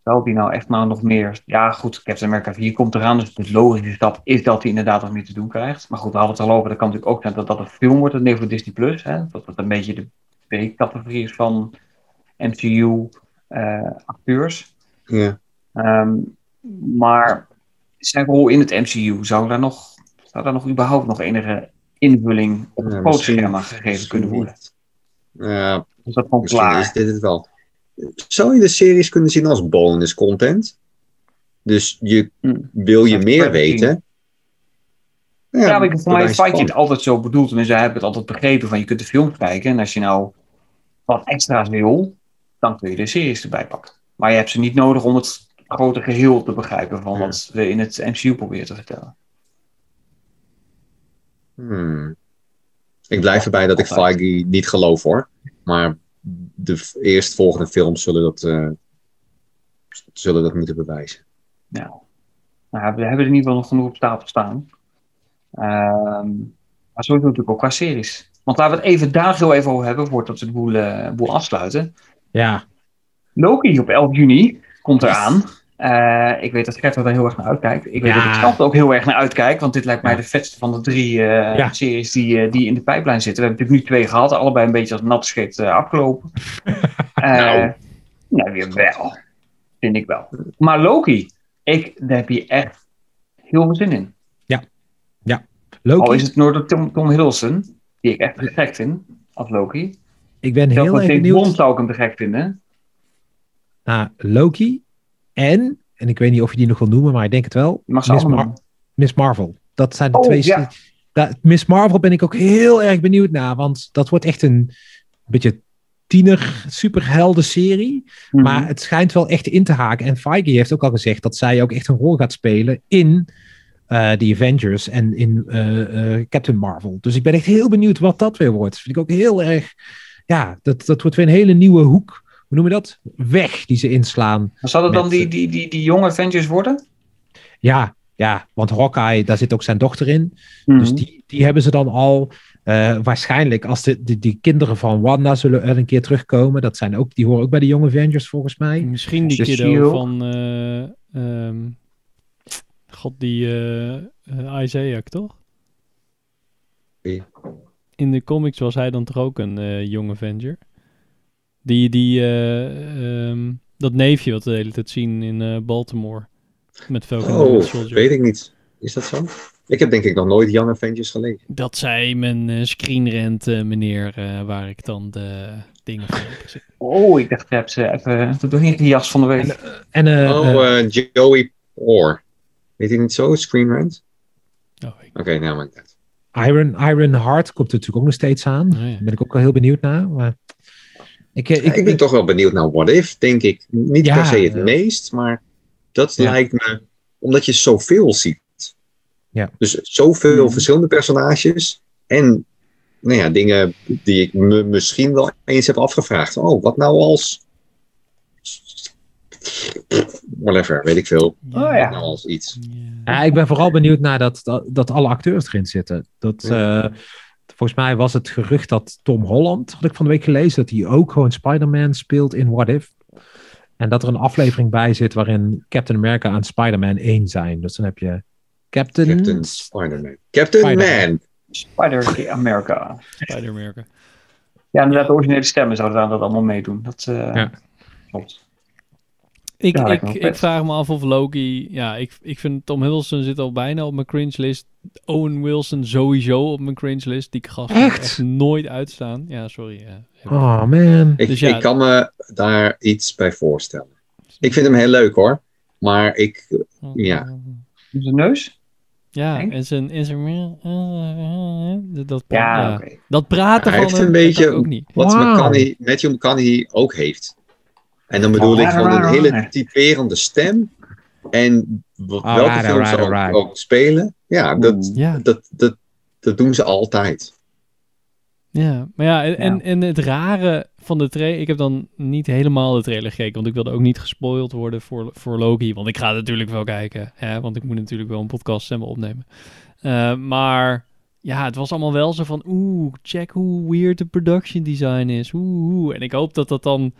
Zal die nou echt nou nog meer... Ja goed, Captain America 4 komt eraan, dus de logische stap is dat hij inderdaad nog meer te doen krijgt. Maar goed, we hadden het al over, dat kan natuurlijk ook zijn dat dat een film wordt, dat voor Disney+. Plus, hè? Dat dat een beetje de B-categorie is van MCU-acteurs. Ja. Ehm, maar zijn rol in het MCU, zou daar nog, zou daar nog überhaupt nog enige invulling op het Ja, gegeven kunnen worden? Ja, Is dat gewoon klaar? is dit het wel. Zou je de series kunnen zien als bonus content? Dus je, Hm. wil je meer weten? Ja, maar voor mij is Fight altijd zo bedoeld. Tenminste, zij hebben het altijd begrepen van je kunt de films kijken. En als je nou wat extra's wil, dan kun je de series erbij pakken. Maar je hebt ze niet nodig om het grote geheel te begrijpen van Ja. wat we in het MCU proberen te vertellen. Hmm. Ik blijf erbij dat ik. Feige niet geloof hoor. Maar de eerstvolgende films zullen dat, eh, zullen dat moeten bewijzen. Nou, nou, we hebben er in ieder geval nog genoeg op stapel staan. Ehm, maar sowieso natuurlijk ook qua series. Want laten we het even daar heel even over hebben, voordat we de boel, eh, boel afsluiten. Ja, Loki op 11 juni komt eraan. Eh ik weet dat Gert er daar heel erg naar uitkijkt. Ik weet Ja. dat ik zelf er ook heel erg naar uitkijk. Want dit lijkt mij Ja. de vetste van de drie eh, Ja. series die, eh, die in de pijplijn zitten. We hebben natuurlijk nu twee gehad. Allebei een beetje als nat scheet afgelopen. (laughs) Nou. nou, weer wel. Vind ik wel. Maar Loki, ik, daar heb je echt heel veel zin in. Loki. Al is het door Tom, Tom Hiddleston, die ik echt gek vind als Loki. ik ben heel erg benieuwd Bond zou ik hem te gek vinden. naar Loki. En, en ik weet niet of je die nog wil noemen, maar ik denk het wel. Mag Miss, Mar- Miss Marvel. Dat zijn de Oh, twee. ja. Miss Marvel ben ik ook heel erg benieuwd naar. Want dat wordt echt een beetje tiener superhelden serie. Mhm. Maar het schijnt wel echt in te haken. En Feige heeft ook al gezegd dat zij ook echt een rol gaat spelen in eh The Avengers en in eh, eh, Captain Marvel. Dus ik ben echt heel benieuwd wat dat weer wordt. Vind ik ook heel erg. Ja, dat, dat wordt weer een hele nieuwe hoek. Hoe noem je dat? Weg die ze inslaan. Maar Zal het dan die, die, die, die jonge Avengers worden? Ja, ja, want Hawkeye, daar zit ook zijn dochter in. Mhm. Dus die, die hebben ze dan al. Eh, waarschijnlijk, als de, de, die kinderen van Wanda zullen er een keer terugkomen. Dat zijn ook, die horen ook bij de jonge Avengers volgens mij. Misschien die kiddo van... eh, ehm, God, die eh, Isaiah, toch? In de comics was hij dan toch ook een eh jong Avenger? Die, die, eh, ehm, dat neefje wat we de hele tijd zien in eh, Baltimore. Met Falcon Oh, Soldier. weet ik niet. Is dat zo? Ik heb denk ik nog nooit Young Avengers gelezen. Dat zei mijn eh screenrent meneer, eh, waar ik dan de dingen van heb gezien. Oh, ik dacht, ze even doorheen gejast van de week. En eh, oh, Joey Orr. Weet hij niet zo? Screen Rant? Oh, ik, Oké, nou maar niet. Iron, Iron Heart komt er natuurlijk ook nog steeds aan. oh ja. Daar ben ik ook wel heel benieuwd naar. Maar ik, eh, Ik, ik, ben toch wel benieuwd naar What If, denk ik. Niet Ja, per se het meest, maar dat Ja. lijkt me... Omdat je zoveel ziet. Ja. Dus zoveel Mhm. verschillende personages. En nou ja, dingen die ik me misschien wel eens heb afgevraagd. Oh, wat nou als... Whatever, weet ik veel. Oh ja. Nou als iets. ja, ik ben vooral benieuwd naar dat, dat, dat alle acteurs erin zitten. Dat, eh, volgens mij was het gerucht dat Tom Holland, had ik van de week gelezen, dat hij ook gewoon Spider-Man speelt in What If. En dat er een aflevering bij zit waarin Captain America en Spider-Man één zijn. Dus dan heb je Captain... Captain Spider-Man. Captain Spider-Man. Man. Spider America. Spider-America. Ja, inderdaad, de originele stemmen zouden daar dat allemaal meedoen. Dat eh, Ja. klopt. Ik, Ja, ik, ik vraag me af of Loki... Ja, ik, ik vind Tom Hiddleston zit al bijna op mijn cringe list. Owen Wilson sowieso op mijn cringe list. Die gast Echt? echt nooit uitstaan. Ja, sorry. Ja. Oh man. Ik, Dus ja. ik kan me daar iets bij voorstellen. Ik vind hem heel leuk hoor. Maar ik, ja. Zijn neus? Ja, Eng? en zijn... En zijn dat, dat, Ja, ja. dat praten Hij van heeft hem, een dat beetje- wat. McConaughey, Matthew McConaughey ook heeft. En dan bedoel ik gewoon een hele typerende stem. En w- welke films ze ook, spelen. Ja, dat, dat, dat, dat doen ze altijd. Ja, maar ja, en, en, Ja. en het rare van de trailer... Ik heb dan niet helemaal de trailer gekeken, want ik wilde ook niet gespoild worden voor, voor Loki. Want ik ga natuurlijk wel kijken, hè, want ik moet natuurlijk wel een podcast stemmen opnemen. Eh, maar ja, het was allemaal wel zo van... Oeh, check hoe weird de production design is. Oeh, oeh. En ik hoop dat dat dan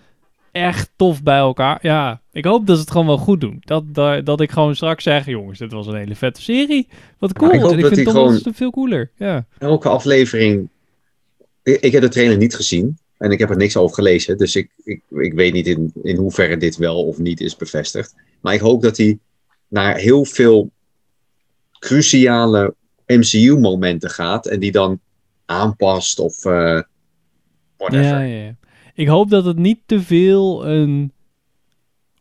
echt tof bij elkaar... Ja, ik hoop dat ze het gewoon wel goed doen. Dat, dat, dat ik gewoon straks zeg... Jongens, dit was een hele vette serie. Wat cool. ik en vind Tom gewoon- veel cooler. Ja. Elke aflevering. Ik, ik heb de trailer niet gezien. En ik heb er niks over gelezen. Dus ik, ik, ik weet niet in, in hoeverre dit wel of niet is bevestigd. Maar ik hoop dat hij naar heel veel cruciale MCU-momenten gaat. En die dan aanpast of eh whatever. Ja, ja, ja. Ik hoop dat het niet te veel een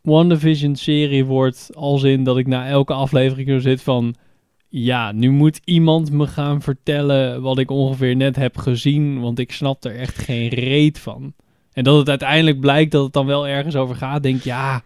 WandaVision-serie wordt. Als in dat ik na elke aflevering zo zit van... Ja, nu moet iemand me gaan vertellen wat ik ongeveer net heb gezien. Want ik snap er echt geen reet van. En dat het uiteindelijk blijkt dat het dan wel ergens over gaat. Denk ja,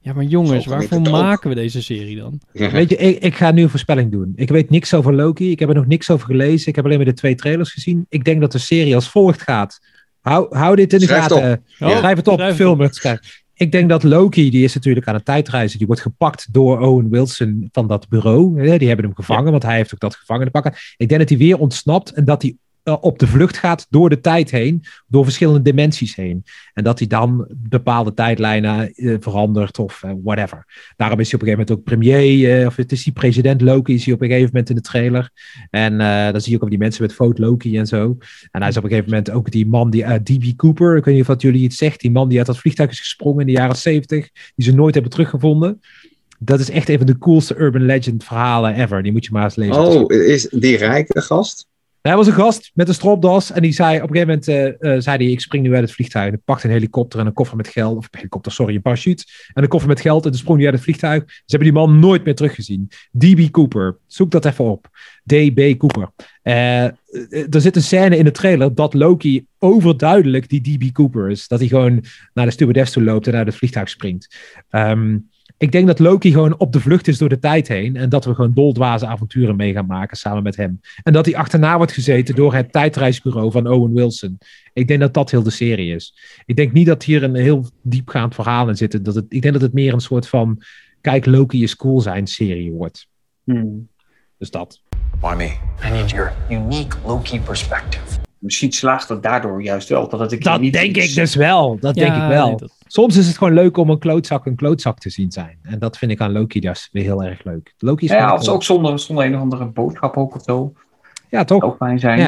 ja maar jongens, waarvoor maken we deze serie dan? Ja. Weet je, ik, ik ga nu een voorspelling doen. Ik weet niks over Loki. Ik heb er nog niks over gelezen. Ik heb alleen maar de twee trailers gezien. Ik denk dat de serie als volgt gaat. Hou, hou dit in de Schrijf het gaten. Ja. Schrijf het op, Schrijf film het. schrijf. Ik denk dat Loki, die is natuurlijk aan het tijdreizen. Die wordt gepakt door Owen Wilson van dat bureau. hè, Die hebben hem gevangen, want hij heeft ook dat gevangenen pakken. Ik denk dat hij weer ontsnapt en dat hij eh, op de vlucht gaat door de tijd heen. Door verschillende dimensies heen. En dat hij dan bepaalde tijdlijnen eh, verandert of eh, whatever. Daarom is hij op een gegeven moment ook premier. of het is die president Loki, is hij op een gegeven moment in de trailer. En dan zie je ook al die mensen met Vote Loki en zo. En hij is op een gegeven moment ook die man, die D.B. Cooper. Ik weet niet of dat jullie iets zegt. Die man die uit dat vliegtuig is gesprongen in de jaren 70. Die ze nooit hebben teruggevonden. Dat is echt een van de coolste urban legend verhalen ever. Die moet je maar eens lezen. Oh, is die rijke gast? Hij was een gast met een stropdas en die zei op een gegeven moment uh, uh, zei hij, ik spring nu uit het vliegtuig. En ik pakte een helikopter en een koffer met geld, of een helikopter, sorry, een parachute en een koffer met geld en toen sprong hij uit het vliegtuig. Ze hebben die man nooit meer teruggezien. D.B. Cooper, zoek dat even op. D.B. Cooper. Uh, er zit een scène in de trailer dat Loki overduidelijk die D.B. Cooper is. Dat hij gewoon naar de stewardess toe loopt en uit het vliegtuig springt. Um, ik denk dat Loki gewoon op de vlucht is door de tijd heen. En dat we gewoon doldwaze avonturen mee gaan maken samen met hem. En dat hij achterna wordt gezeten door het tijdreisbureau van Owen Wilson. Ik denk dat dat heel de serie is. Ik denk niet dat hier een heel diepgaand verhaal in zit. Dat het, ik denk dat het meer een soort van. Kijk, Loki is cool zijn serie wordt. Hmm. Dus dat. Why me? I need your unique Loki perspective. Misschien slaagt het daardoor juist wel. Dat keer Dat niet denk ik dus wel. Dat denk ik wel. nee, dat- Soms is het gewoon leuk om een klootzak een klootzak te zien zijn. En dat vind ik aan Loki dus weer heel erg leuk. Loki is Ja, cool. ook zonder, zonder een of andere boodschap ook of zo. Ja, toch? Ook fijn zijn.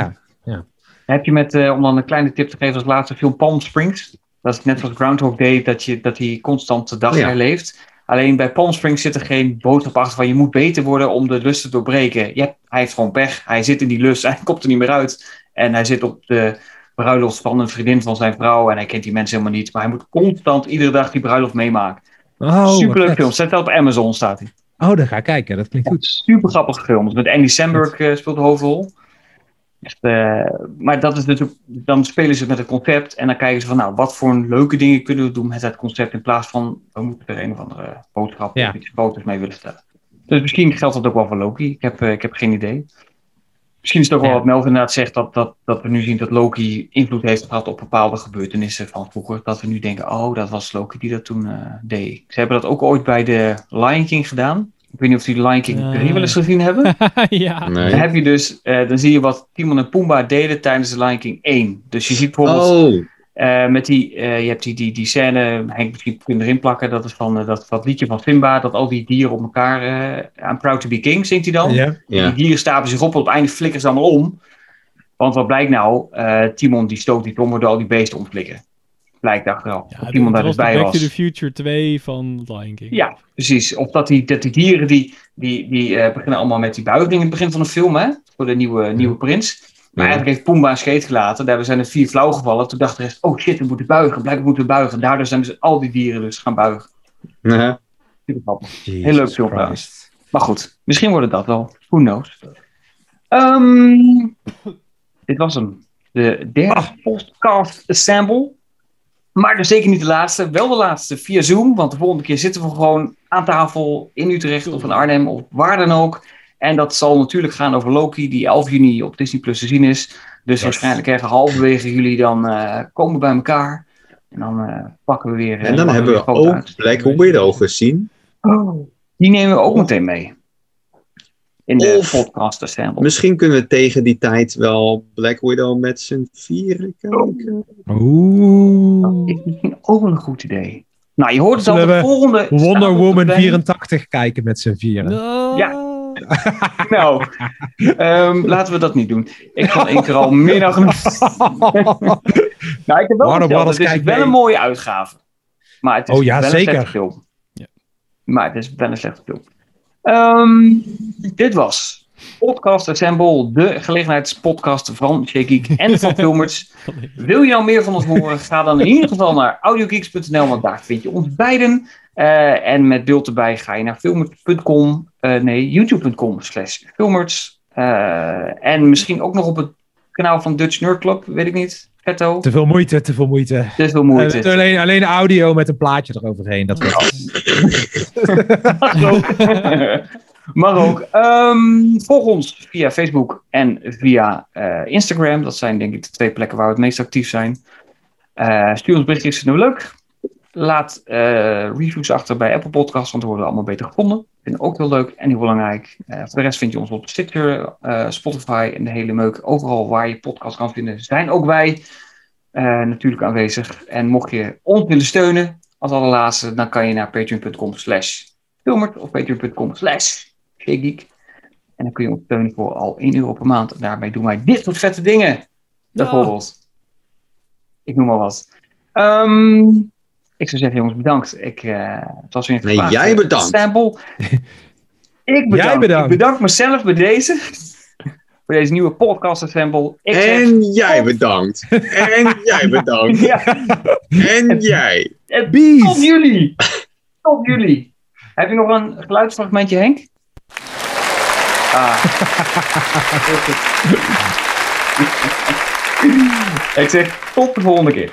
Ja. Heb je met, eh, om dan een kleine tip te geven als laatste film Palm Springs. Dat is net zoals Groundhog Day, dat, je, dat hij constant de dag Ja. herleeft. Alleen bij Palm Springs zit er geen boodschap achter van je moet beter worden om de lust te doorbreken. Ja, hij heeft gewoon pech. Hij zit in die lust, (laughs) hij komt er niet meer uit. En hij zit op de bruiloft van een vriendin van zijn vrouw en hij kent die mensen helemaal niet. Maar hij moet constant iedere dag die bruiloft meemaken. Oh, Superleuk film. Zet dat op Amazon staat hij. Oh, dan ga ik kijken. Dat klinkt goed. Super grappige film. Met Andy Samberg eh, speelt de hoofdrol. Echt, eh, maar dat is natuurlijk, dan spelen ze met het concept en dan kijken ze van, nou, wat voor leuke dingen kunnen we doen met het concept in plaats van, we moeten er een of andere boodschap Ja. of iets foto's mee willen stellen. Dus misschien geldt dat ook wel voor Loki. Ik heb, eh, ik heb geen idee. Misschien is het ook wel wat Melvin inderdaad zegt, dat, dat, dat we nu zien dat Loki invloed heeft gehad op bepaalde gebeurtenissen van vroeger. Dat we nu denken, oh, dat was Loki die dat toen eh, deed. Ze hebben dat ook ooit bij de Lion King gedaan. Ik weet niet of jullie Lion King Ja. 3 wel eens gezien hebben. (laughs) ja. Nee. Dan heb je dus, eh, dan zie je wat Timon en Pumbaa deden tijdens de Lion King 1. Dus je ziet bijvoorbeeld Oh, eh, met die, eh, je hebt die, die, die scène, Henk misschien kun je erin plakken, dat is van eh, dat, dat liedje van Simba, dat al die dieren op elkaar, eh I'm proud to be king, zingt hij dan. Ja. Die dieren stapelen zich op, op het einde flikkeren ze allemaal om. Want wat blijkt nou, Eh, Timon die stoot die tom door al die beesten om te flikken. Blijkt achteraf. Ja, dat Timon daar was dus de bij Back was. to the Future 2 van Lion King. Ja, precies. Of dat die, dat die dieren die, die, die eh, beginnen allemaal met die buiging in het begin van de film, hè? Voor de nieuwe, nieuwe prins. Maar eigenlijk heeft Pumba een scheet gelaten. Daar zijn er vier flauw gevallen. Toen dacht de rest, oh shit, we moeten buigen. Blijkbaar moeten we buigen. Daardoor zijn dus al die dieren dus gaan buigen. Jesus Heel leuk film. Maar goed, misschien wordt het dat wel. Who knows. Ehm, dit was hem. De derde Ah. podcast assemble. Maar dus zeker niet de laatste. Wel de laatste via Zoom. Want de volgende keer zitten we gewoon aan tafel in Utrecht of in Arnhem of waar dan ook. En dat zal natuurlijk gaan over Loki, die 11 juni op Disney Plus te zien is. Dus waarschijnlijk ergens halverwege juli dan eh, komen we bij elkaar. En dan eh, pakken we weer. eh, En dan hebben we ook uit. Black Widow gezien. Oh, die nemen we ook meteen mee. In de Of- podcast assemble. Misschien kunnen we tegen die tijd wel Black Widow met z'n vieren kijken. Oeh. Is misschien ook wel een goed idee. Nou, je hoort het al. De volgende. Wonder Woman planning. 84 kijken met z'n vieren. No. Ja. (laughs) Nou, ehm, laten we dat niet doen. Ik kan één keer al (laughs) meer dan genoeg. (laughs) nou, ik heb wel verteld, het is wel een mooie uitgave. Maar het is Oh ja, wel zeker. een slechte film. Ja. Maar het is wel een slechte film. Ehm, dit was Podcast Assemble, de gelegenheidspodcast van Shakeek en van Filmers. Wil je nou meer van ons horen? Ga dan in ieder geval naar audiogeeks.nl, want daar vind je ons beiden. Eh, en met beeld erbij ga je naar filmers.com, nee, youtube.com slash filmers. Eh, en misschien ook nog op het kanaal van Dutch Nerd Club, weet ik niet. Te veel moeite, te veel moeite. te veel Eh, moeite. alleen, alleen audio met een plaatje eroverheen. Dat (laughs) Mag ook. Mag ook. Ehm, volg ons via Facebook en via eh, Instagram. Dat zijn denk ik de twee plekken waar we het meest actief zijn. Eh, stuur ons berichtjes, vinden we leuk. Laat eh, reviews achter bij Apple Podcasts, want dan worden we allemaal beter gevonden. Vinden we ook heel leuk en heel belangrijk. Eh, voor de rest vind je ons op Stitcher, eh, Spotify en de hele meuk. Overal waar je podcast kan vinden, zijn ook wij natuurlijk aanwezig. En mocht je ons willen steunen, als allerlaatste, dan kan je naar patreon.com slash filmert of patreon.com slash shakegeek. En dan kun je ons steunen voor al 1 euro per maand. En daarmee doen wij dit soort vette dingen. Bijvoorbeeld. Ik noem maar wat. Ehm, ik zou zeggen, jongens, bedankt. Ik, eh het was weer een Nee, jij bedankt. stempel. (laughs) Ik bedank. Jij bedankt. Ik bedank mezelf bij deze. (laughs) voor deze nieuwe podcast assemble. Ik zeg, En jij bedankt. (laughs) En jij bedankt. ja, En jij. en tot jullie. Tot jullie. Heb je nog een geluidsfragmentje, Henk? Ah. Ik zeg tot de volgende keer.